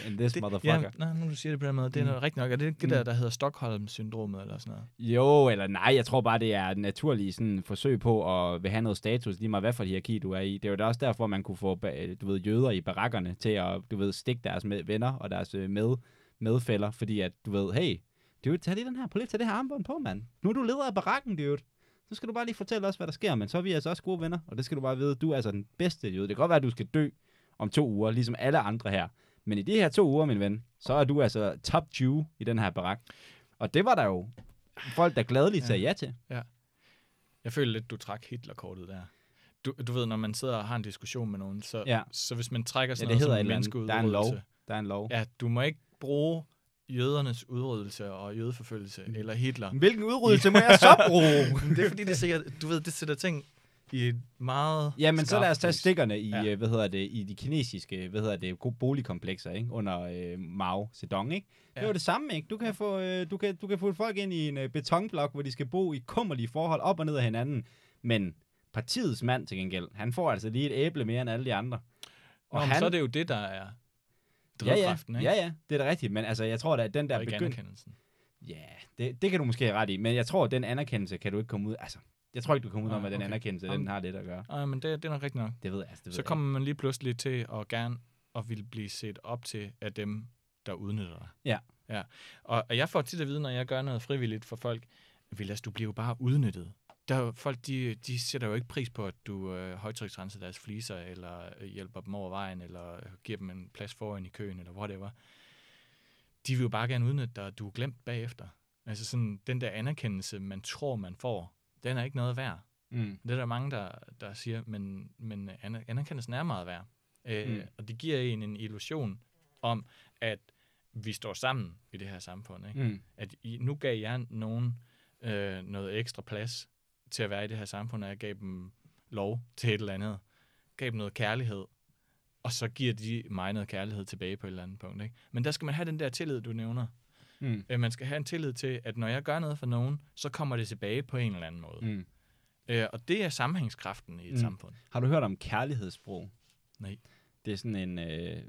In this det, motherfucker. Ja, nej, nu du siger det på den måde, det er Mm. rigtigt nok. Er det ikke det Mm. der, der hedder Stockholm-syndromet eller sådan noget? Jo, eller nej, jeg tror bare, det er et naturligt sådan, forsøg på at vil have noget status, lige meget hvad for hierarki du er i. Det er jo da også derfor, man kunne få du ved, jøder i barakkerne til at du ved, stikke deres med, venner og deres øh, med, medfælder, fordi at du ved, hey, dude, tag lige den her, prøv lige at tage det her armbånd på, mand. Nu er du leder af barakken, dude. Så skal du bare lige fortælle os, hvad der sker, men så er vi altså også gode venner, og det skal du bare vide, du er altså den bedste jøde. Det kan godt være, at du skal dø om to uger, ligesom alle andre her. Men i de her to uger, min ven, så er du altså top 20 i den her barak. Og det var der jo folk, der gladeligt sagde ja til. Jeg føler lidt, du trak Hitler-kortet der. Du, du ved, når man sidder og har en diskussion med nogen, så, Ja. så hvis man trækker Ja, sådan det noget hedder som eller andet. Der er en lov. Der er en lov. Ja, du må ikke bruge jødernes udryddelse og jødeforfølgelse, Mm. eller Hitler. Hvilken udryddelse må jeg så bruge? det er fordi, det sikkert, du ved, det sætter ting i et meget Ja, men så lad os tage stikkerne i, Ja. ja. hvad hedder det, i de kinesiske, hvad hedder det, boligkomplekser, ikke? Under øh, Mao Zedong, ikke? Det Ja. er jo det samme, ikke? Du kan, få, øh, du, kan, du kan få folk ind i en øh, betonblok, hvor de skal bo i kummerlige forhold, op og ned af hinanden. Men partiets mand til gengæld, han får altså lige et æble mere end alle de andre. Nå, men så er det jo det, der er ja, ja, drivkraften, ikke? ja, ja, det er da rigtigt, men altså, jeg tror da, at den der og ikke begynd... anerkendelsen. Ja, det, det kan du måske have ret i, men jeg tror, at den anerkendelse kan du ikke komme ud... Altså, jeg tror ikke, du kommer ud om, at den okay. anerkendelse, Jamen, den har lidt at gøre. Nej, men det, det er nok rigtigt nok. Det ved jeg, altså, det ved Så kommer man lige pludselig til at gerne og vil blive set op til af dem, der udnytter dig. Ja. ja. Og, og jeg får tit at vide, når jeg gør noget frivilligt for folk, Vilas, du bliver jo bare udnyttet. Der er folk, de, de sætter jo ikke pris på, at du øh, højtryksrenser deres fliser, eller øh, hjælper dem over vejen, eller øh, giver dem en plads foran i køen, eller whatever. De vil jo bare gerne udnytte dig, og du er glemt bagefter. Altså sådan, den der anerkendelse, man tror, man får, den er ikke noget værd. Mm. Det er der mange, der, der siger, men, men aner- anerkendelsen er meget værd. Øh, mm. Og det giver en en illusion om, at vi står sammen i det her samfund. Ikke? Mm. At I, nu gav jeg nogen øh, noget ekstra plads til at være i det her samfund, og jeg gav dem lov til et eller andet. Gav dem noget kærlighed, og så giver de mig noget kærlighed tilbage på et eller andet punkt. Ikke? Men der skal man have den der tillid, du nævner. Mm. Øh, man skal have en tillid til, at når jeg gør noget for nogen, så kommer det tilbage på en eller anden måde. Mm. Øh, og det er sammenhængskraften i et Mm. samfund. Har du hørt om kærlighedssprog? Nej. Det er sådan en, øh,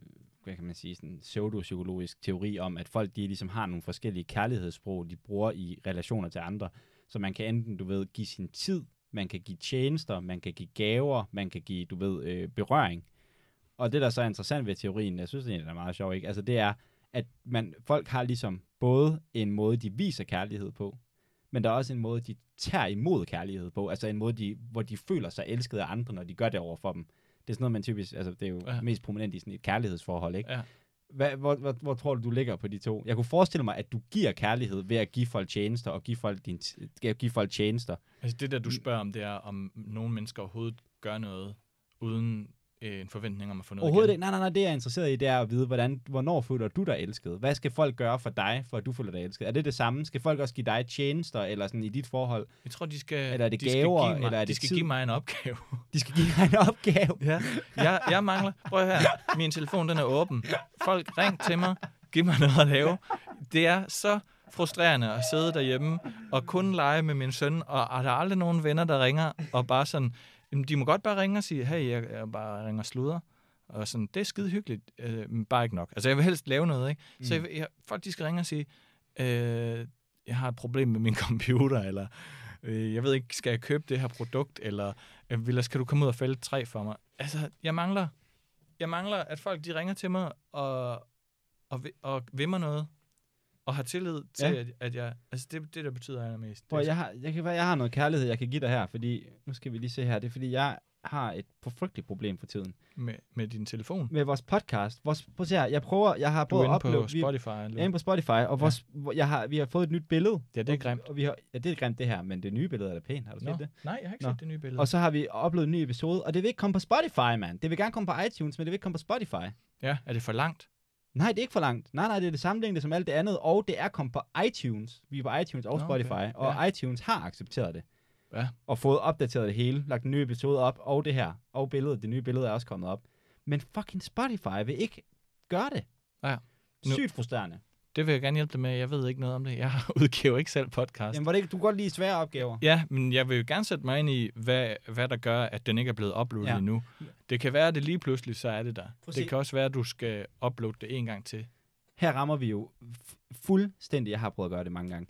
hvad kan man sige, sådan en pseudopsykologisk teori om, at folk de ligesom har nogle forskellige kærlighedssprog, de bruger i relationer til andre. Så man kan enten, du ved, give sin tid, man kan give tjenester, man kan give gaver, man kan give, du ved, øh, berøring. Og det, der så er interessant ved teorien, jeg synes det er meget sjovt, ikke? Altså det er, at man, folk har ligesom både en måde, de viser kærlighed på, men der er også en måde, de tager imod kærlighed på. Altså en måde, de, hvor de føler sig elsket af andre, når de gør det over for dem. Det er sådan noget, man typisk, altså det er jo ja. mest prominent i sådan et kærlighedsforhold, ikke? Ja. Hvad, hvor, hvor, hvor, tror du, du ligger på de to? Jeg kunne forestille mig, at du giver kærlighed ved at give folk tjenester, og give folk, din, give folk tjenester. Altså det der, du spørger om, det er, om nogle mennesker overhovedet gør noget, uden øh, en forventning om at få noget Overhovedet igen. Nej, nej, nej, det jeg er interesseret i, det er at vide, hvordan, hvornår føler du dig elsket? Hvad skal folk gøre for dig, for at du føler dig elsket? Er det det samme? Skal folk også give dig tjenester, eller sådan i dit forhold? Jeg tror, de skal, Eller er det de skal gaver, give mig, eller er de det skal tid? give mig en opgave. De skal give dig en opgave. ja. jeg, jeg mangler, prøv her, min telefon den er åben. Folk, ring til mig, giv mig noget at lave. Det er så frustrerende at sidde derhjemme og kun lege med min søn, og, og der er aldrig nogen venner, der ringer, og bare sådan, jamen, de må godt bare ringe og sige, hey, jeg, jeg bare ringer sluder. Og sådan, det er skide hyggeligt, øh, men bare ikke nok. Altså, jeg vil helst lave noget, ikke? Mm. Så jeg, jeg, folk, de skal ringe og sige, øh, jeg har et problem med min computer, eller øh, jeg ved ikke, skal jeg købe det her produkt, eller øh, Vilas, kan du komme ud og fælde træ for mig? Altså, jeg mangler, jeg mangler, at folk, de ringer til mig, og, og, og vil mig noget, og har tillid til, Ja. ja. at, at jeg, altså, det, det der betyder allermest. Prøv, jeg har, jeg kan jeg har noget kærlighed, jeg kan give dig her, fordi, nu skal vi lige se her, det er fordi, jeg har et frygteligt problem for tiden. med, med din telefon. Med vores podcast, vores, prøv at se her, jeg prøver, jeg har prøvet at opleve, på vi, Spotify. jeg er på Spotify, og vores, hvor jeg har, vi har fået et nyt billede. Ja, det er og, grimt. Og vi har, ja, det er grimt det her, men det nye billede er da pænt, har du Nå, set det? nej, jeg har ikke Nå. set det nye billede. Og så har vi oplevet en ny episode, og det vil ikke komme på Spotify, mand. Det vil gerne komme på iTunes, men det vil ikke komme på Spotify. Ja, er det for langt? Nej, det er ikke for langt. Nej, nej, det er det samme længde som alt det andet, og det er kommet på iTunes. Vi er på iTunes og Spotify, okay. og Ja. iTunes har accepteret det. Ja. Og fået opdateret det hele, lagt en ny episode op, og det her, og billedet, det nye billede er også kommet op. Men fucking Spotify vil ikke gøre det. Ja. Nu- Sygt frustrerende. Det vil jeg gerne hjælpe dig med. Jeg ved ikke noget om det. Jeg udgiver ikke selv podcast. Jamen, var det ikke, du kan godt lide svære opgaver. Ja, men jeg vil jo gerne sætte mig ind i, hvad, hvad der gør, at den ikke er blevet uploadet Ja. endnu. Det kan være, at det lige pludselig, så er det der. Det kan også være, at du skal uploade det en gang til. Her rammer vi jo fuldstændig, jeg har prøvet at gøre det mange gange,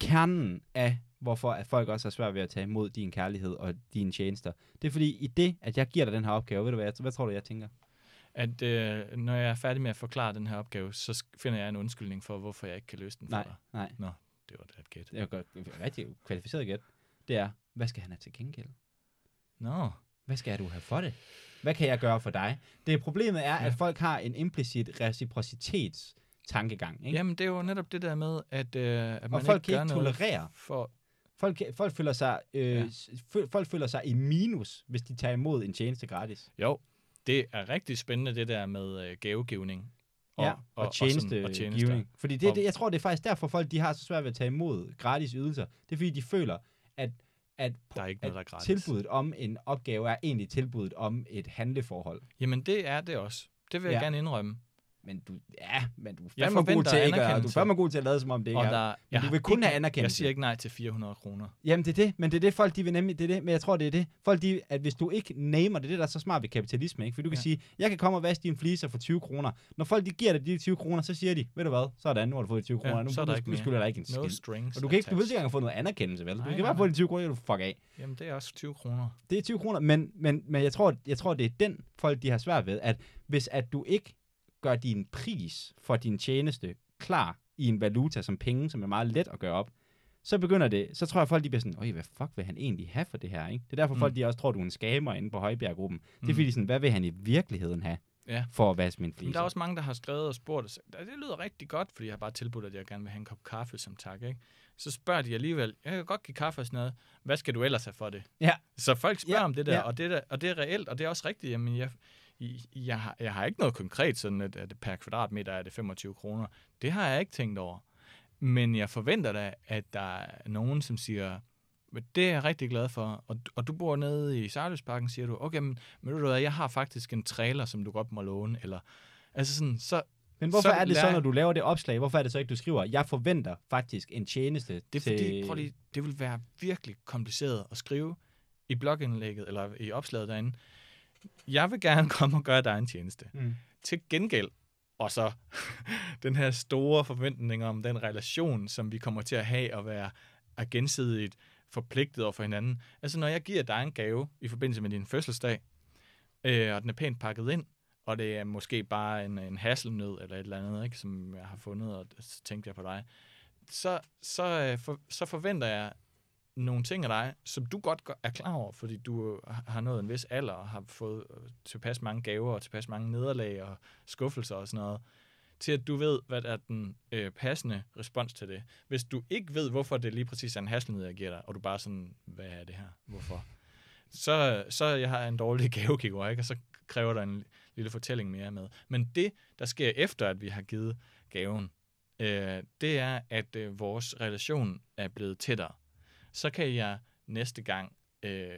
kernen af, hvorfor at folk også har svært ved at tage imod din kærlighed og dine tjenester. Det er fordi, i det, at jeg giver dig den her opgave, ved du hvad, hvad tror du, jeg tænker? At øh, når jeg er færdig med at forklare den her opgave, så finder jeg en undskyldning for, hvorfor jeg ikke kan løse den for Nej, dig. nej. Det var da et gæt. Det er godt, rigtig kvalificeret gæt. Det er, hvad skal han have til gengæld? Nå, Hvad skal du have for det? Hvad kan jeg gøre for dig? Det problemet er, ja. At folk har en implicit reciprocitets tankegang. Ikke? jamen det er jo netop det der med, at, øh, at man og folk ikke kan ikke tolerere. for... Folk, folk, føler sig, øh, Ja. folk føler sig i minus, hvis de tager imod en tjeneste gratis. Jo, det er rigtig spændende det der med øh, gavegivning. og, ja, og, og, og, sådan- tjeneste, og tjenester. Fordi det, det, jeg tror, det er faktisk derfor, folk de har så svært ved at tage imod gratis ydelser. Det er fordi, de føler, at, at, Der er ikke noget, der er gratis. tilbuddet om en opgave er egentlig tilbuddet om et handleforhold. Jamen, det er det også. Det vil jeg Ja. gerne indrømme. Men du, ja, men du er fandme god til ikke du er fandme god til at lade som om det ikke Og er. der, Men jeg du vil kun ikke- have anerkendelse. Jeg siger ikke nej til 400 kroner. Jamen det er det, men det er det folk de vil nemlig, det er det, men jeg tror det er det. Folk de, at hvis du ikke namer det, det er der er så smart ved kapitalisme, ikke? For du kan Ja. sige, jeg kan komme og vaske dine fliser for 20 kroner. Når folk de giver dig de 20 kroner, så siger de, ved du hvad, sådan, nu har du fået de 20 kroner, nu, så er der nu, ikke nu mere. skylder der ikke en No skid. strings Og du kan ikke, du vil ikke engang få noget anerkendelse, vel? Nej, du kan nej, bare få de 20 kroner, du fuck af. Jamen, det er også 20 kroner. Det er 20 kroner, men, men, men jeg, tror, jeg tror, det er den folk, de har svært ved, at hvis at du ikke gør din pris for din tjeneste klar i en valuta som penge, som er meget let at gøre op, så begynder det, så tror jeg, folk de bliver sådan, øj, hvad fuck vil han egentlig have for det her, ikke? Det er derfor, Mm. mm. folk de også tror, du er en skamer inde på Højbjerggruppen. Det er Mm. fordi, sådan, hvad vil han i virkeligheden have Ja. for at vaske min fliser? der er også mange, der har skrevet og spurgt, og sagt, "Ja, det lyder rigtig godt, fordi jeg har bare tilbudt, at jeg gerne vil have en kop kaffe som tak. Ikke? Så spørger de alligevel, jeg kan godt give kaffe og sådan noget, hvad skal du ellers have for det? Ja. Så folk spørger Ja, om det der, ja. og, det der, og det er reelt, og det er også rigtigt. Jamen, jeg, jeg, har, jeg har ikke noget konkret, sådan at, at per kvadratmeter er det 25 kroner. Det har jeg ikke tænkt over. Men jeg forventer da, at der er nogen, som siger, "Men det er jeg rigtig glad for, og, og du bor nede i Sarløsparken, siger du, okay, men, men ved du hvad, jeg har faktisk en trailer, som du godt må låne, eller, altså sådan, så, Men hvorfor så er det så, når du laver det opslag, hvorfor er det så ikke, du skriver, jeg forventer faktisk en tjeneste Det er til... fordi, prøv lige, det vil være virkelig kompliceret at skrive i blogindlægget, eller i opslaget derinde. Jeg vil gerne komme og gøre dig en tjeneste. Mm. Til gengæld, og så den her store forventning om den relation, som vi kommer til at have og være er gensidigt forpligtet over for hinanden. Altså, når jeg giver dig en gave i forbindelse med din fødselsdag, øh, og den er pænt pakket ind, og det er måske bare en, en hasselnød eller et eller andet, ikke, som jeg har fundet, og så tænkte jeg på dig, så, så, øh, for, så forventer jeg nogle ting af dig, som du godt er klar over, fordi du har nået en vis alder og har fået øh, tilpas mange gaver og tilpas mange nederlag og skuffelser og sådan noget, til at du ved, hvad der er den øh, passende respons til det. Hvis du ikke ved, hvorfor det lige præcis er en hasselnød, jeg giver dig, og du bare sådan, hvad er det her? Hvorfor? Så, så jeg har en dårlig gavekigger, ikke? Og så kræver der en lille fortælling mere med. Men det, der sker efter, at vi har givet gaven, øh, det er, at øh, vores relation er blevet tættere. Så kan jeg næste gang, øh,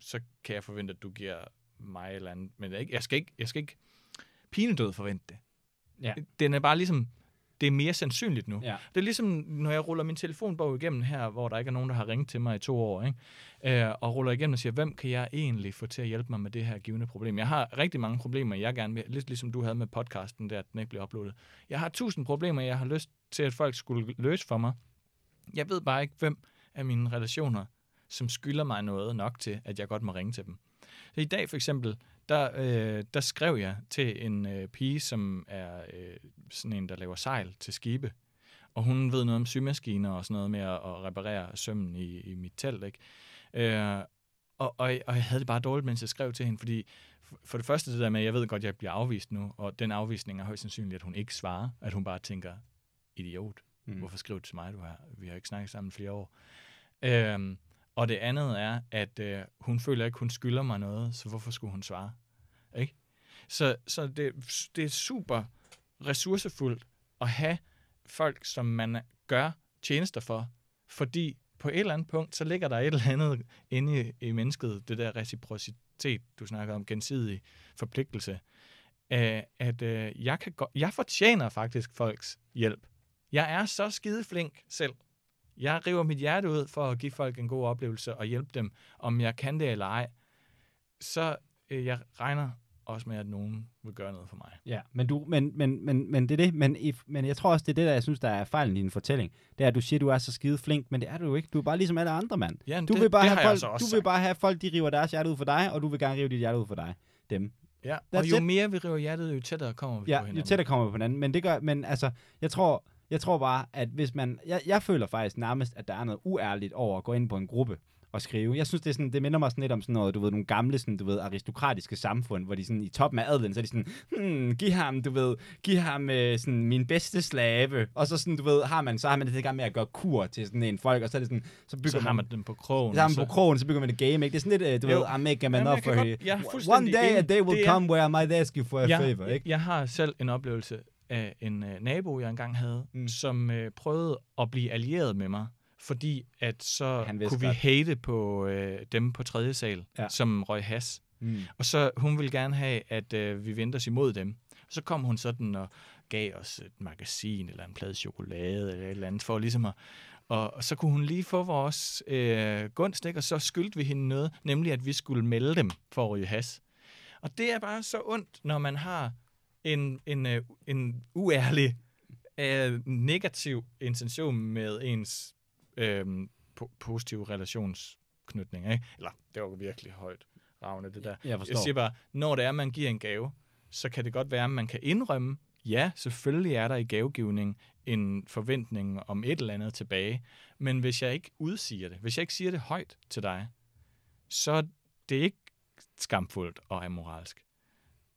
så kan jeg forvente, at du giver mig eller andet. Men jeg, jeg skal ikke, jeg skal ikke pinedød forvente det. Ja. Den er bare ligesom, det er mere sandsynligt nu. Ja. Det er ligesom, når jeg ruller min telefonbog igennem her, hvor der ikke er nogen, der har ringet til mig i to år, ikke? Øh, og ruller igennem og siger, hvem kan jeg egentlig få til at hjælpe mig med det her givende problem? Jeg har rigtig mange problemer, jeg gerne vil, lidt ligesom du havde med podcasten der, at den ikke blev uploadet. Jeg har tusind problemer, jeg har lyst til, at folk skulle løse for mig. Jeg ved bare ikke, hvem af mine relationer, som skylder mig noget nok til, at jeg godt må ringe til dem. Så i dag for eksempel, der, øh, der skrev jeg til en øh, pige, som er øh, sådan en, der laver sejl til skibe. Og hun ved noget om symaskiner og sådan noget med at, at reparere sømmen i, i mit telt. Ikke? Øh, og, og, og jeg havde det bare dårligt, mens jeg skrev til hende, fordi for- det første det der med, at jeg ved godt, at jeg bliver afvist nu, og den afvisning er højst sandsynligt, at hun ikke svarer, at hun bare tænker, idiot, Mm. hvorfor skriver du til mig, du har, vi har ikke snakket sammen i flere år. Øhm, og det andet er, at øh, hun føler ikke, hun skylder mig noget, så hvorfor skulle hun svare? Ikke? Så, så det, det er super ressourcefuldt at have folk, som man gør tjenester for, fordi på et eller andet punkt, så ligger der et eller andet inde i, i mennesket, det der reciprocitet, du snakker om, gensidig forpligtelse, øh, at øh, jeg, kan go- jeg fortjener faktisk folks hjælp. Jeg er så skide flink selv. Jeg river mit hjerte ud for at give folk en god oplevelse og hjælpe dem, om jeg kan det eller ej. Så øh, jeg regner også med, at nogen vil gøre noget for mig. Ja, men, du, men, men, men, men det er det. Men, if, men jeg tror også, det er det, der jeg synes, der er fejlen i din fortælling. Det er, at du siger, at du er så skide flink, men det er du jo ikke. Du er bare ligesom alle andre, mand. Ja, Du det, vil bare det have folk, så også du vil sagt. bare have folk, de river deres hjerte ud for dig, og du vil gerne rive dit hjerte ud for dig. Dem. Ja, That's og jo it. mere vi river hjertet, jo tættere kommer vi Ja, på hinanden. jo tættere kommer vi på hinanden. Men det gør, men altså, jeg tror, jeg tror bare, at hvis man, jeg, jeg føler faktisk nærmest, at der er noget uærligt over at gå ind på en gruppe og skrive. Jeg synes, det, er sådan, det minder mig sådan lidt om sådan noget, du ved, nogle gamle, sådan, du ved, aristokratiske samfund, hvor de sådan i toppen af adelen, så er de sådan, hmm, giv ham, du ved, giv ham øh, sådan min bedste slave. Og så sådan, du ved, har man, så har man det i gang med at gøre kur til sådan en folk, og så er det sådan, så bygger så har man den på krogen. så har man på krogen, så bygger man et game, ikke? Det er sådan lidt, øh, du Jo. ved, I'm making man up for godt- One day a day will Det come where I might ask you for a jeg, favor, ikke? Jeg har selv en oplevelse af en øh, nabo, jeg engang havde, Mm. som øh, prøvede at blive allieret med mig, fordi at så kunne vi godt. hate på øh, dem på tredje sal, ja. som røg has. Mm. Og så hun ville gerne have, at øh, vi vendte os imod dem. Så kom hun sådan og gav os et magasin eller en plade chokolade eller et eller andet for ligesom at... Og, og så kunne hun lige få vores øh, gunst, ikke? og så skyldte vi hende noget, nemlig at vi skulle melde dem for at ryge has. Og det er bare så ondt, når man har en, en, øh, en uærlig, øh, negativ intention med ens øh, po- positive relationsknytning. Ikke? Eller, det var virkelig højt ravne, det der. Jeg forstår. Jeg siger bare, når det er, man giver en gave, så kan det godt være, at man kan indrømme, ja, selvfølgelig er der i gavegivning en forventning om et eller andet tilbage, men hvis jeg ikke udsiger det, hvis jeg ikke siger det højt til dig, så er det ikke skamfuldt og amoralsk.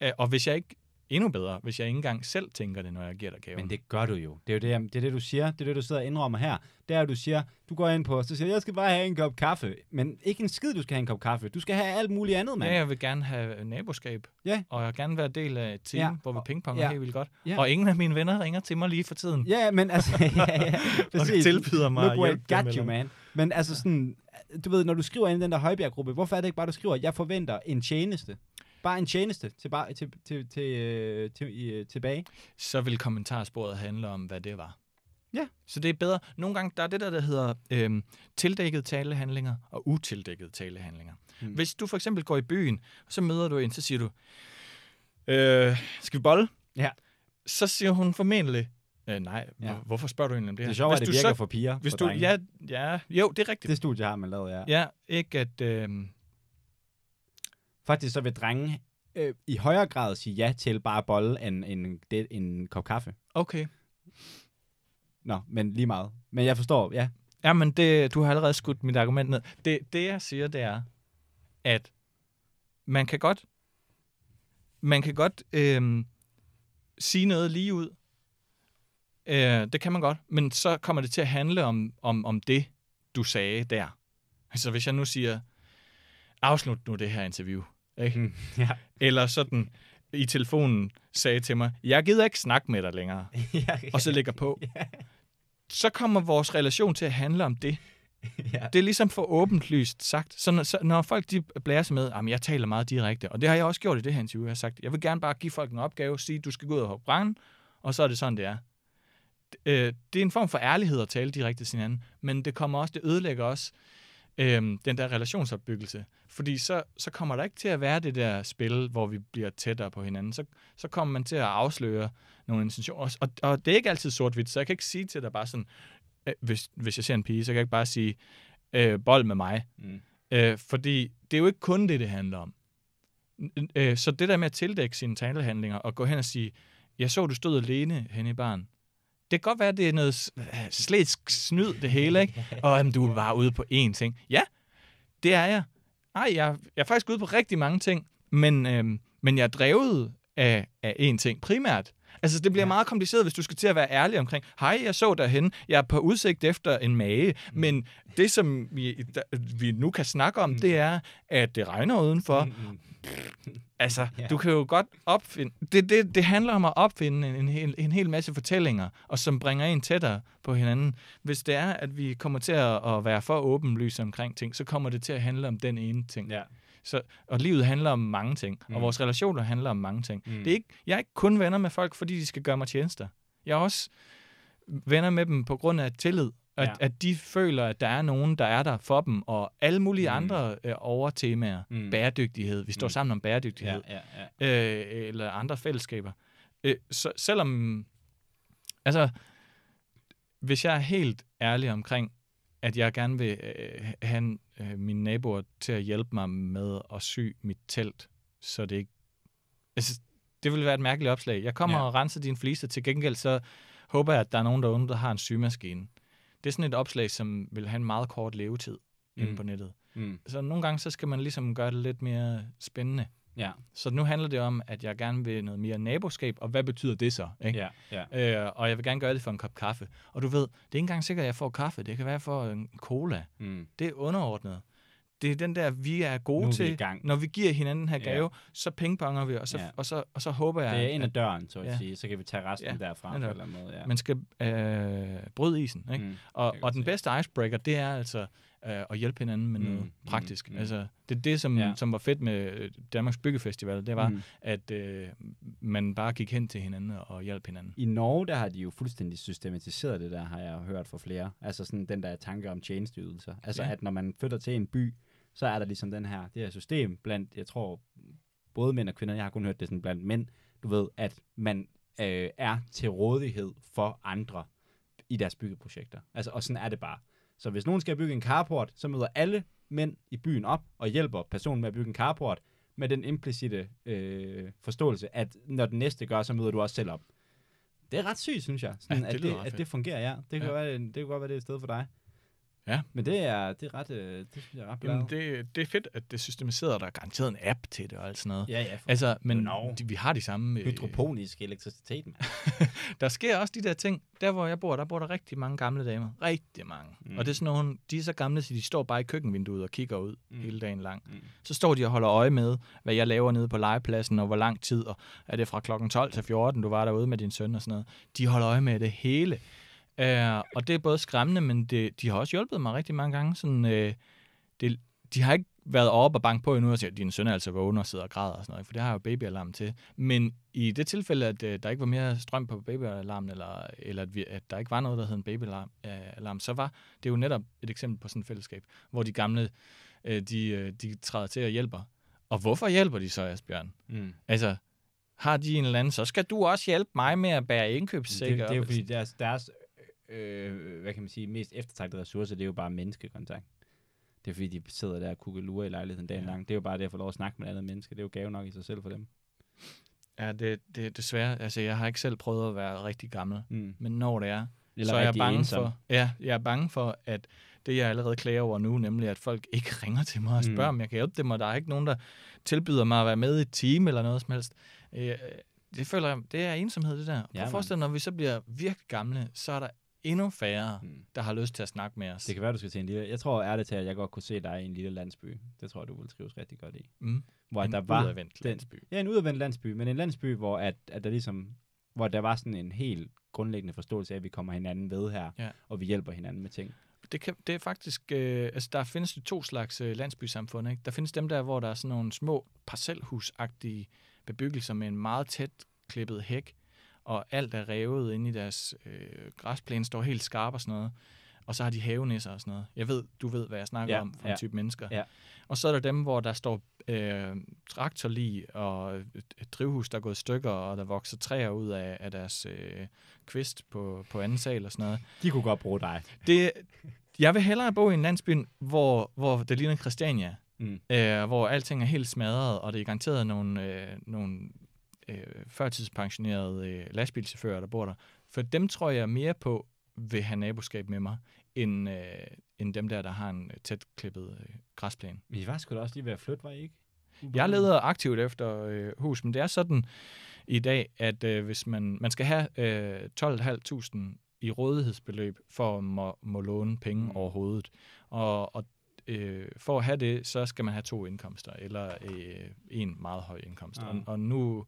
Øh, Og hvis jeg ikke, endnu bedre, hvis jeg ikke engang selv tænker det, når jeg giver dig gaven. Men det gør du jo. Det er jo det, jeg- det, er det, du siger. Det er det, du sidder og indrømmer her. Det er, du siger, du går ind på, så siger jeg skal bare have en kop kaffe. Men ikke en skid, du skal have en kop kaffe. Du skal have alt muligt andet, mand. Ja, jeg vil gerne have naboskab, Ja. og jeg vil gerne være del af et team, Ja. hvor vi pingponger Ja. helt vildt godt. Ja. Og ingen af mine venner ringer til mig lige for tiden. Ja, men altså, ja, ja, præcis. tilbyder mig Look where it got you, man. Men altså sådan, du ved, når du skriver ind i den der Højbjerg-gruppe, hvorfor er det ikke bare, du skriver, jeg forventer en tjeneste? Bare en tjeneste tilbage, til, til, til, øh, til, til, tilbage. så vil kommentarsporet handle om, hvad det var. Ja. Så det er bedre. Nogle gange, der er det der, der hedder øhm, tildækkede talehandlinger og utildækkede talehandlinger. Mm. Hvis du for eksempel går i byen, og så møder du en, så siger du, øh, skal vi bolle? Ja. Så siger hun formentlig, øh, nej, Ja. hvorfor spørger du egentlig om det Det her? er sjovt, at det virker så, for piger. Hvis for du, drenge. ja, ja, jo, det er rigtigt. Det studie har man lavet, ja. Ja, ikke at... Øh, Faktisk så vil drenge øh, i højere grad sige ja til bare bolle end en, det, en kop kaffe. okay. Nå, men lige meget. Men jeg forstår, ja. Ja, men det, du har allerede skudt mit argument ned. Det, det jeg siger, det er, at man kan godt, man kan godt øhm, sige noget lige ud. Øh, det kan man godt, men så kommer det til at handle om, om, om det, du sagde der. Så hvis jeg nu siger, afslut nu det her interview, ikke? Mm, ja. eller sådan i telefonen sagde til mig, jeg gider ikke snakke med dig længere, ja, og så lægger på, så kommer vores relation til at handle om det. ja. Det er ligesom for åbent lyst sagt. Så når, så når folk de blærer sig med, at jeg taler meget direkte, og det har jeg også gjort i det her interview, jeg har sagt, jeg vil gerne bare give folk en opgave, sige, du skal gå ud og hugge brænde, og så er det sådan, det er. Øh, Det er en form for ærlighed at tale direkte til hinanden, men det kommer også, det ødelægger også øhm, den der relationsopbyggelse. Fordi så, så kommer der ikke til at være det der spil, hvor vi bliver tættere på hinanden. Så, så kommer man til at afsløre nogle intentioner. Og, og det er ikke altid sort-hvidt, så jeg kan ikke sige til dig bare sådan, øh, hvis, hvis jeg ser en pige, så kan jeg ikke bare sige, øh, bold med mig. Mm. Øh, fordi det er jo ikke kun det, det handler om. Øh, så det der med at tildække sine talehandlinger og gå hen og sige, jeg så, du stod alene hen i barn. Det kan godt være, at det er noget slet slætsk snyd, det hele, ikke? Og jamen, du er bare ude på én ting. Ja, det er jeg. Ej, jeg, jeg er faktisk ude på rigtig mange ting, men, øhm, men jeg er drevet af, af én ting primært. Altså, det bliver Ja. meget kompliceret, hvis du skal til at være ærlig omkring, hej, jeg så derhen, jeg er på udsigt efter en mage, mm. men det, som vi, der, vi nu kan snakke om, Mm. det er, at det regner udenfor. Mm. Mm, Altså, ja. du kan jo godt opfinde... Det, det, det handler om at opfinde en, en, hel, en hel masse fortællinger, og som bringer en tættere på hinanden. Hvis det er, at vi kommer til at, at være for åbenlyse omkring ting, så kommer det til at handle om den ene ting. ja. Så, og livet handler om mange ting, Mm. og vores relationer handler om mange ting. Mm. Det er ikke, jeg er ikke kun venner med folk, fordi de skal gøre mig tjenester. Jeg er også venner med dem på grund af tillid. At, Ja. ja. at de føler, at der er nogen, der er der for dem, og alle mulige Mm. andre øh, overtemaer. Mm. Bæredygtighed. Vi står Mm. sammen om Ja, bæredygtighed. ja, ja. Øh, eller andre fællesskaber. Øh, så selvom... Altså, hvis jeg er helt ærlig omkring, at jeg gerne vil øh, have øh, mine naboer til at hjælpe mig med at sy mit telt, så det ikke... Altså, det ville være et mærkeligt opslag. Jeg kommer Ja. og renser dine fliser. Til gengæld så håber jeg, at der er nogen derude, der har en symaskine. Det er sådan et opslag, som vil have en meget kort levetid mm. inde på nettet. Mm. Så nogle gange, så skal man ligesom gøre det lidt mere spændende. Ja, Så nu handler det om, at jeg gerne vil noget mere naboskab, og hvad betyder det så? Ikke? ja, ja. Øh, og jeg vil gerne gøre det for en kop kaffe. Og du ved, det er ikke engang sikkert, at jeg får kaffe. Det kan være, at jeg får en cola. Mm. Det er underordnet. det er den der, vi er Nu gode er vi til. gang. Når vi giver hinanden den her Ja. gave, så pingponger vi, og så, Ja. og, så, og så håber jeg, Det er ind ad døren, så at Ja. sige. Så kan vi tage resten Ja, derfra på en netop. eller måde. Ja. man skal øh, bryde isen. Ikke? Mm. Og, og den bedste icebreaker, det er altså øh, at hjælpe hinanden med Mm, noget mm, praktisk. mm. Altså, det er det, som, Ja. som var fedt med øh, Danmarks Byggefestival, det var. Mm. at øh, man bare gik hen til hinanden og hjalp hinanden. I Norge, der har de jo fuldstændig systematiseret det der, har jeg hørt fra flere. Altså sådan den der tanke om tjenesteydelser. Altså Ja. at når man flytter til en by, så er der ligesom den her, det her system blandt, jeg tror, både mænd og kvinder, jeg har kun hørt det sådan blandt mænd, du ved, at man øh, er til rådighed for andre i deres byggeprojekter. Altså, og sådan er det bare. Så hvis nogen skal bygge en carport, så møder alle mænd i byen op og hjælper personen med at bygge en carport med den implicite øh, forståelse, at når den næste gør, så møder du også selv op. Det er ret sygt, synes jeg, sådan, Ja, det at, det, at det fungerer, ja. Det kan, Ja. Være, det kan godt være, det er et sted for dig. Ja. Men det er, det er ret, øh, det synes jeg er ret Jamen, det, det er fedt, at det er systematiseret, og der er garanteret en app til det og alt sådan noget. Ja, ja. For Altså, men Nå. de, vi har de samme... øh, hydroponisk elektricitet, man. Der sker også de der ting. Der, hvor jeg bor, der bor der rigtig mange gamle damer. Rigtig mange. Mm. Og det er sådan nogle, de er så gamle, så de står bare i køkkenvinduet og kigger ud. Mm. hele dagen lang. Mm. Så står de og holder øje med, hvad jeg laver nede på legepladsen, og hvor lang tid, og er det fra klokken 12 til 14, du var derude med din søn og sådan noget. De holder øje med det hele. Uh, og det er både skræmmende, men det, de har også hjulpet mig rigtig mange gange. Sådan, uh, det, de har ikke været oppe og banke på endnu og sige, at din søn er altså vågen og sidder og græder og sådan noget, for det har jo babyalarm til. Men i det tilfælde, at uh, der ikke var mere strøm på babyalarmen, eller, eller at, vi, at der ikke var noget, der hed en babyalarm, uh, alarm, så var det jo netop et eksempel på sådan et fællesskab, hvor de gamle, uh, de, uh, de træder til og hjælper. Og hvorfor hjælper de så, Asbjørn? Mm. Altså, har de en eller anden, så skal du også hjælpe mig med at bære Det, indkøbssække det er jo fordi, deres, deres øh, hvad kan man sige, mest eftertragtede ressourcer, det er jo bare menneskekontakt. Det er fordi, de sidder der og kukkelurer i lejligheden dagen Ja. lang. Det er jo bare det at få lov at snakke med et andet menneske. Det er jo gave nok i sig selv for dem. Ja, det, det desværre. Altså, jeg har ikke selv prøvet at være rigtig gammel. Mm. Men når det er, Eller så er jeg bange ensom. for, ja, jeg er bange for, at det, jeg allerede klager over nu, nemlig at folk ikke ringer til mig og spørger, Mm. om jeg kan hjælpe dem, og der er ikke nogen, der tilbyder mig at være med i et team eller noget som helst. Øh, det føler jeg, det er ensomhed, det der. Ja, Ja, mand. forestil dig, når vi så bliver virkelig gamle, så er der endnu færre, Mm. der har lyst til at snakke med os. Det kan være, du skal til en lille... Jeg tror ærligt til, at jeg godt kunne se dig i en lille landsby. Det tror jeg, du ville trives rigtig godt i. mm. Hvor en der var udadvendt den- landsby. Ja, en udadvendt landsby, men en landsby, hvor, at, at der ligesom, hvor der var sådan en helt grundlæggende forståelse af, at vi kommer hinanden ved her, Ja. og vi hjælper hinanden med ting. Det, kan, det er faktisk, øh, altså der findes to slags øh, landsbysamfund. Ikke? Der findes dem der, hvor der er sådan nogle små parcelhusagtige bebyggelser med en meget tæt klippet hæk, og alt er revet inde i deres øh, græsplæne, står helt skarp og sådan noget. Og så har de havenisser og sådan noget. Jeg ved, du ved, hvad jeg snakker Ja, om for ja, en type mennesker. ja. Og så er der dem, hvor der står øh, traktorlig og et, drivhus, der er gået i stykker, og der vokser træer ud af, af deres øh, kvist på, på anden sal og sådan noget. De kunne godt bruge dig. Det, jeg vil hellere bo i en landsby, hvor, hvor det ligner Christiania, Mm. øh, hvor alting er helt smadret, og det er garanteret nogle, øh, nogle øh, førtidspensionerede øh, lastbilchauffører, der bor der. For dem tror jeg mere på vil have naboskab med mig, end, øh, end dem der, der har en øh, tæt klippet øh, græsplæne. Men I var sgu da også lige ved at flytte, var I ikke? Jeg leder aktivt efter øh, hus, men det er sådan i dag, at øh, hvis man, man skal have øh, 12.500 i rådighedsbeløb for at må, må låne penge Mm. mm. overhovedet. Og, og øh, for at have det, så skal man have to indkomster, eller øh, en meget høj indkomst. Ah. Og, og nu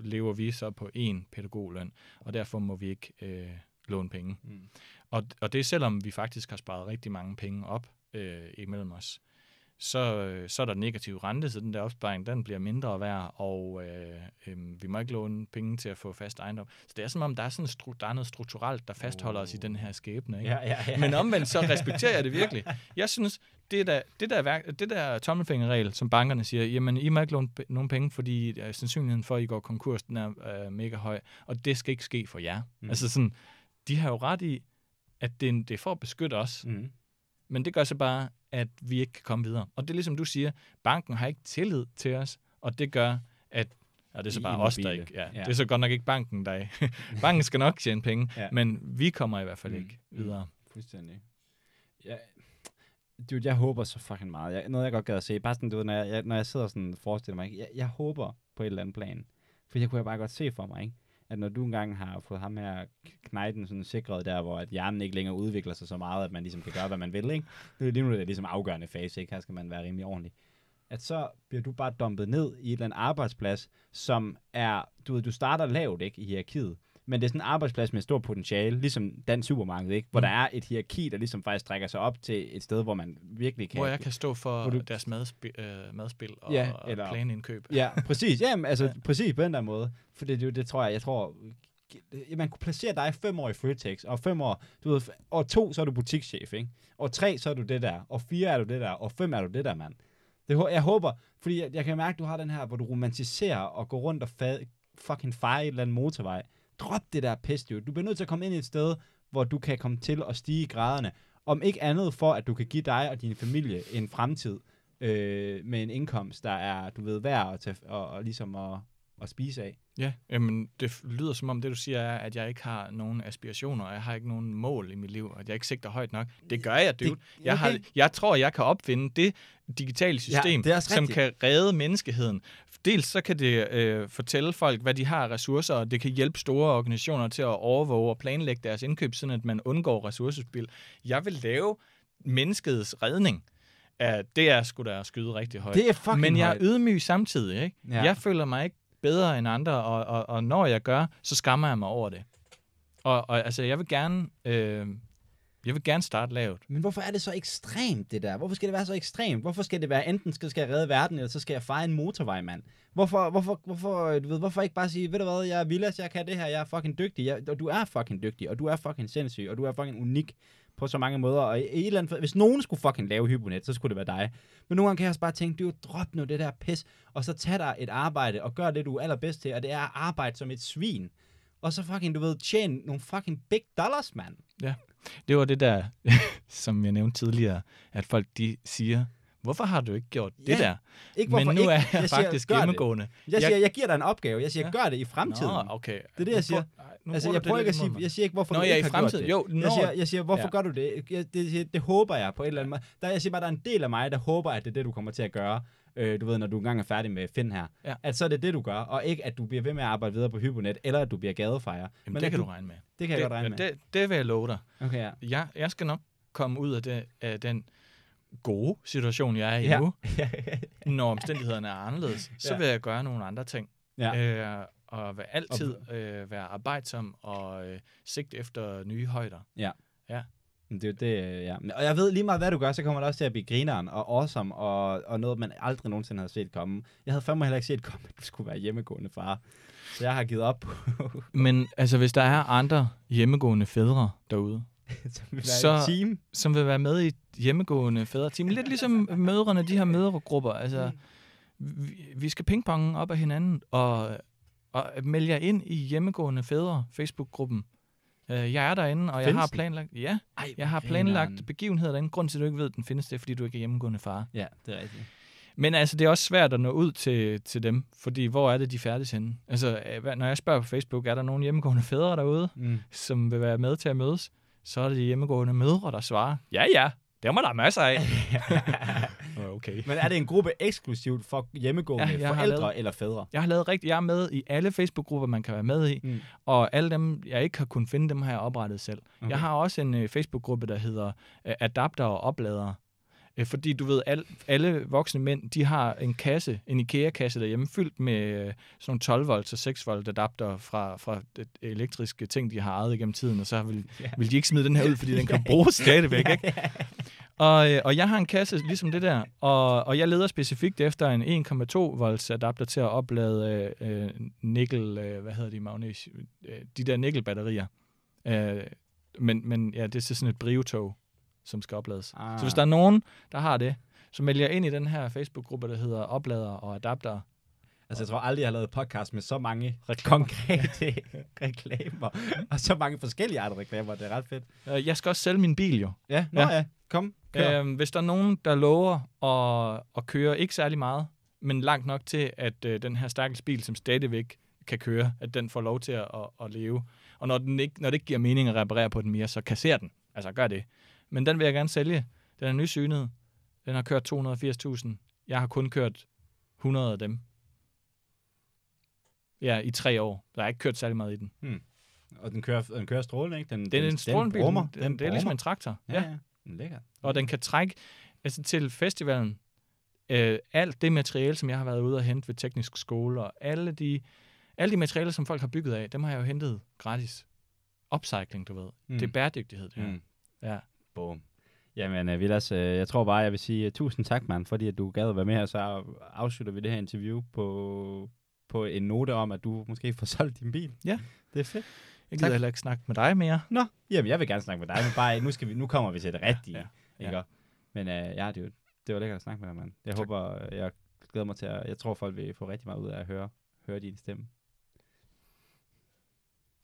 lever vi så på en pædagogløn, og derfor må vi ikke øh, låne penge. Mm. Og, og det er selvom vi faktisk har sparet rigtig mange penge op øh, imellem os. Så, øh, så er der negativ rente, så den der opsparing, den bliver mindre værd, og øh, øh, vi må ikke låne penge til at få fast ejendom. Så det er som om, der er, sådan stru- der er noget strukturelt, der fastholder oh. os i den her skæbne. Ikke? Ja, ja, ja. Men omvendt, så respekterer jeg det virkelig. Jeg synes, det der, det der, værk, det der tommelfingerregel, som bankerne siger, jamen, I må ikke låne nogen penge, fordi øh, sandsynligheden for, at I går konkurs, den er øh, mega høj, og det skal ikke ske for jer. Mm. Altså sådan, de har jo ret i, at det, det er for at beskytte os, Mm. men det gør så bare, at vi ikke kan komme videre. Og det er ligesom du siger, banken har ikke tillid til os, og det gør, at og det er så bare os, der ikke... Ja, Ja. Det er så godt nok ikke banken, der er Banken skal nok tjene penge, Ja. men vi kommer i hvert fald Mm. ikke Mm. videre. Fuldstændig. Ja, dude, jeg håber så fucking meget. Jeg, noget, jeg godt gad at se. Bare sådan, du ved, når jeg, jeg, når jeg sidder sådan og forestiller mig, jeg, jeg håber på et eller andet plan. For jeg kunne jeg bare godt se for mig, ikke? At når du engang har fået ham her knejten sådan sikret der, hvor at hjernen ikke længere udvikler sig så meget, at man ligesom kan gøre, hvad man vil, ikke? Det er lige nu det er ligesom afgørende fase, ikke? Her skal man være rimelig ordentlig. At så bliver du bare dumpet ned i et eller andet arbejdsplads, som er, du ved, du starter lavt, ikke, i hierarkiet. Men det er sådan en arbejdsplads med stor potentiale, ligesom dansk supermarked, ikke? Hvor Mm. der er et hierarki, der ligesom faktisk trækker sig op til et sted, hvor man virkelig kan... Hvor jeg kan stå for du- deres madspil, øh, madspil og, Ja, eller- og planindkøb. Ja, præcis. Jamen, altså, Ja. præcis på den der måde. For det, det, det tror jeg, jeg tror, man kunne placere dig fem år i Føtex, og fem år, du ved, år to, så er du butikschef, ikke? År tre, så er du det der, og fire er du det der, og fem er du det der, mand. Det, jeg håber, fordi jeg, jeg kan mærke, du har den her, hvor du romantiserer og går rundt og fa- fucking fejre et eller andet motorvej. Drop det der pis, dude. Du bliver nødt til at komme ind i et sted, hvor du kan komme til at stige i graderne. Om ikke andet for, at du kan give dig og din familie en fremtid øh, med en indkomst, der er, du ved, værd at tage, og, og ligesom at, at spise af. Ja, jamen, det lyder som om det, du siger, er, at jeg ikke har nogen aspirationer, og jeg har ikke nogen mål i mit liv, og at jeg ikke sigter højt nok. Det gør jeg, dude. Det- Jeg, har, okay. jeg tror, jeg kan opfinde det digitale system, det er også som rigtigt. kan redde menneskeheden. Dels så kan det øh, fortælle folk, hvad de har af ressourcer, og det kan hjælpe store organisationer til at overvåge og planlægge deres indkøb, sådan at man undgår ressourcespil. Jeg vil lave menneskets redning. Uh, det er sgu da at skyde rigtig højt. Det er fucking Men jeg er ydmyg samtidig, ikke? Ja. Ja. Jeg føler mig ikke bedre end andre, og, og, og når jeg gør, så skammer jeg mig over det. Og, og altså, jeg vil gerne, øh, jeg vil gerne starte lavt. Men hvorfor er det så ekstremt, det der? Hvorfor skal det være så ekstremt? Hvorfor skal det være, enten skal, skal jeg redde verden, eller så skal jeg fejre en motorvej, mand? Hvorfor, hvorfor, hvorfor, du ved, hvorfor ikke bare sige, ved du hvad, jeg er villas, jeg kan det her, jeg er fucking dygtig, jeg, og du er fucking dygtig, og du er fucking sindssyg, og du er fucking unik på så mange måder, og i, et eller andet, hvis nogen skulle fucking lave Hyponet, så skulle det være dig. Men nogle gange kan jeg også bare tænke, du drop nu det der pis, og så tag dig et arbejde, og gør det, du er allerbedst til, og det er at arbejde som et svin. Og så fucking, du ved, tjene nogle fucking big dollars, mand. Det var det der, som jeg nævnte tidligere, at folk de siger, hvorfor har du ikke gjort det Ja, der? Ikke, Men nu ikke? er jeg, siger, faktisk det. hjemmegående. Jeg Jeg- siger, jeg giver dig en opgave. Jeg siger, Ja. gør det i fremtiden. Nå, okay. Det er det, jeg siger. altså, jeg prøver ikke at sige, jeg siger ikke, hvorfor Nå, du ja, i ikke fremtiden. Jo, Jeg når- siger, jeg siger hvorfor Ja. gør du det? Jeg, det, det? Det håber jeg på et eller andet måde. Der, jeg siger bare, der er en del af mig, der håber, at det er det, du kommer til at gøre. Øh, du ved, når du engang er færdig med Finn her. Ja. At så er det det, du gør, og ikke at du bliver ved med at arbejde videre på Hyponet, eller at du bliver gadefejrer. Jamen, Men det kan du regne med. Det kan jeg godt regne med. Det, det vil jeg love dig. Okay, ja. Jeg, jeg skal nok komme ud af, det, af den gode situation, jeg er i Ja. nu. Når omstændighederne er anderledes, så Ja. vil jeg gøre nogle andre ting. ja. Øh, og vil altid øh, være arbejdsom og øh, sigte efter nye højder. Men Det er det, øh, ja. Og jeg ved lige meget, hvad du gør, så kommer det også til at blive grineren og awesome, og, og noget, man aldrig nogensinde havde set komme. Jeg havde fandme heller ikke set komme, at du skulle være hjemmegående far. Så jeg har givet op Men altså, hvis der er andre hjemmegående fædre derude, som vil være Så- et team. som vil være med i et hjemmegående fædreteam, lidt ligesom mødrene, de her mødregrupper, altså, vi, vi skal pingponge op af hinanden, og, og melde jer ind i hjemmegående fædre Facebook-gruppen. Øh, Jeg er derinde, og jeg Findes har planlagt, ja, Ej, jeg har planlagt begivenheder derinde. Grund til, at du ikke ved, at den findes, det er, fordi du ikke er hjemmegående far. Ja, det er rigtigt. Men altså, det er også svært at nå ud til, til dem, fordi hvor er det, de færdes henne? Altså, øh, når jeg spørger på Facebook, er der nogen hjemmegående fædre derude, Mm. som vil være med til at mødes? Så er det de hjemmegående mødre, der svarer, ja ja, det må der masser af. okay. Men er det en gruppe eksklusivt for hjemmegående Ja, forældre lavet- eller fædre? Jeg har lavet rigtig, jeg er med i alle Facebook-grupper, man kan være med i, Mm. og alle dem, jeg ikke har kunnet finde, dem har jeg oprettet selv. Okay. Jeg har også en øh, Facebook-gruppe, der hedder øh, Adapter og Opladere. Øh, fordi du ved, al, alle voksne mænd, de har en kasse, en IKEA-kasse derhjemme, fyldt med øh, sådan nogle 12 volt og 6 volt adapter fra, fra det elektriske ting, de har ejet igennem tiden, og så vil, Ja. vil de ikke smide den her ud, fordi den kan bruges stadigvæk, ikke? Og, øh, og jeg har en kasse ligesom det der, og, og jeg leder specifikt efter en 1,2 volts adapter til at oplade øh, nikkel, øh, hvad hedder de, magnesium, øh, de der nikkelbatterier. Øh, men, men ja, det er så sådan et briotog, som skal oplades. Ah. Så hvis der er nogen, der har det, så meld jer ind i den her Facebook-gruppe, der hedder Oplader og Adapter. Altså, jeg tror aldrig, jeg har lavet podcast med så mange konkrete reklamer, og så mange forskellige andre reklamer. Det er ret fedt. Øh, jeg skal også sælge min bil jo. Ja, nå Ja. ja. ja. Kom, kør. Øhm, hvis der er nogen, der lover at, at køre ikke særlig meget, men langt nok til, at øh, den her stakkels bil, som stadigvæk kan køre, at den får lov til at, at, at leve. Og når, den ikke, når det ikke giver mening at reparere på den mere, så kasser den. Altså gør det. Men den vil jeg gerne sælge. Den er nysynet. Den har kørt 280.000. Jeg har kun kørt 100 af dem. Ja, i tre år. Der er ikke kørt særlig meget i den. Og den kører, den kører strålende, ikke? Den, er den, en strålende bil. brummer. Den, den, det er ligesom en traktor. Ja, ja. Den er lækker. Og den kan trække, altså til festivalen, øh, alt det materiale, som jeg har været ude og hente ved teknisk skole, og alle de, alle de materialer, som folk har bygget af, dem har jeg jo hentet gratis. Upcycling, du ved. Mm. Det er bæredygtighed, det her. Mm. Ja. Boom. Jamen, uh, Vilas, uh, jeg tror bare, jeg vil sige uh, tusind tak, mand, fordi at du gad at være med her, så afslutter vi det her interview på, på en note om, at du måske får solgt din bil. Ja. Det er fedt. Jeg Tak. gider heller ikke snakke med dig mere. Nå, jamen, jeg vil gerne snakke med dig, men bare, nu, skal vi, nu kommer vi til det rigtige. ja, Ja, ikke? Men uh, ja, det, var- det var lækkert at snakke med dig, mand. Jeg Tak. håber, jeg glæder mig til at, jeg tror, folk vil få rigtig meget ud af at høre, høre din stemme.